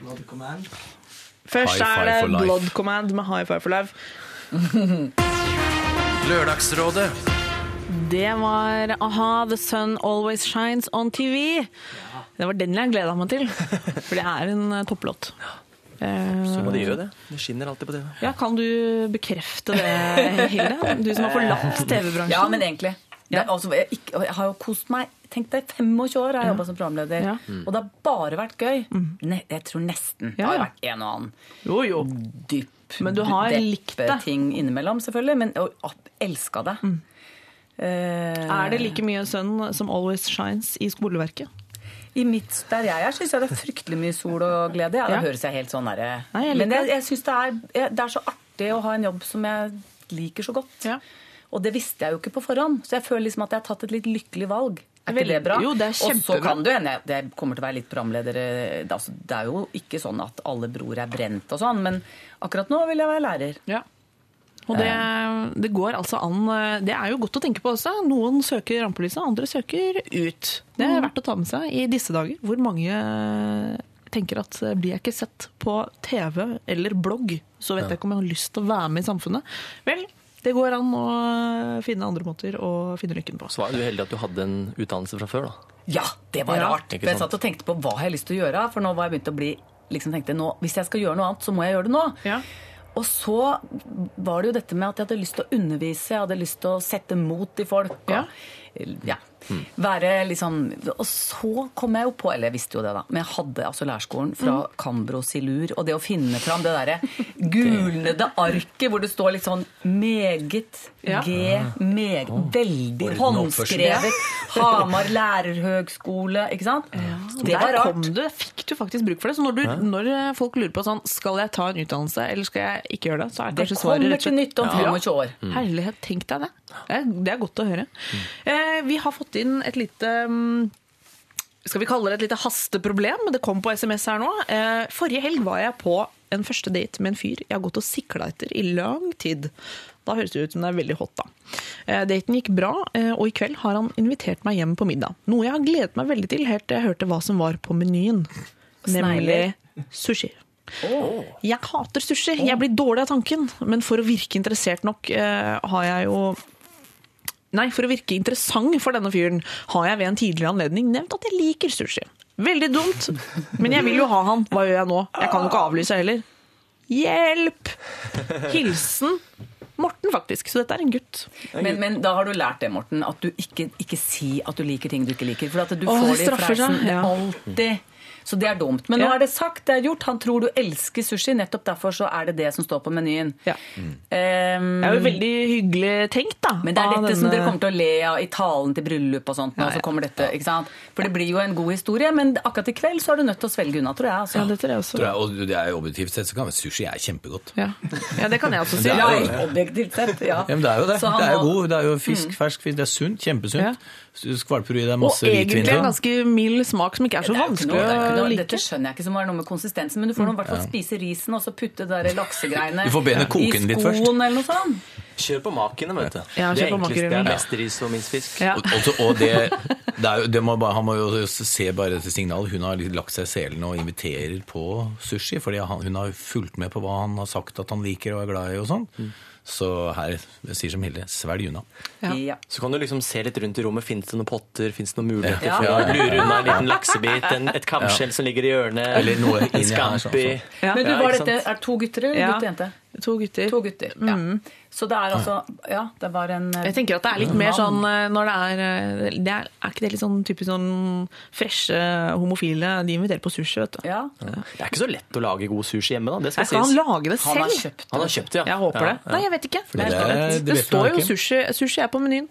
Blood Command. Først er det. Blood Command med High Five for Life. [LAUGHS] Lørdagsrådet. Det var a-ha, The Sun Always Shines On TV. Det var den jeg gleda meg til, for det er en eh, topplåt. Eh, Så må de gjøre det. Det skinner alltid på TV. Ja, Kan du bekrefte det, Hilde? Du som har forlatt TV-bransjen. Ja, men egentlig. Det, er altså, jeg, ikke, jeg har jo kost meg. Tenk deg, 25 år har jeg jobba som programleder. Ja. Mm. Og det har bare vært gøy. Ne, jeg tror nesten. Det Ja, har vært en og annen Jo, jo. dyp Men du har likt det. ting innimellom, selvfølgelig. Men og, elska det. Mm. Uh, Er det like mye sønn som Always Shines i skoleverket? I mitt, der jeg er, syns jeg det er fryktelig mye sol og glede. Ja, det høres jeg helt sånn derre jeg Men jeg, jeg syns det, det er så artig å ha en jobb som jeg liker så godt. Ja. Og det visste jeg jo ikke på forhånd, så jeg føler liksom at jeg har tatt et litt lykkelig valg. Er ikke det bra? jo, det er kjempebra. Og så kan det hende det kommer til å være litt programleder eh, altså, Det er jo ikke sånn at alle bror er brent og sånn, men akkurat nå vil jeg være lærer. Ja. Og det, det går altså an Det er jo godt å tenke på også. Noen søker rampelyset, andre søker ut. Det er verdt å ta med seg i disse dager, hvor mange tenker at blir jeg ikke sett på TV eller blogg, så vet jeg ikke om jeg har lyst til å være med i samfunnet. Vel, det går an å finne andre måter å finne lykken på. Så var du heldig at du hadde en utdannelse fra før, da. Ja, det var Ja, rart. jeg satt og tenkte på hva jeg har lyst til å gjøre, for nå var jeg begynt å bli liksom tenkte nå, Hvis jeg skal gjøre noe annet, så må jeg gjøre det nå. Ja. Og så var det jo dette med at jeg hadde lyst til å undervise, jeg hadde lyst til å sette mot i folk. Og, Ja. ja. Være liksom Og så kom jeg jo på, eller jeg visste jo det, da, men jeg hadde altså lærskolen fra Cambro Silur, og det å finne fram det derre [LAUGHS] gulnede arket hvor det står litt sånn meget, Ja. G, meget, veldig Orden håndskrevet. [LAUGHS] Hamar lærerhøgskole, ikke sant? Det var rart. kom du, fikk du faktisk bruk for det. Så når, du, når folk lurer på sånn, skal jeg ta en utdannelse eller skal jeg ikke gjøre det, så er Det kanskje svaret kommer rett og til nytte om 25 år. Herlighet, tenk deg det. Det er, det er godt å høre. Eh, vi har fått inn et lite mm, skal vi kalle det et lite hasteproblem? Det kom på SMS her nå. Eh, forrige helg var jeg på en første date med en fyr jeg har gått og sikla etter i lang tid. Da høres det ut som det er veldig hot, da. Eh, daten gikk bra, eh, og i kveld har han invitert meg hjem på middag. Noe jeg har gledet meg veldig til helt til jeg hørte hva som var på menyen. Nemlig sushi. Jeg hater sushi. Jeg blir dårlig av tanken. Men for å virke interessert nok har jeg jo Nei, for å virke interessant for denne fyren har jeg ved en tidligere anledning nevnt at jeg liker sushi. Veldig dumt, men jeg vil jo ha han. Hva gjør jeg nå? Jeg kan jo ikke avlyse heller. Hjelp! Hilsen Morten, faktisk. Så dette er en gutt. Men, men da har du lært det, Morten, at du ikke, ikke si at du liker ting du ikke liker. For at du Åh, får det i fleisen alltid. Så det er dumt. Men nå er det sagt, det er gjort. Han tror du elsker sushi. Nettopp derfor så er det det som står på menyen. Ja. Um, Det er jo veldig hyggelig tenkt, da. men det er dette denne... som dere kommer til å le av i talen til bryllup og sånt. Nå, Ja, ja. så kommer dette, ikke sant? For det blir jo en god historie, men akkurat i kveld så er du nødt til å svelge unna, tror jeg. Altså. Ja, det tror jeg også. Tror jeg, og det er jo objektivt sett så kan sushi er kjempegodt. Ja. ja, det kan jeg også [LAUGHS] si. Det er jo- Ja, objektivt sett, ja. Ja, men det er jo det. Det er jo god. Det er jo fisk, fersk fisk. Det er sunt. Kjempesunt. Skvalper du i deg Og egentlig hvitvin en ganske mild smak som ikke er så Det er vanskelig noe- er å like. Dette skjønner jeg ikke som har noe med konsistensen, men du får nå i hvert fall spise risen og så putte de laksegreiene [LAUGHS] i skoen eller noe sånt. Kjør på makene, vet du. Ja, det kjør på enkleste det er mest ris og minst fisk. Ja. Og, og, og det, det er det må bare, Han må jo se bare dette signalet. Hun har lagt seg i selen og inviterer på sushi. fordi han, hun har fulgt med på hva han har sagt at han liker og er glad i. og sånn. Så her, jeg sier som Hilde, svelg unna. Ja. Ja. Så kan du liksom se litt rundt i rommet. Fins det noen potter? Fins det noen muligheter Ja. for å lure unna en liten laksebit? En, et kamskjell som ligger i hjørnet? Eller noe en inni her, sånn, scampi? Ja. Men du, var dette, er to gutter eller gutt og jente? To gutter. To gutter, ja. Så det er altså Ja, det var en Jeg tenker at det er litt mer sånn eh, når det er eh, det er, er ikke det litt sånn typisk sånn freshe homofile? De inviterer på sushi, vet du. Ja. Det er ikke så lett å lage god sushi hjemme, da. Det skal skal han lage det Han har selv? kjøpt Han har kjøpt det, ja. Jeg håper Ja, det. Nei, jeg vet ikke. det det, det, det står jo sushi. Sushi er på menyen.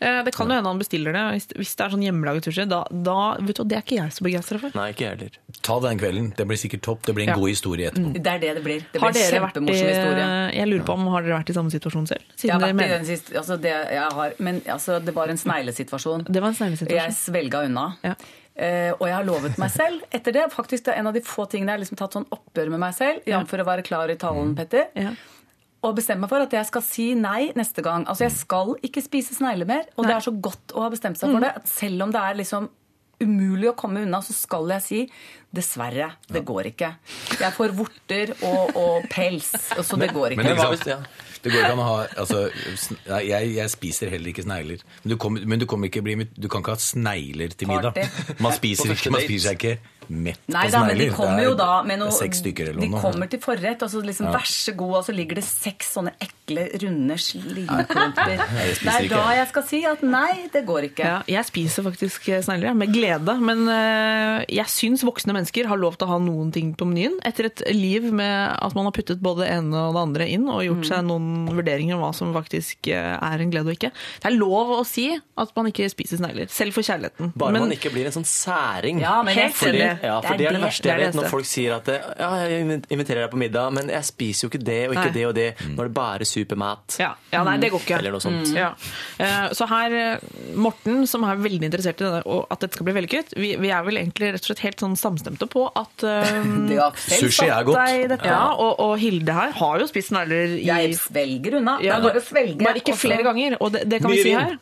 Eh, Det kan jo hende han bestiller det. Hvis, det er sånn hjemmelaget sushi, da, da vet du, det er ikke jeg så begeistra for. Nei, ikke heller. Ta den kvelden. Det blir sikkert topp. Det blir en Ja. god historie etterpå. Det er det det blir. Det blir en kjempemorsom historie. jeg lurer på om har dere vært i samme situasjon selv? Jeg har vært i den siste, altså det jeg har, men altså, det var en sneglesituasjon. Det var en sneglesituasjon. Jeg svelga unna. Ja. Uh, og jeg har lovet meg selv etter det. faktisk Det er en av de få tingene jeg har liksom tatt sånn oppgjør med meg selv. Jf. å være klar i talen, Petter. Ja. Og bestemme meg for at jeg skal si nei neste gang. Altså Jeg skal ikke spise snegler mer. Og det er så godt å ha bestemt seg for det. At selv om det er liksom umulig å komme unna, så skal jeg si dessverre, det går ikke. Jeg får vorter og, og pels, så det går ikke. Men men ja. sant? Det går ikke an å ha altså, jeg, jeg spiser heller ikke snegler. Men du, kom, men du, ikke bli, du kan ikke ha snegler til middag. Man spiser, ikke, man spiser seg ikke mett Nei på da, men de snegler. kommer Det er- jo da med noe Seks stykker eller noe. De kommer til forrett, og så liksom vær så god, og så ligger det seks sånne ekle, runde slimklumper. Det er da jeg skal si at nei, det går ikke. Ja, jeg spiser faktisk snegler, med glede. Men eh, jeg syns voksne mennesker har lov til å ha noen ting på menyen. Etter et liv med at man har puttet både det ene og det andre inn, og gjort seg noen vurderinger om hva som faktisk eh, er en glede og ikke. Det er lov å si at man ikke spiser snegler, selv for kjærligheten. Bare Men- man ikke blir en sånn særing. Ja, men Helt Fordi. Ja, for Det er det er det det- verste er jeg vet, når folk sier at ja, jeg inviterer deg på middag, men jeg spiser jo ikke det og ikke Nei. det og det. Nå er det bare supermat. Ja, ja, nei, det går ikke. Eller noe sånt. Ja. Eh, Så her, eh, Morten, som er veldig interessert i det, og at dette skal bli vellykket, vi, vi er vel egentlig rett og slett helt sånn samstemte på at [LAUGHS] selv Sushi er godt. deg dette. ja, og, og Hilde her har jo spist snegler i Jeg svelger unna. Ja, det er bare. Bare ikke flere ganger, og det, det kan Mye vi si vin. her.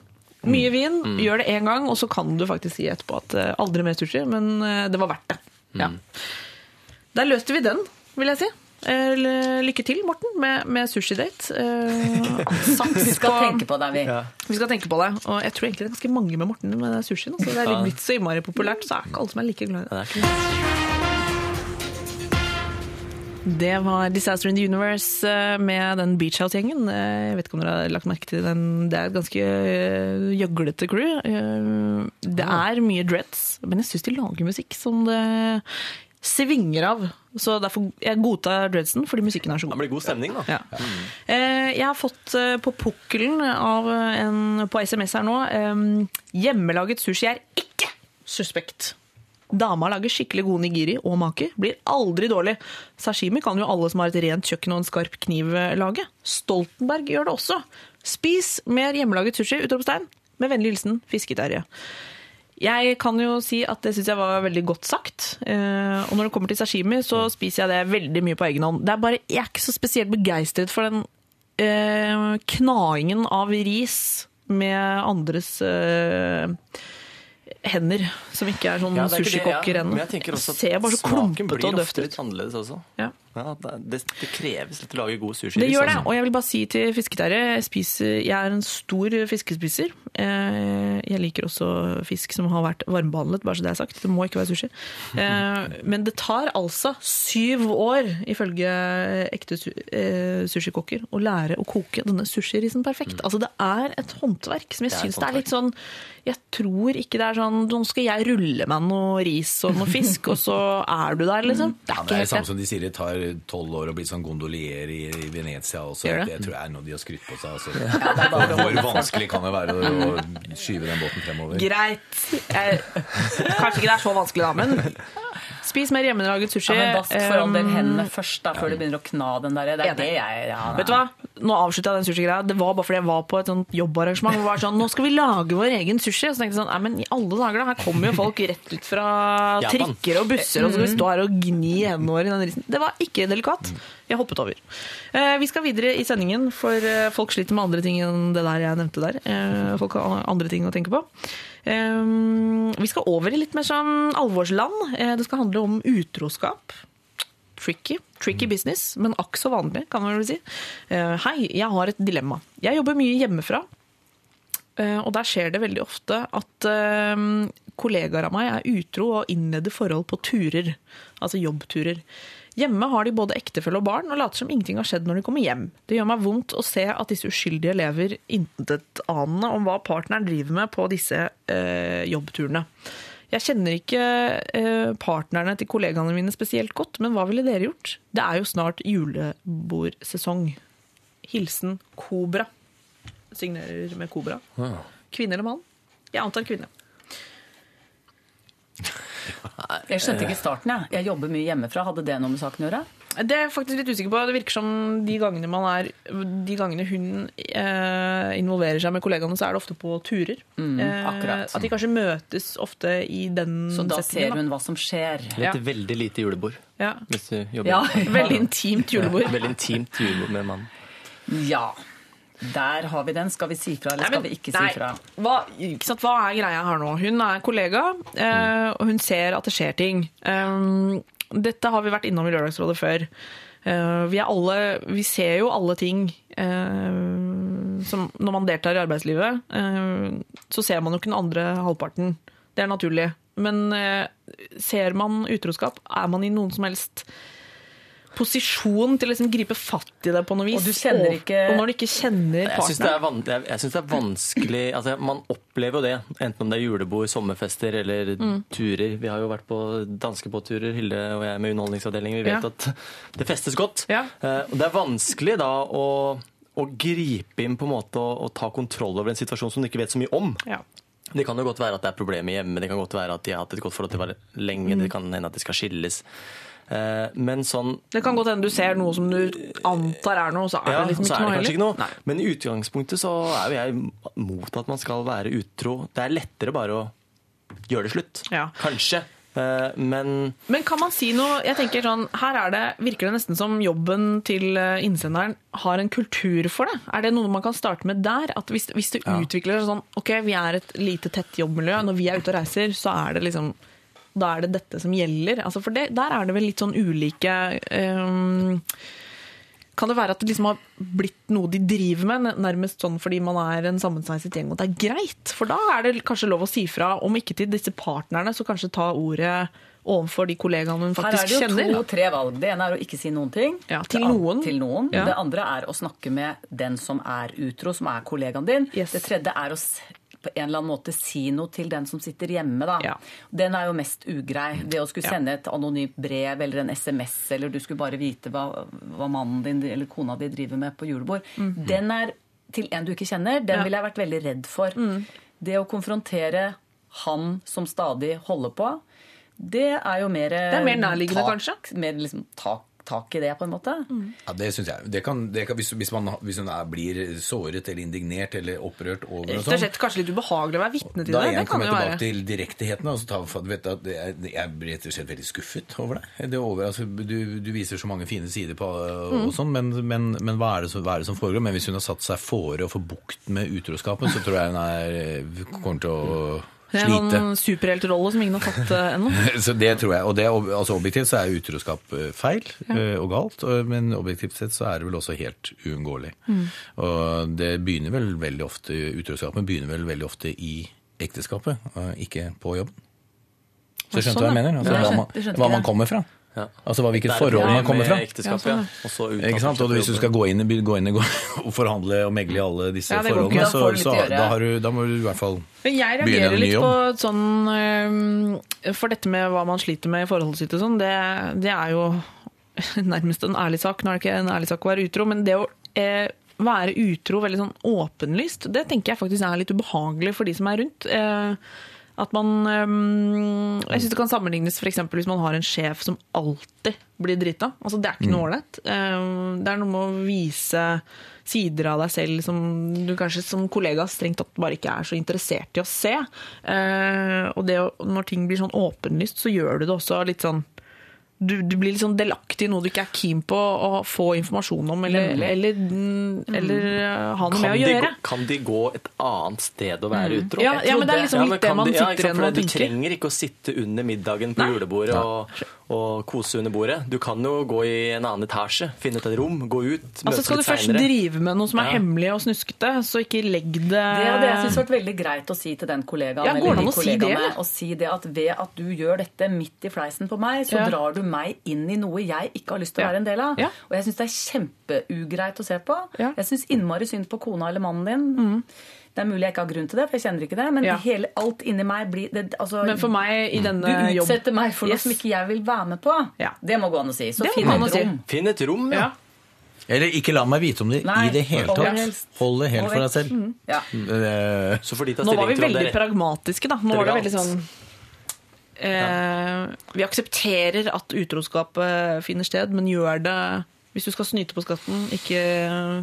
Mye vin, gjør det én gang, og så kan du faktisk si etterpå at eh, aldri mer sushi, men eh, det var verdt det. Ja. Der løste vi den, vil jeg si. Eh, Lykke til, Morten, med, med sushidate. Eh, [LAUGHS] Vi skal tenke på det, vi. Vi skal tenke på det. Og jeg tror egentlig det er ganske mange med Morten med sushien. Så Det er litt blitt så innmari populært, så er ikke alle som er like glad i det. Det er ikke det. Det var Disaster in the Universe eh, med den Beach House-gjengen. Eh, Jeg vet ikke om dere har lagt merke til den. Det er et ganske eh, gjøglete crew. Det er mye dreads, men jeg syns de lager musikk som det svinger av. Så derfor jeg godtar dreadsen, fordi musikken er så Det god. blir god stemning, da. Ja. Eh, Jeg har fått på pukkelen av en på SMS her nå Hjemmelaget sushi er ikke suspekt. Dama lager skikkelig god nigiri og maki. Blir aldri dårlig. Sashimi kan jo alle som har et rent kjøkken og en skarp kniv eh, lage. Stoltenberg gjør det også. Spis mer hjemmelaget sushi! Utropstegn. Med vennlig hilsen Fisketerje. Jeg kan jo si at det syns jeg var veldig godt sagt. Eh, og når det kommer til sashimi, så spiser jeg det veldig mye på egen hånd. Det er bare, Jeg er ikke så spesielt begeistret for den eh, knaingen av ris med andres eh, hender, som ikke er sånn Ja, sushikokker ennå. ja. Men Ser bare så klumpete og døvt litt ut. annerledes også. Ja. Ja, det, det, kreves litt å lage god sushi. Det gjør det, liksom. og jeg vil bare si til fisketerre jeg, er en stor fiskespiser. Eh, Jeg liker også fisk som har vært varmebehandlet, bare så det er sagt. Det må ikke være sushi. Eh, Men det tar altså syv år, ifølge ekte eh, sushikokker, å lære å koke denne sushirisen perfekt. Altså det er et håndverk som jeg syns det er litt sånn Jeg tror ikke det er sånn Nå skal jeg rulle meg noe ris og noe fisk, og så er du der, liksom. Det Ja, er det er det samme som de sier det tar tolv år å bli sånn gondolier i, i Venezia også. Det? Det tror jeg er noe de har skrytt på seg. Altså. Hvor vanskelig kan det være å, skyve den båten fremover? Greit. Jeg, kanskje ikke det er så vanskelig, da, men spis mer hjemmelaget sushi. Ja, men vask for all del Um, hendene først, da, før du begynner å kna den der. Det er Enig. det jeg ja, Vet du hva? Nå avslutta jeg den sushigreia. Det var bare fordi jeg var på et sånt jobbarrangement. hvor det var sånn, Nå skal vi lage vår egen sushi. Og så tenkte jeg sånn, nei, men i alle dager da, Her kommer jo folk rett ut fra [LAUGHS] trikker og busser, og så skal vi stå her og gni hendene våre i den risen. Det var ikke delikat. Jeg hoppet over. Eh, vi skal videre i sendingen, for eh, folk sliter med andre ting enn det der jeg nevnte der. Eh, folk har andre ting å tenke på. Eh, vi skal over i litt mer sånn alvorsland. Eh, det skal handle om utroskap. Tricky. Tricky business, men akk så vanlig, kan man vel si. Eh, hei, jeg har et dilemma. Jeg jobber mye hjemmefra. eh, Og der skjer det veldig ofte at eh, kollegaer av meg er utro og innleder forhold på turer. Altså jobbturer. Hjemme har de både ektefelle og barn og later som ingenting har skjedd når de kommer hjem. Det gjør meg vondt å se at disse uskyldige lever intetanende om hva partneren driver med på disse eh, jobbturene. Jeg kjenner ikke eh, partnerne til kollegaene mine spesielt godt, men hva ville dere gjort? Det er jo snart julebordsesong. Hilsen Kobra. Signerer med Kobra. Kvinne eller mann? Jeg antar kvinne. [LAUGHS] Jeg skjønte ikke starten, jeg. Jeg jobber mye hjemmefra. Hadde det noe med saken å gjøre? Det er jeg faktisk litt usikker på. Det virker som de gangene, man er, de gangene hun eh, involverer seg med kollegaene, så er det ofte på turer. Eh, akkurat. At de kanskje møtes ofte i den Så da ser settingen. hun hva som skjer. Litt Ja. veldig lite julebord. Ja. Hvis du jobber Ja. Veldig intimt julebord. [LAUGHS] Veldig intimt julebord med mannen. Ja. Der har vi den. Skal vi si fra, eller Nei, men- vi ikke nei, si fra? Hva, ikke hva er greia her nå? Hun er kollega, eh, og hun ser at det skjer ting. Um, dette har vi vært innom i Lørdagsrådet før. Uh, vi, er alle, vi ser jo alle ting uh, som Når man deltar i arbeidslivet, uh, så ser man jo ikke den andre halvparten. Det er naturlig. Men ser man utroskap, er man i noen som helst posisjon til å liksom gripe fatt i det på noe vis. Og du kjenner Og- ikke- Og når du ikke kjenner Jeg syns det, partneren. er van- jeg- jeg synes det er vanskelig [LAUGHS] altså Man opplever jo det, enten om det er julebord, sommerfester eller Mm. turer. Vi har jo vært på danskebåtturer, Hilde og jeg med Underholdningsavdelingen. Vi vet Ja. at det festes godt. Ja. Eh, og Det er vanskelig da å, å gripe inn på en måte og, og ta kontroll over en situasjon som du ikke vet så mye om. Ja. Det kan jo godt være at det er problemer hjemme, det kan godt være at de har hatt et godt forhold til hverandre lenge, Mm. det kan hende at de skal skilles. Eh, Men sånn Det kan godt hende du ser noe som du antar er noe, så er ja, det liksom ikke noe kanskje ikke noe. Nei. Men i utgangspunktet så er jo jeg mot at man skal være utro. Det er lettere bare å gjøre det slutt. Ja. Kanskje. Eh, Men Men kan man si noe Jeg tenker sånn, Her er det, virker det nesten som jobben til eh, innsenderen har en kultur for det. Er det noe man kan starte med der? At Hvis, hvis det utvikler seg sånn Ok, vi er et lite, tett jobbmiljø. Når vi er ute og reiser, så er det liksom Da er det dette som gjelder. Altså for det, Der er det vel litt sånn ulike um, Kan det være at det liksom har blitt noe de driver med, nærmest sånn fordi man er en sammensveiset gjeng, og det er greit? For da er det kanskje lov å si fra, om ikke til disse partnerne, så kanskje ta ordet overfor de kollegaene hun Her er det jo kjenner. to-tre valg. Det ene er å ikke si noen ting. Ja, til noen. Til noen. Ja. Det andre er å snakke med den som er utro, som er kollegaen din. Yes. Det tredje er å på en eller annen måte si noe til den som sitter hjemme. Da. Ja. Den er jo mest ugrei. Det å skulle sende et anonymt brev eller en SMS, eller du skulle bare vite hva, hva mannen din eller kona di driver med på julebord. Den er til en du ikke kjenner. Den. Ja. ville jeg vært veldig redd for. Det å konfrontere han som stadig holder på, det er jo mer er mer nærliggende, kanskje? Mer liksom tak, tak i det, på en måte. Ja, det syns jeg. Det kan, det kan, hvis, hvis man, hvis man er, blir såret eller indignert eller opprørt over Rett og og sånn, slett kanskje litt ubehagelig å være vitne til da det. igjen Det kommer jeg jeg være. tilbake til direkteheten. Altså, ta, for, du vet, at jeg, jeg blir rett og slett veldig skuffet over deg. Det over, altså, du, du viser så mange fine sider på Mm. og sånn, men, men, men hva, er det som, hva er det som foregår? Men hvis hun har satt seg fore å få bukt med utroskapen, så tror jeg hun er, kommer til å Det er slite. en superheltrolle som ingen har tatt eh, ennå. [LAUGHS] Så det tror jeg. Og det, altså objektivt så er utroskap eh, feil ja. og galt, men objektivt sett så er det vel også helt uunngåelig. Mm. Og det begynner vel veldig ofte, utroskapen begynner vel veldig ofte i ekteskapet, ikke på jobben. Så skjønte du hva jeg mener? Altså, Ja, hva, man, hva man kommer fra. Ja. Altså hva, hvilket forhold man kommer fra. ja. Og så Ikke sant? Og hvis du skal gå inn, i- gå inn og forhandle og megle i alle disse Ja, ikke. forholdene, så, så da, har du, da må du i hvert fall Men jeg begynne reagerer en ny litt på sånn For dette med hva man sliter med i forholdet sitt og sånn, det, det er jo [LAUGHS] nærmest en ærlig sak. Nå er det ikke en ærlig sak å være utro, men det å eh, være utro veldig sånn åpenlyst, det tenker jeg faktisk er litt ubehagelig for de som er rundt. Eh, at man øhm, Jeg syns det kan sammenlignes f.eks. hvis man har en sjef som alltid blir drita. Altså, det er ikke noe ålreit. Um, det er noe med å vise sider av deg selv som du kanskje som kollega strengt tatt bare ikke er så interessert i å se. Uh, og det når ting blir sånn åpenlyst, så gjør du det også litt sånn du, du blir litt sånn delaktig i noe du ikke er keen på å få informasjon om, eller, eller, mm, eller uh, ha noe Kan med å de, gjøre. gå, kan de gå et annet sted og være Mm. utro? Ja, ja, men det er liksom Ja, det man de- sitter igjen ja, og Du trenger ikke å sitte under middagen på julebordet og, og kose under bordet. Du kan jo gå i en annen etasje, finne et rom, gå ut, Altså møtes Skal du først senere. drive med noe som er Ja. hemmelig og snuskete, så ikke legg det Det hadde jeg syntes vært veldig greit å si til den kollegaen. Ja, går det eller an de å si det, kollegaene, si det at ved at du gjør dette midt i fleisen på meg, så Ja. drar du meg inn i noe jeg ikke har lyst til å være en del av. Ja. Og jeg syns det er kjempeugreit å se på. Ja. Jeg syns innmari synd på kona eller mannen din. Det er mulig jeg ikke har grunn til det, for jeg kjenner ikke det. Men Ja. hele, alt inni meg blir det, altså, Men for meg i denne Du jobb- utsetter meg for noe Yes. som ikke jeg vil være med på. Ja. Det må gå an å si. Så finn et rom. si. Finn et rom, ja. Ja. Eller ikke la meg vite om det Nei, i det hele tatt. Hold det helt for deg selv. Ja. Eh, de Nå var stilling vi til om det veldig pragmatiske, da. Nå var det veldig sånn eh, Vi aksepterer at utroskap finner sted, men gjør det hvis du skal snyte på skatten, ikke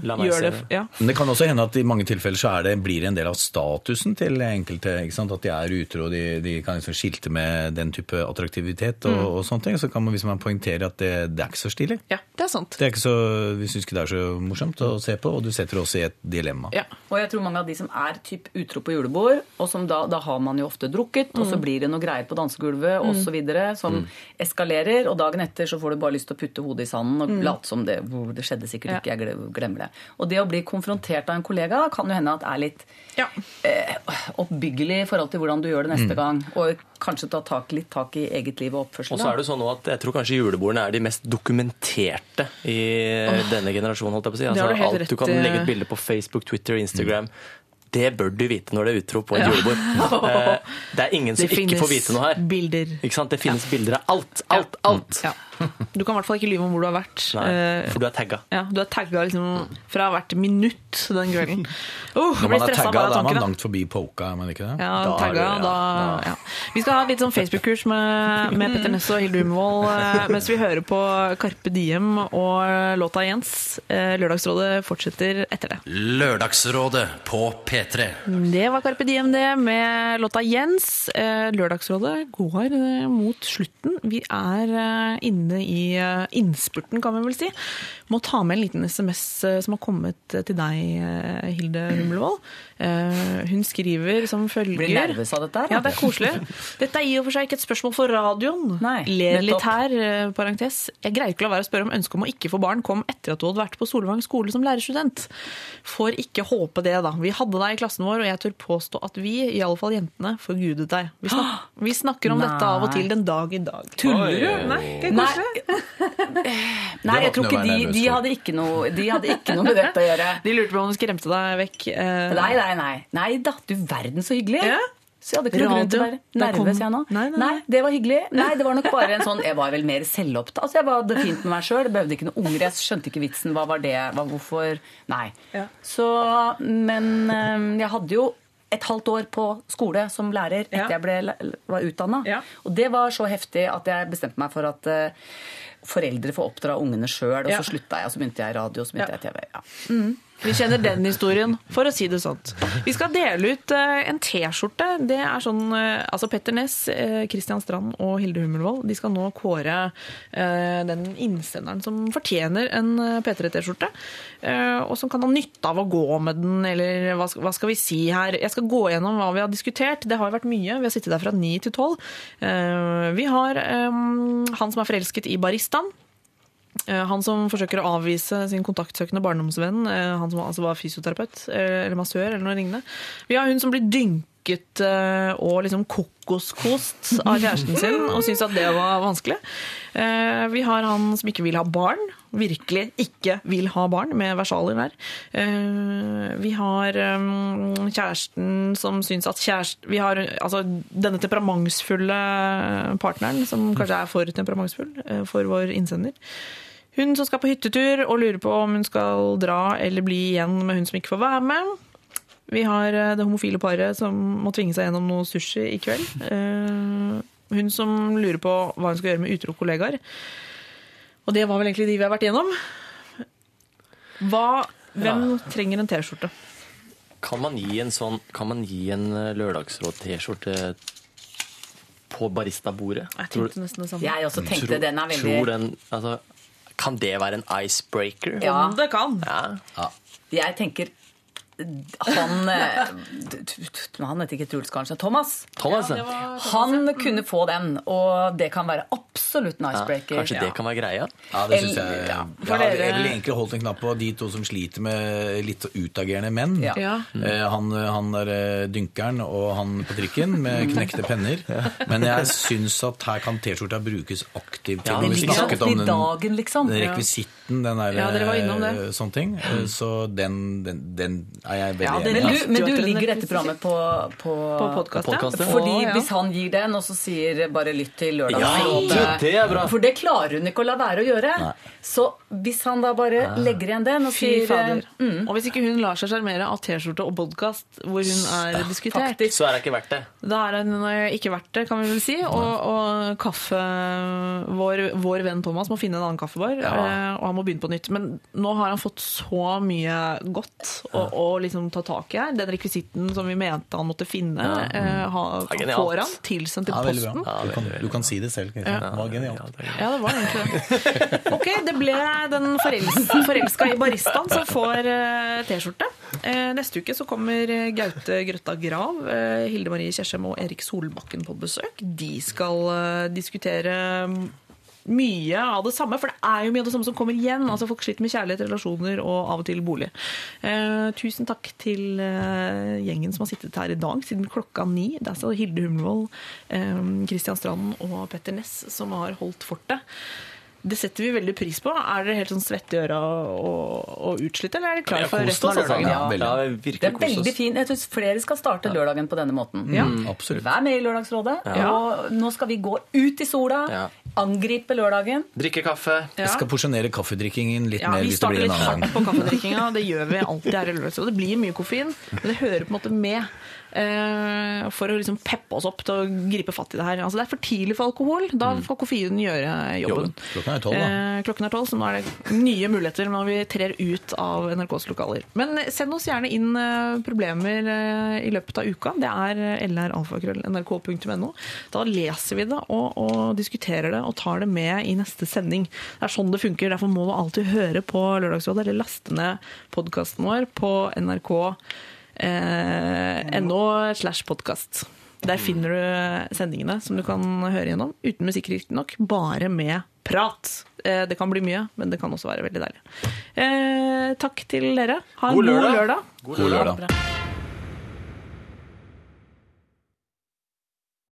La meg gjør se det. det. Ja. Men det kan også hende at i mange tilfeller så er det, blir det en del av statusen til enkelte. ikke sant? At de er utro, de, de kan liksom skilte med den type attraktivitet og, og sånne ting. Så kan man, hvis man poengterer at det, det er ikke så stilig. ja, det er sant. Det er ikke så, Vi syns ikke det er så morsomt å se på, og du setter oss i et dilemma. Ja. Og jeg tror mange av de som er typ utro på julebord, og som da, da har man jo ofte drukket, og så blir det noe greier på dansegulvet og så videre, som eskalerer, og dagen etter så får du bare lyst til å putte hodet i sanden og late som det, det skjedde sikkert Ja. ikke, jeg gle- glemmer det. Og det å bli konfrontert av en kollega kan jo hende at er litt Ja. eh, oppbyggelig i forhold til hvordan du gjør det neste gang, og kanskje ta tak, litt tak i eget liv og oppførsel. Og så er det sånn at jeg tror kanskje julebordene er de mest dokumenterte i denne generasjonen. holdt jeg på å si. Altså, du alt du kan legge ut bilde på Facebook, Twitter, Instagram. Det bør du vite når det er utro på et julebord. [LAUGHS] Eh, Det er ingen som Det ikke får vite noe her. bilder. Ikke sant? Det finnes bilder av alt, alt, alt. Ja. [LAUGHS] Du kan i hvert fall ikke lyve om hvor du har vært. Nei, Eh, for du er tagga. ja, du er tagga liksom fra hvert minutt den kvelden. [LAUGHS] Uh, Når man er tagga, da er man langt forbi poka, er man ikke det? Ja, Da tagga, det- ja, da, ja. Vi skal ha litt sånn Facebook-kurs med, med Petter Ness og Hilde Umevold eh, mens vi hører på Karpe Diem og låta Jens. Eh, Lørdagsrådet fortsetter etter det. Lørdagsrådet på P3. Det var Karpe Diem, det, med låta Jens. Eh, Lørdagsrådet går eh, mot slutten. Vi er eh, inne i eh, innspurten, kan vi vel si. Må ta med en liten SMS eh, som har kommet til deg, eh, Hilde Humlevold. Hun skriver som følger Blir nervøs av dette her. Ja, det er koselig. Dette er i og for seg ikke et spørsmål for radioen. Nei, Ler litt her, parentes. Jeg greier ikke å la være å spørre om ønsket om å ikke få barn kom etter at du hadde vært på Solvang skole som lærerstudent. Får ikke håpe det, da. Vi hadde deg i klassen vår, og jeg tør påstå at vi, i alle fall jentene, forgudet deg. Vi, snak [GASPS] vi snakker om Nei. dette av og til den dag i dag. Tuller du? Nei, det Nei? Nei, jeg tror ikke de, de, hadde ikke noe, de hadde ikke noe med dette å gjøre. [LAUGHS] De lurte på om du skremte deg vekk. eh, Nei, nei, nei. Nei da, du verden så hyggelig. Ja. Så jeg hadde ikke noe grunn til å være nervøs, jeg nå. Nei, nei, nei. det var hyggelig. [LAUGHS] Nei, det var nok bare en sånn Jeg var vel mer selvopptatt. Altså, jeg var det fint med meg sjøl. Behøvde ikke noen unger. Jeg skjønte ikke vitsen. Hva var det? Hva, hvorfor? Nei. Ja. Så Men eh, jeg hadde jo et halvt år på skole som lærer etter Ja. jeg ble, var utdanna. Ja. Og det var så heftig at jeg bestemte meg for at uh, foreldre får oppdra ungene sjøl. Og Ja. så slutta jeg, og så begynte jeg radio, og så begynte jeg TV. Ja. Vi kjenner den historien, for å si det sånn. Vi skal dele ut eh, en T-skjorte. Det er sånn, eh, altså Petter Ness, Kristian Christian Strand og Hilde Hummelvold de skal nå kåre eh, den innsenderen som fortjener en eh, P3-T-skjorte. eh, Og som kan ha nytte av å gå med den, eller hva skal, vi si her? Jeg skal gå gjennom hva vi har diskutert. Det har vært mye. Vi har sittet der fra ni til tolv. Eh, Vi har eh, han som er forelsket i baristaen. Eh, Han som forsøker å avvise sin kontaktsøkende barndomsvenn, eh, han som altså var fysioterapeut eh, eller massør eller noe lignende. Vi har hun som blir dynket og liksom kokoskost av kjæresten sin og syns at det var vanskelig. Vi har han som ikke vil ha barn. Virkelig ikke vil ha barn, med versaler der. Eh, Vi har eh, kjæresten som syns at kjæreste... Vi har altså denne temperamentsfulle partneren, som kanskje er for temperamentsfull eh, for vår innsender. Hun som skal på hyttetur og lurer på om hun skal dra eller bli igjen med hun som ikke får være med. Vi har eh, det homofile paret som må tvinge seg gjennom noe sushi i kveld. Hun som lurer på hva hun skal gjøre med utro kollegaer. Og det var vel egentlig de vi har vært igjennom. Hva, hvem trenger en T-skjorte? Kan man gi en sånn Kan man gi en eh, lørdagsråd-T-skjorte på baristabordet? Jeg Tror- tenkte nesten det samme. Jeg også tenkte tror- den er veldig tror den, altså, Kan det være en icebreaker? Ja. Om det kan. Ja. Jeg tenker han eh, Han heter ikke Truls kanskje. Thomas. Thomas, Ja, ja. Thomas, Han kunne få den, og det kan være absolutt en icebreaker. Kanskje det kan være greia? Ja, det syns jeg. Eller- ja. Ja, jeg ville egentlig holdt en knapp på de to som sliter med litt utagerende menn. Ja. Ja. Eh, Han, han der eh, dynkeren og han på trikken med [LAUGHS] knekte penner. Men jeg syns at her kan T-skjorta brukes aktivt. Ja, til Det ligger alltid i den, dagen, liksom. den rekvisitten, den der Ja, sånne ting. Så den, den, den er jeg er veldig det- Men enig Men du, men du ligger dette programmet på, på, På podkastet? ja. Fordi ja. hvis han gir den, og så sier bare lytt til Ja, Lørdagsrådet det er bra. For det klarer hun ikke å la være å gjøre. Så hvis han da bare legger igjen den og sier mm, Og hvis ikke hun lar seg sjarmere av T-skjorte og podkast hvor hun er diskutert, faktisk. Så er det ikke verdt det. da er hun eh, ikke verdt det, kan vi vel si. Og, og kaffe vår, vår venn Thomas må finne en annen kaffebar, ja. og han må begynne på nytt. Men nå har han fått så mye godt å, å liksom ta tak i her. Den rekvisitten som vi mente han måtte finne, eh, ha, får han tilsendt til Ja, posten. Du kan, du kan si det selv. Kristian. Det var genialt. Ja, det var egentlig det. [LAUGHS] Ok, det ble den forels forelska i baristaen som får eh, T-skjorte. Eh, neste uke så kommer eh, Gaute Grøtta Grav, eh, Hilde Marie Kjersem og Erik Solbakken på besøk. De skal eh, diskutere mye av det samme, for det er jo mye av det samme som kommer igjen. Altså Folk sliter med kjærlighet, relasjoner og av og til bolig. Eh, tusen takk til eh, gjengen som har sittet her i dag siden klokka ni. Det er så Hilde Humlevold, eh, Christian Stranden og Petter Ness som har holdt fortet. Det setter vi veldig pris på. Er dere helt sånn svette i øra og, og utslitt, eller er dere Vi klare for resten av altså. lørdagen? Ja, veldig. ja, Det er veldig fint. Jeg syns flere skal starte lørdagen på denne måten. Ja. Absolutt. Vær med i Lørdagsrådet. Ja. Og nå skal vi gå ut i sola, Ja. angripe lørdagen. Drikke kaffe. Ja. Jeg skal porsjonere kaffedrikkingen litt Ja, mer vi starter litt hardt på kaffedrikkinga. Det gjør vi alltid her i Lørdagsrådet. Det blir mye koffein, men det hører på en måte med. Eh, for å liksom peppe oss opp til å gripe fatt i det her. Altså, det er for tidlig for alkohol. Da skal koffeinen gjøre jobben. Klokken er tolv, da. Eh, klokken er tolv, så nå er det nye muligheter når vi trer ut av NRKs lokaler. Men send oss gjerne inn eh, problemer i løpet av uka. Det er lralfakrøll.nrk.no. Da leser vi det og, og diskuterer det og tar det med i neste sending. Det er sånn det funker. Derfor må du alltid høre på Lørdagsrådet eller laste ned podkasten vår på nrk.no eh, slash podkast. Der finner du sendingene som du kan høre gjennom, uten musikk riktignok, bare med prat. Eh, Det kan bli mye, men det kan også være veldig deilig. Eh, takk til dere. Ha en God god lørdag. lørdag. God God lørdag. lørdag.